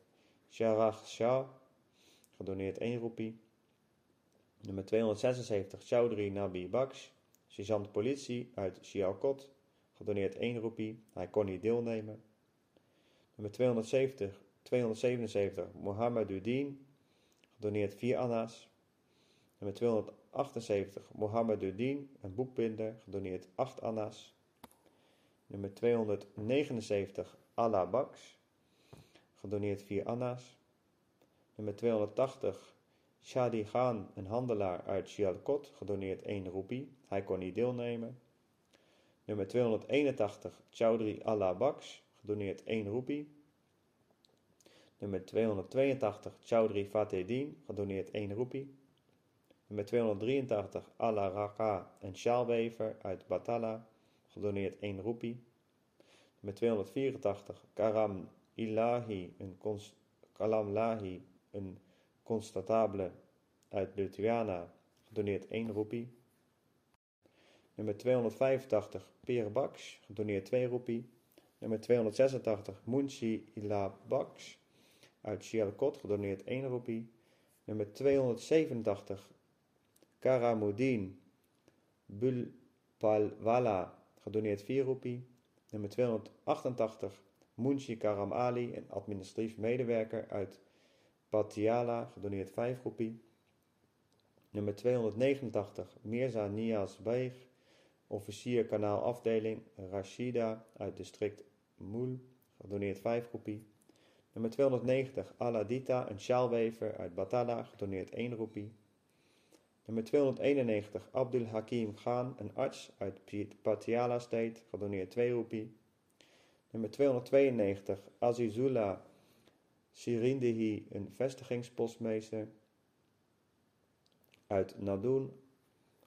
Sharach Shah, gedoneerd 1 roepie. Nummer 276 Chaudhry Nabi Baksh, sergeant politie uit Sialkot, gedoneerd 1 roepie, hij kon niet deelnemen. Nummer 270, 277 Mohammed Udin, gedoneerd 4 anna's. Nummer 278 Mohammed Udin, een boekbinder, gedoneerd 8 anna's. Nummer 279 Allah Baks, gedoneerd 4 anna's. Nummer 280 Shadi Khan, een handelaar uit Sialkot, gedoneerd 1 roepie. Hij kon niet deelnemen. Nummer 281 Chaudhry Allah Baks, gedoneerd 1 roepie. Nummer 282 Chaudhry Fatedin, gedoneerd 1 roepie. Nummer 283 Allah Raka, een sjaalwever uit Batala, gedoneerd 1 roepie. Nummer 284 Karam Ilahi, een Kalam uit Lithuania, gedoneerd 1 roepie. Nummer 285 Peer Baks, gedoneerd 2 roepie. Nummer 286 Munshi Ila Baks uit Sialkot, gedoneerd 1 roepie. Nummer 287 Karamuddin Bulpalwala, gedoneerd 4 roepie. Nummer 288 Munshi Karam Ali, een administratief medewerker uit Patiala, gedoneerd 5 roepie. Nummer 289 Mirza Niaz Beig, officier kanaal afdeling Rashida uit district Moel, gedoneerd 5 roepie. Nummer 290 Aladita, een sjaalwever uit Batala, gedoneerd 1 roepie. Nummer 291 Abdul Hakim Khan, een arts uit Patiala State, gedoneerd 2 roepie. Nummer 292 Azizullah Sirindehi, een vestigingspostmeester uit Nadoen,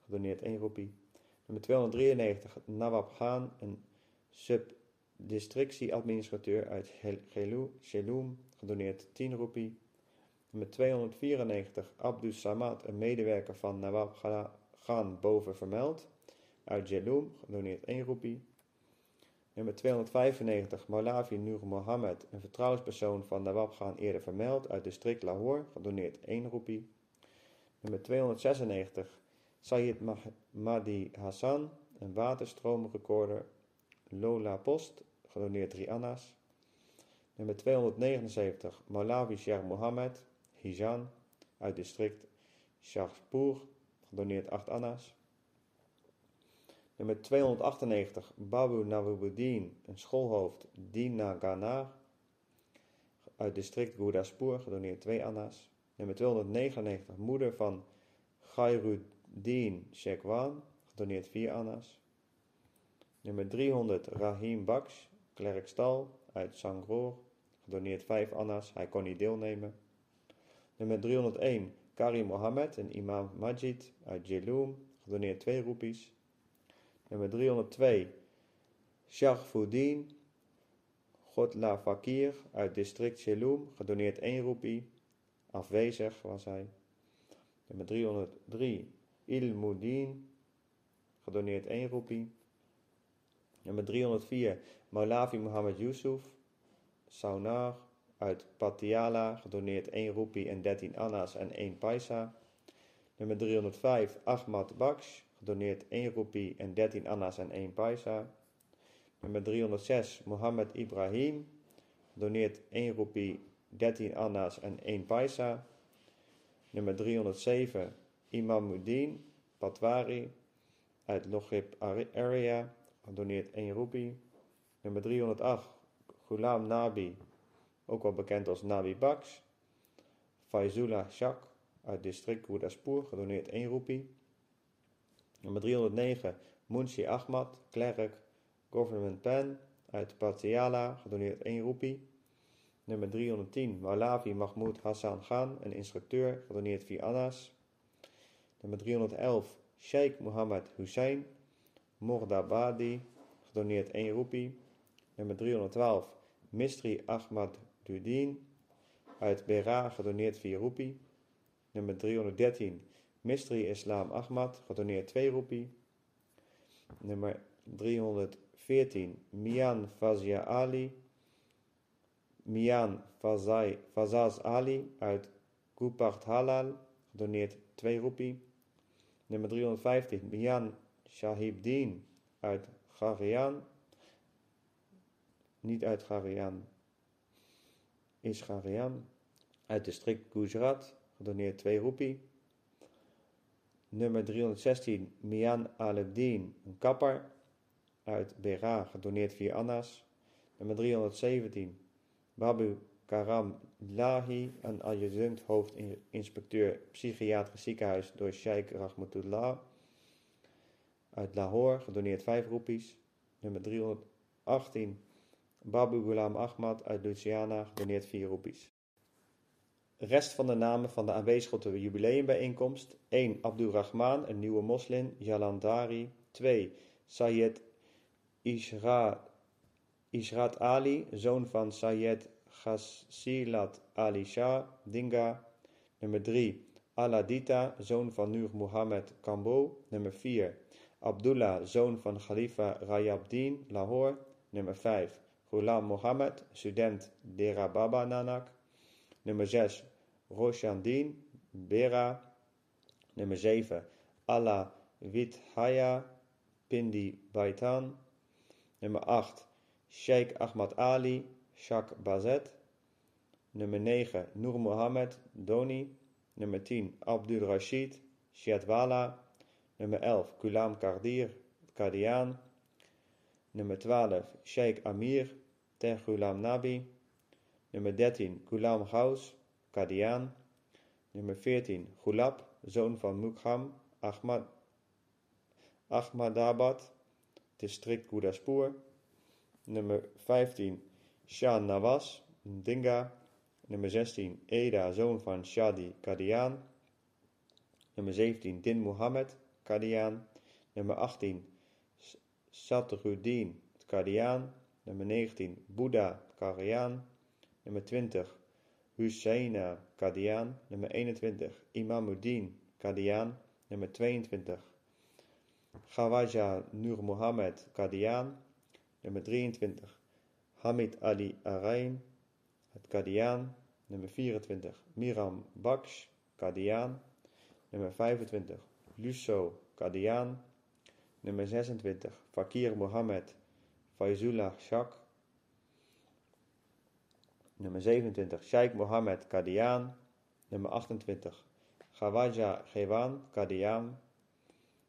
gedoneerd 1 roepie. Nummer 293 Nawab Khan, een subdistrictieadministrateur uit Geloum, gedoneerd 10 roepie. Nummer 294 Abdus Samad, een medewerker van Nawab Khan boven vermeld, uit Geloum, gedoneerd 1 roepie. Nummer 295 Maulavi Nur Mohammed, een vertrouwenspersoon van Nawab Khan eerder vermeld, uit district Lahore, gedoneerd 1 roepie. Nummer 296 Sayyid Mahdi Hassan, een waterstroomrecorder, Lola Post, gedoneerd 3 anna's. Nummer 279 Maulavi Sheikh Mohammed, Hizan, uit district Shahpur, gedoneerd 8 anna's. Nummer 298 Babu Nawabuddin, een schoolhoofd, Dina Ghana, uit district Gurdaspur, gedoneerd 2 anna's. Nummer 299 moeder van Khairuddin Shekwan, gedoneerd 4 anna's. Nummer 300 Rahim Baks, Klerkstal, uit Sangroor, gedoneerd 5 anna's, hij kon niet deelnemen. Nummer 301 Karim Mohammed, een imam Majid uit Jeloum, gedoneerd 2 roepies. Nummer 302 Shahfuddin Godla Fakir uit district Jeloum, gedoneerd 1 roepie. Afwezig was hij. Nummer 303 Ilmuddin, gedoneerd 1 roepie. Nummer 304 Maulavi Mohammed Yusuf, Saunar uit Patiala, gedoneerd 1 roepie en 13 anna's en 1 paisa. Nummer 305 Ahmad Baksh, gedoneerd 1 roepie en 13 anna's en 1 paisa. Nummer 306 Mohammed Ibrahim, gedoneerd 1 roepie, 13 anna's en 1 paisa. Nummer 307 Imam Muddin Patwari uit Logib Area, gedoneerd 1 roepie. Nummer 308 Ghulam Nabi, ook wel bekend als Nabi Baks. Faizullah Shak uit district Gurdaspur, gedoneerd 1 roepie. Nummer 309 Munshi Ahmad, klerk, Government Pen uit Patiala, gedoneerd 1 roepie. Nummer 310 Malavi Mahmoud Hassan Khan, een instructeur, gedoneerd 4 anna's. Nummer 311 Sheikh Mohammed Hussein, Mordabadi, gedoneerd 1 roepie. Nummer 312 Mistri Ahmad Dudin, uit Bera, gedoneerd 4 roepie. Nummer 313 Mistri Islam Ahmad, gedoneerd 2 roepie. Nummer 314 Mian Fazia Ali, Mian Fazai, Fazaz Ali uit Gupart Halal, gedoneerd 2 roepie. Nummer 315, Mian Shahibdin uit Garian. Niet uit Garian, is Garian. Uit district Gujarat, gedoneerd 2 roepie. Nummer 316, Mian Alebdin, een kapper uit Bera, gedoneerd 4 anna's. Nummer 317, Babu Karam Lahi, een adjunct hoofdinspecteur psychiatrisch ziekenhuis door Sheikh Rahmatullah uit Lahore, gedoneerd 5 roepies. Nummer 318, Babu Ghulam Ahmad uit Louisiana, gedoneerd 4 roepies. Rest van de namen van de aanwezigen op de jubileumbijeenkomst. 1. Abdurrahman, een nieuwe moslim, Jalandari. 2. Sayed Ishra, Ishrat Ali, zoon van Sayed Ghasilat Ali Shah, Dinga. Nummer 3. Aladita, zoon van Nur Muhammad Kambo. Nummer 4. Abdullah, zoon van Khalifa Rayabdin, Lahore. Nummer 5. Ghulam Mohammed, student Dera Baba Nanak. Nummer 6. Roshandin, Bera. Nummer 7. Allah Withaya, Pindi Baitan. Nummer 8. Sheikh Ahmad Ali, Shak Bazet. Nummer 9. Noor Mohammed, Doni. Nummer 10. Abdul Rashid, Shiatwala. Nummer 11. Kulam Kardir, Kadian. Nummer 12. Sheikh Amir, Ten Ghulam Nabi. Nummer 13. Ghulam Ghaus, Kadian. Nummer 14. Gulab, zoon van Mukham, Ahmad, Ahmadabad, district Gurdaspur. Nummer 15. Shah Nawaz, Dinga. Nummer 16. Eda, zoon van Shadi Kadian. Nummer 17. Din Muhammad, Kadian. Nummer 18. Satruddin, Kadian. Nummer 19. Buddha, Kadian. Nummer 20. Husseina Kadian. Nummer 21. Imamuddin Kadian. Nummer 22. Khawaja Nur Mohammed Kadian. Nummer 23. Hamid Ali Arain, het Kadian. Nummer 24. Miram Baksh, Kadian. Nummer 25. Lusso Kadian. Nummer 26. Fakir Mohammed Faizullah Shak. Nummer 27. Sheikh Mohammed Kadian. Nummer 28. Khawaja Gewan Kadian.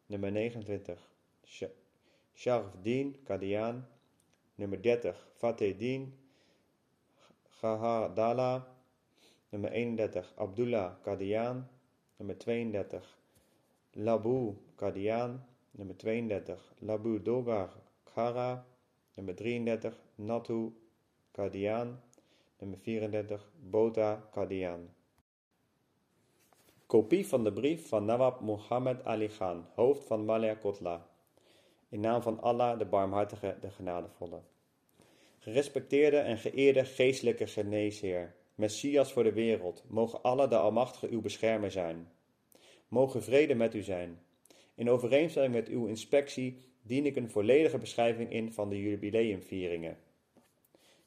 Nummer 29. Sharfdin Kadian. Nummer 30. Fateh Gahadala. Nummer 31. Abdullah Kadian. Nummer 32. Labu Kadian. Nummer 32. Labu Dogar Khara. Nummer 33. Natu Kadian. Nummer 34. Bota Kadian. Kopie van de brief van Nawab Muhammad Ali Khan, hoofd van Malaya Kotla. In naam van Allah, de barmhartige, de genadevolle. Gerespecteerde en geëerde geestelijke geneesheer, Messias voor de wereld, mogen Allah de Almachtige uw beschermer zijn. Mogen vrede met u zijn. In overeenstemming met uw inspectie dien ik een volledige beschrijving in van de jubileumvieringen.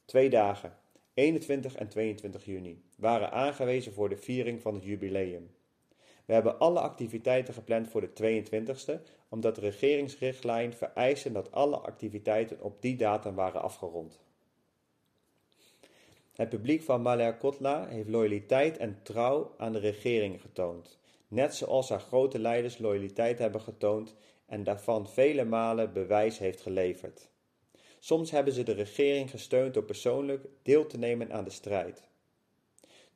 Twee dagen, 21 en 22 juni, waren aangewezen voor de viering van het jubileum. We hebben alle activiteiten gepland voor de 22e, omdat de regeringsrichtlijn vereiste dat alle activiteiten op die datum waren afgerond. Het publiek van Malaya Kotla heeft loyaliteit en trouw aan de regering getoond, net zoals haar grote leiders loyaliteit hebben getoond en daarvan vele malen bewijs heeft geleverd. Soms hebben ze de regering gesteund door persoonlijk deel te nemen aan de strijd.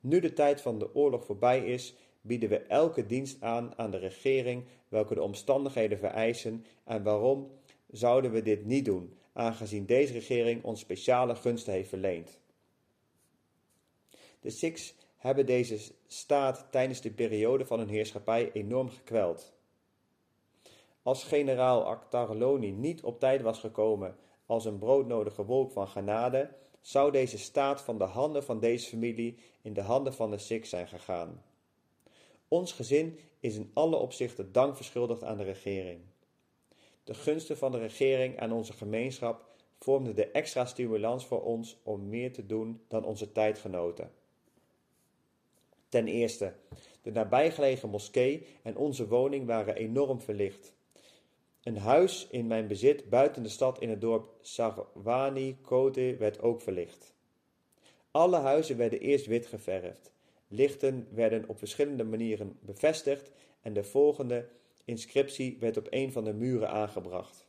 Nu de tijd van de oorlog voorbij is, bieden we elke dienst aan aan de regering welke de omstandigheden vereisen en waarom zouden we dit niet doen, aangezien deze regering ons speciale gunsten heeft verleend. De Sikhs hebben deze staat tijdens de periode van hun heerschappij enorm gekweld. Als generaal Akhtarloni niet op tijd was gekomen als een broodnodige wolk van genade, zou deze staat van de handen van deze familie in de handen van de Sikhs zijn gegaan. Ons gezin is in alle opzichten dank verschuldigd aan de regering. De gunsten van de regering aan onze gemeenschap vormden de extra stimulans voor ons om meer te doen dan onze tijdgenoten. Ten eerste, De nabijgelegen moskee en onze woning waren enorm verlicht. Een huis in mijn bezit buiten de stad in het dorp Sarwani Kote werd ook verlicht. Alle huizen werden eerst wit geverfd. Lichten werden op verschillende manieren bevestigd en de volgende inscriptie werd op een van de muren aangebracht.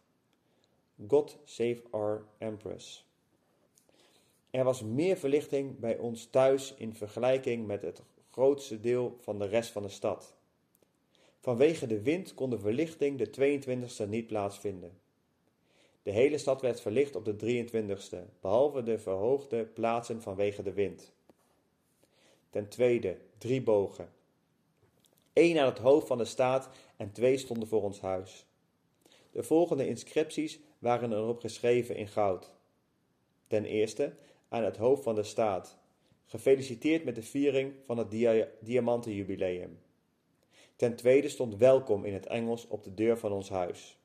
God save our Empress. Er was meer verlichting bij ons thuis in vergelijking met het grootste deel van de rest van de stad. Vanwege de wind kon de verlichting de 22e niet plaatsvinden. De hele stad werd verlicht op de 23e, behalve de verhoogde plaatsen vanwege de wind. Ten tweede, drie bogen. Eén aan het hoofd van de staat en twee stonden voor ons huis. De volgende inscripties waren erop geschreven in goud. Ten eerste, aan het hoofd van de staat. Gefeliciteerd met de viering van het dia diamantenjubileum. Ten tweede stond welkom in het Engels op de deur van ons huis.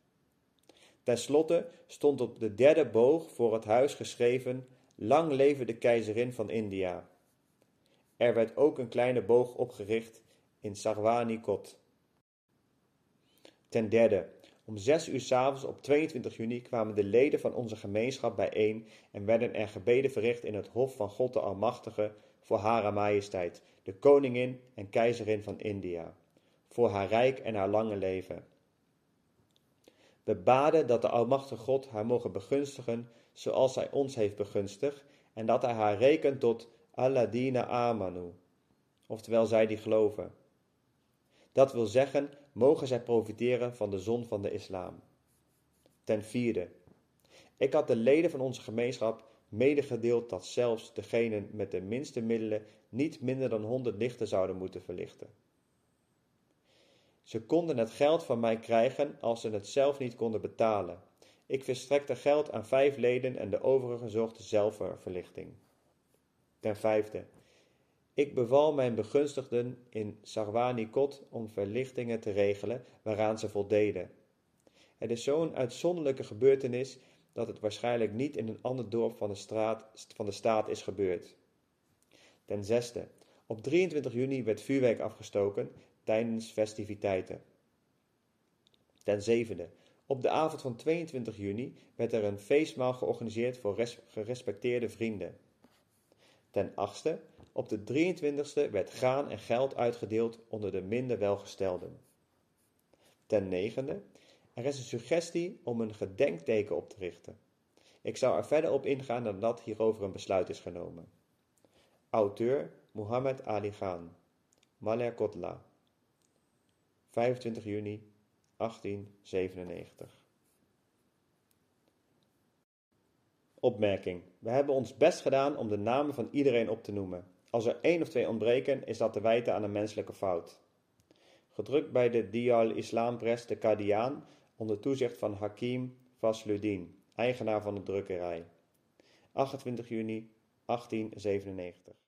Ten slotte stond op de derde boog voor het huis geschreven: Lang leven de keizerin van India. Er werd ook een kleine boog opgericht in Sarwani Kot. Ten derde, om zes uur s'avonds op 22 juni kwamen de leden van onze gemeenschap bijeen en werden er gebeden verricht in het Hof van God de Almachtige voor Hare Majesteit, de koningin en keizerin van India, voor haar rijk en haar lange leven. We baden dat de Almachtige God haar mogen begunstigen zoals hij ons heeft begunstigd en dat hij haar rekent tot Alladina Amanu, oftewel zij die geloven. Dat wil zeggen, mogen zij profiteren van de zon van de islam. Ten vierde, ik had de leden van onze gemeenschap medegedeeld dat zelfs degenen met de minste middelen niet minder dan 100 lichten zouden moeten verlichten. Ze konden het geld van mij krijgen als ze het zelf niet konden betalen. Ik verstrekte geld aan vijf leden en de overigen zochten zelf verlichting. Ten vijfde, ik beval mijn begunstigden in Sarwani-Kot om verlichtingen te regelen waaraan ze voldeden. Het is zo'n uitzonderlijke gebeurtenis dat het waarschijnlijk niet in een ander dorp van de, straat, van de staat is gebeurd. Ten zesde, op 23 juni werd vuurwerk afgestoken tijdens festiviteiten. Ten zevende, op de avond van 22 juni werd er een feestmaal georganiseerd voor gerespecteerde vrienden. Ten achtste, op de 23e werd graan en geld uitgedeeld onder de minder welgestelden. Ten negende, er is een suggestie om een gedenkteken op te richten. Ik zou er verder op ingaan nadat hierover een besluit is genomen. Auteur Muhammad Ali Khan, Maler Kotla, 25 juni 1897. Opmerking. We hebben ons best gedaan om de namen van iedereen op te noemen. Als er één of twee ontbreken, is dat te wijten aan een menselijke fout. Gedrukt bij de Diyal Islampress de Kadiaan onder toezicht van Hakim Fasluddin, eigenaar van de drukkerij. 28 juni 1897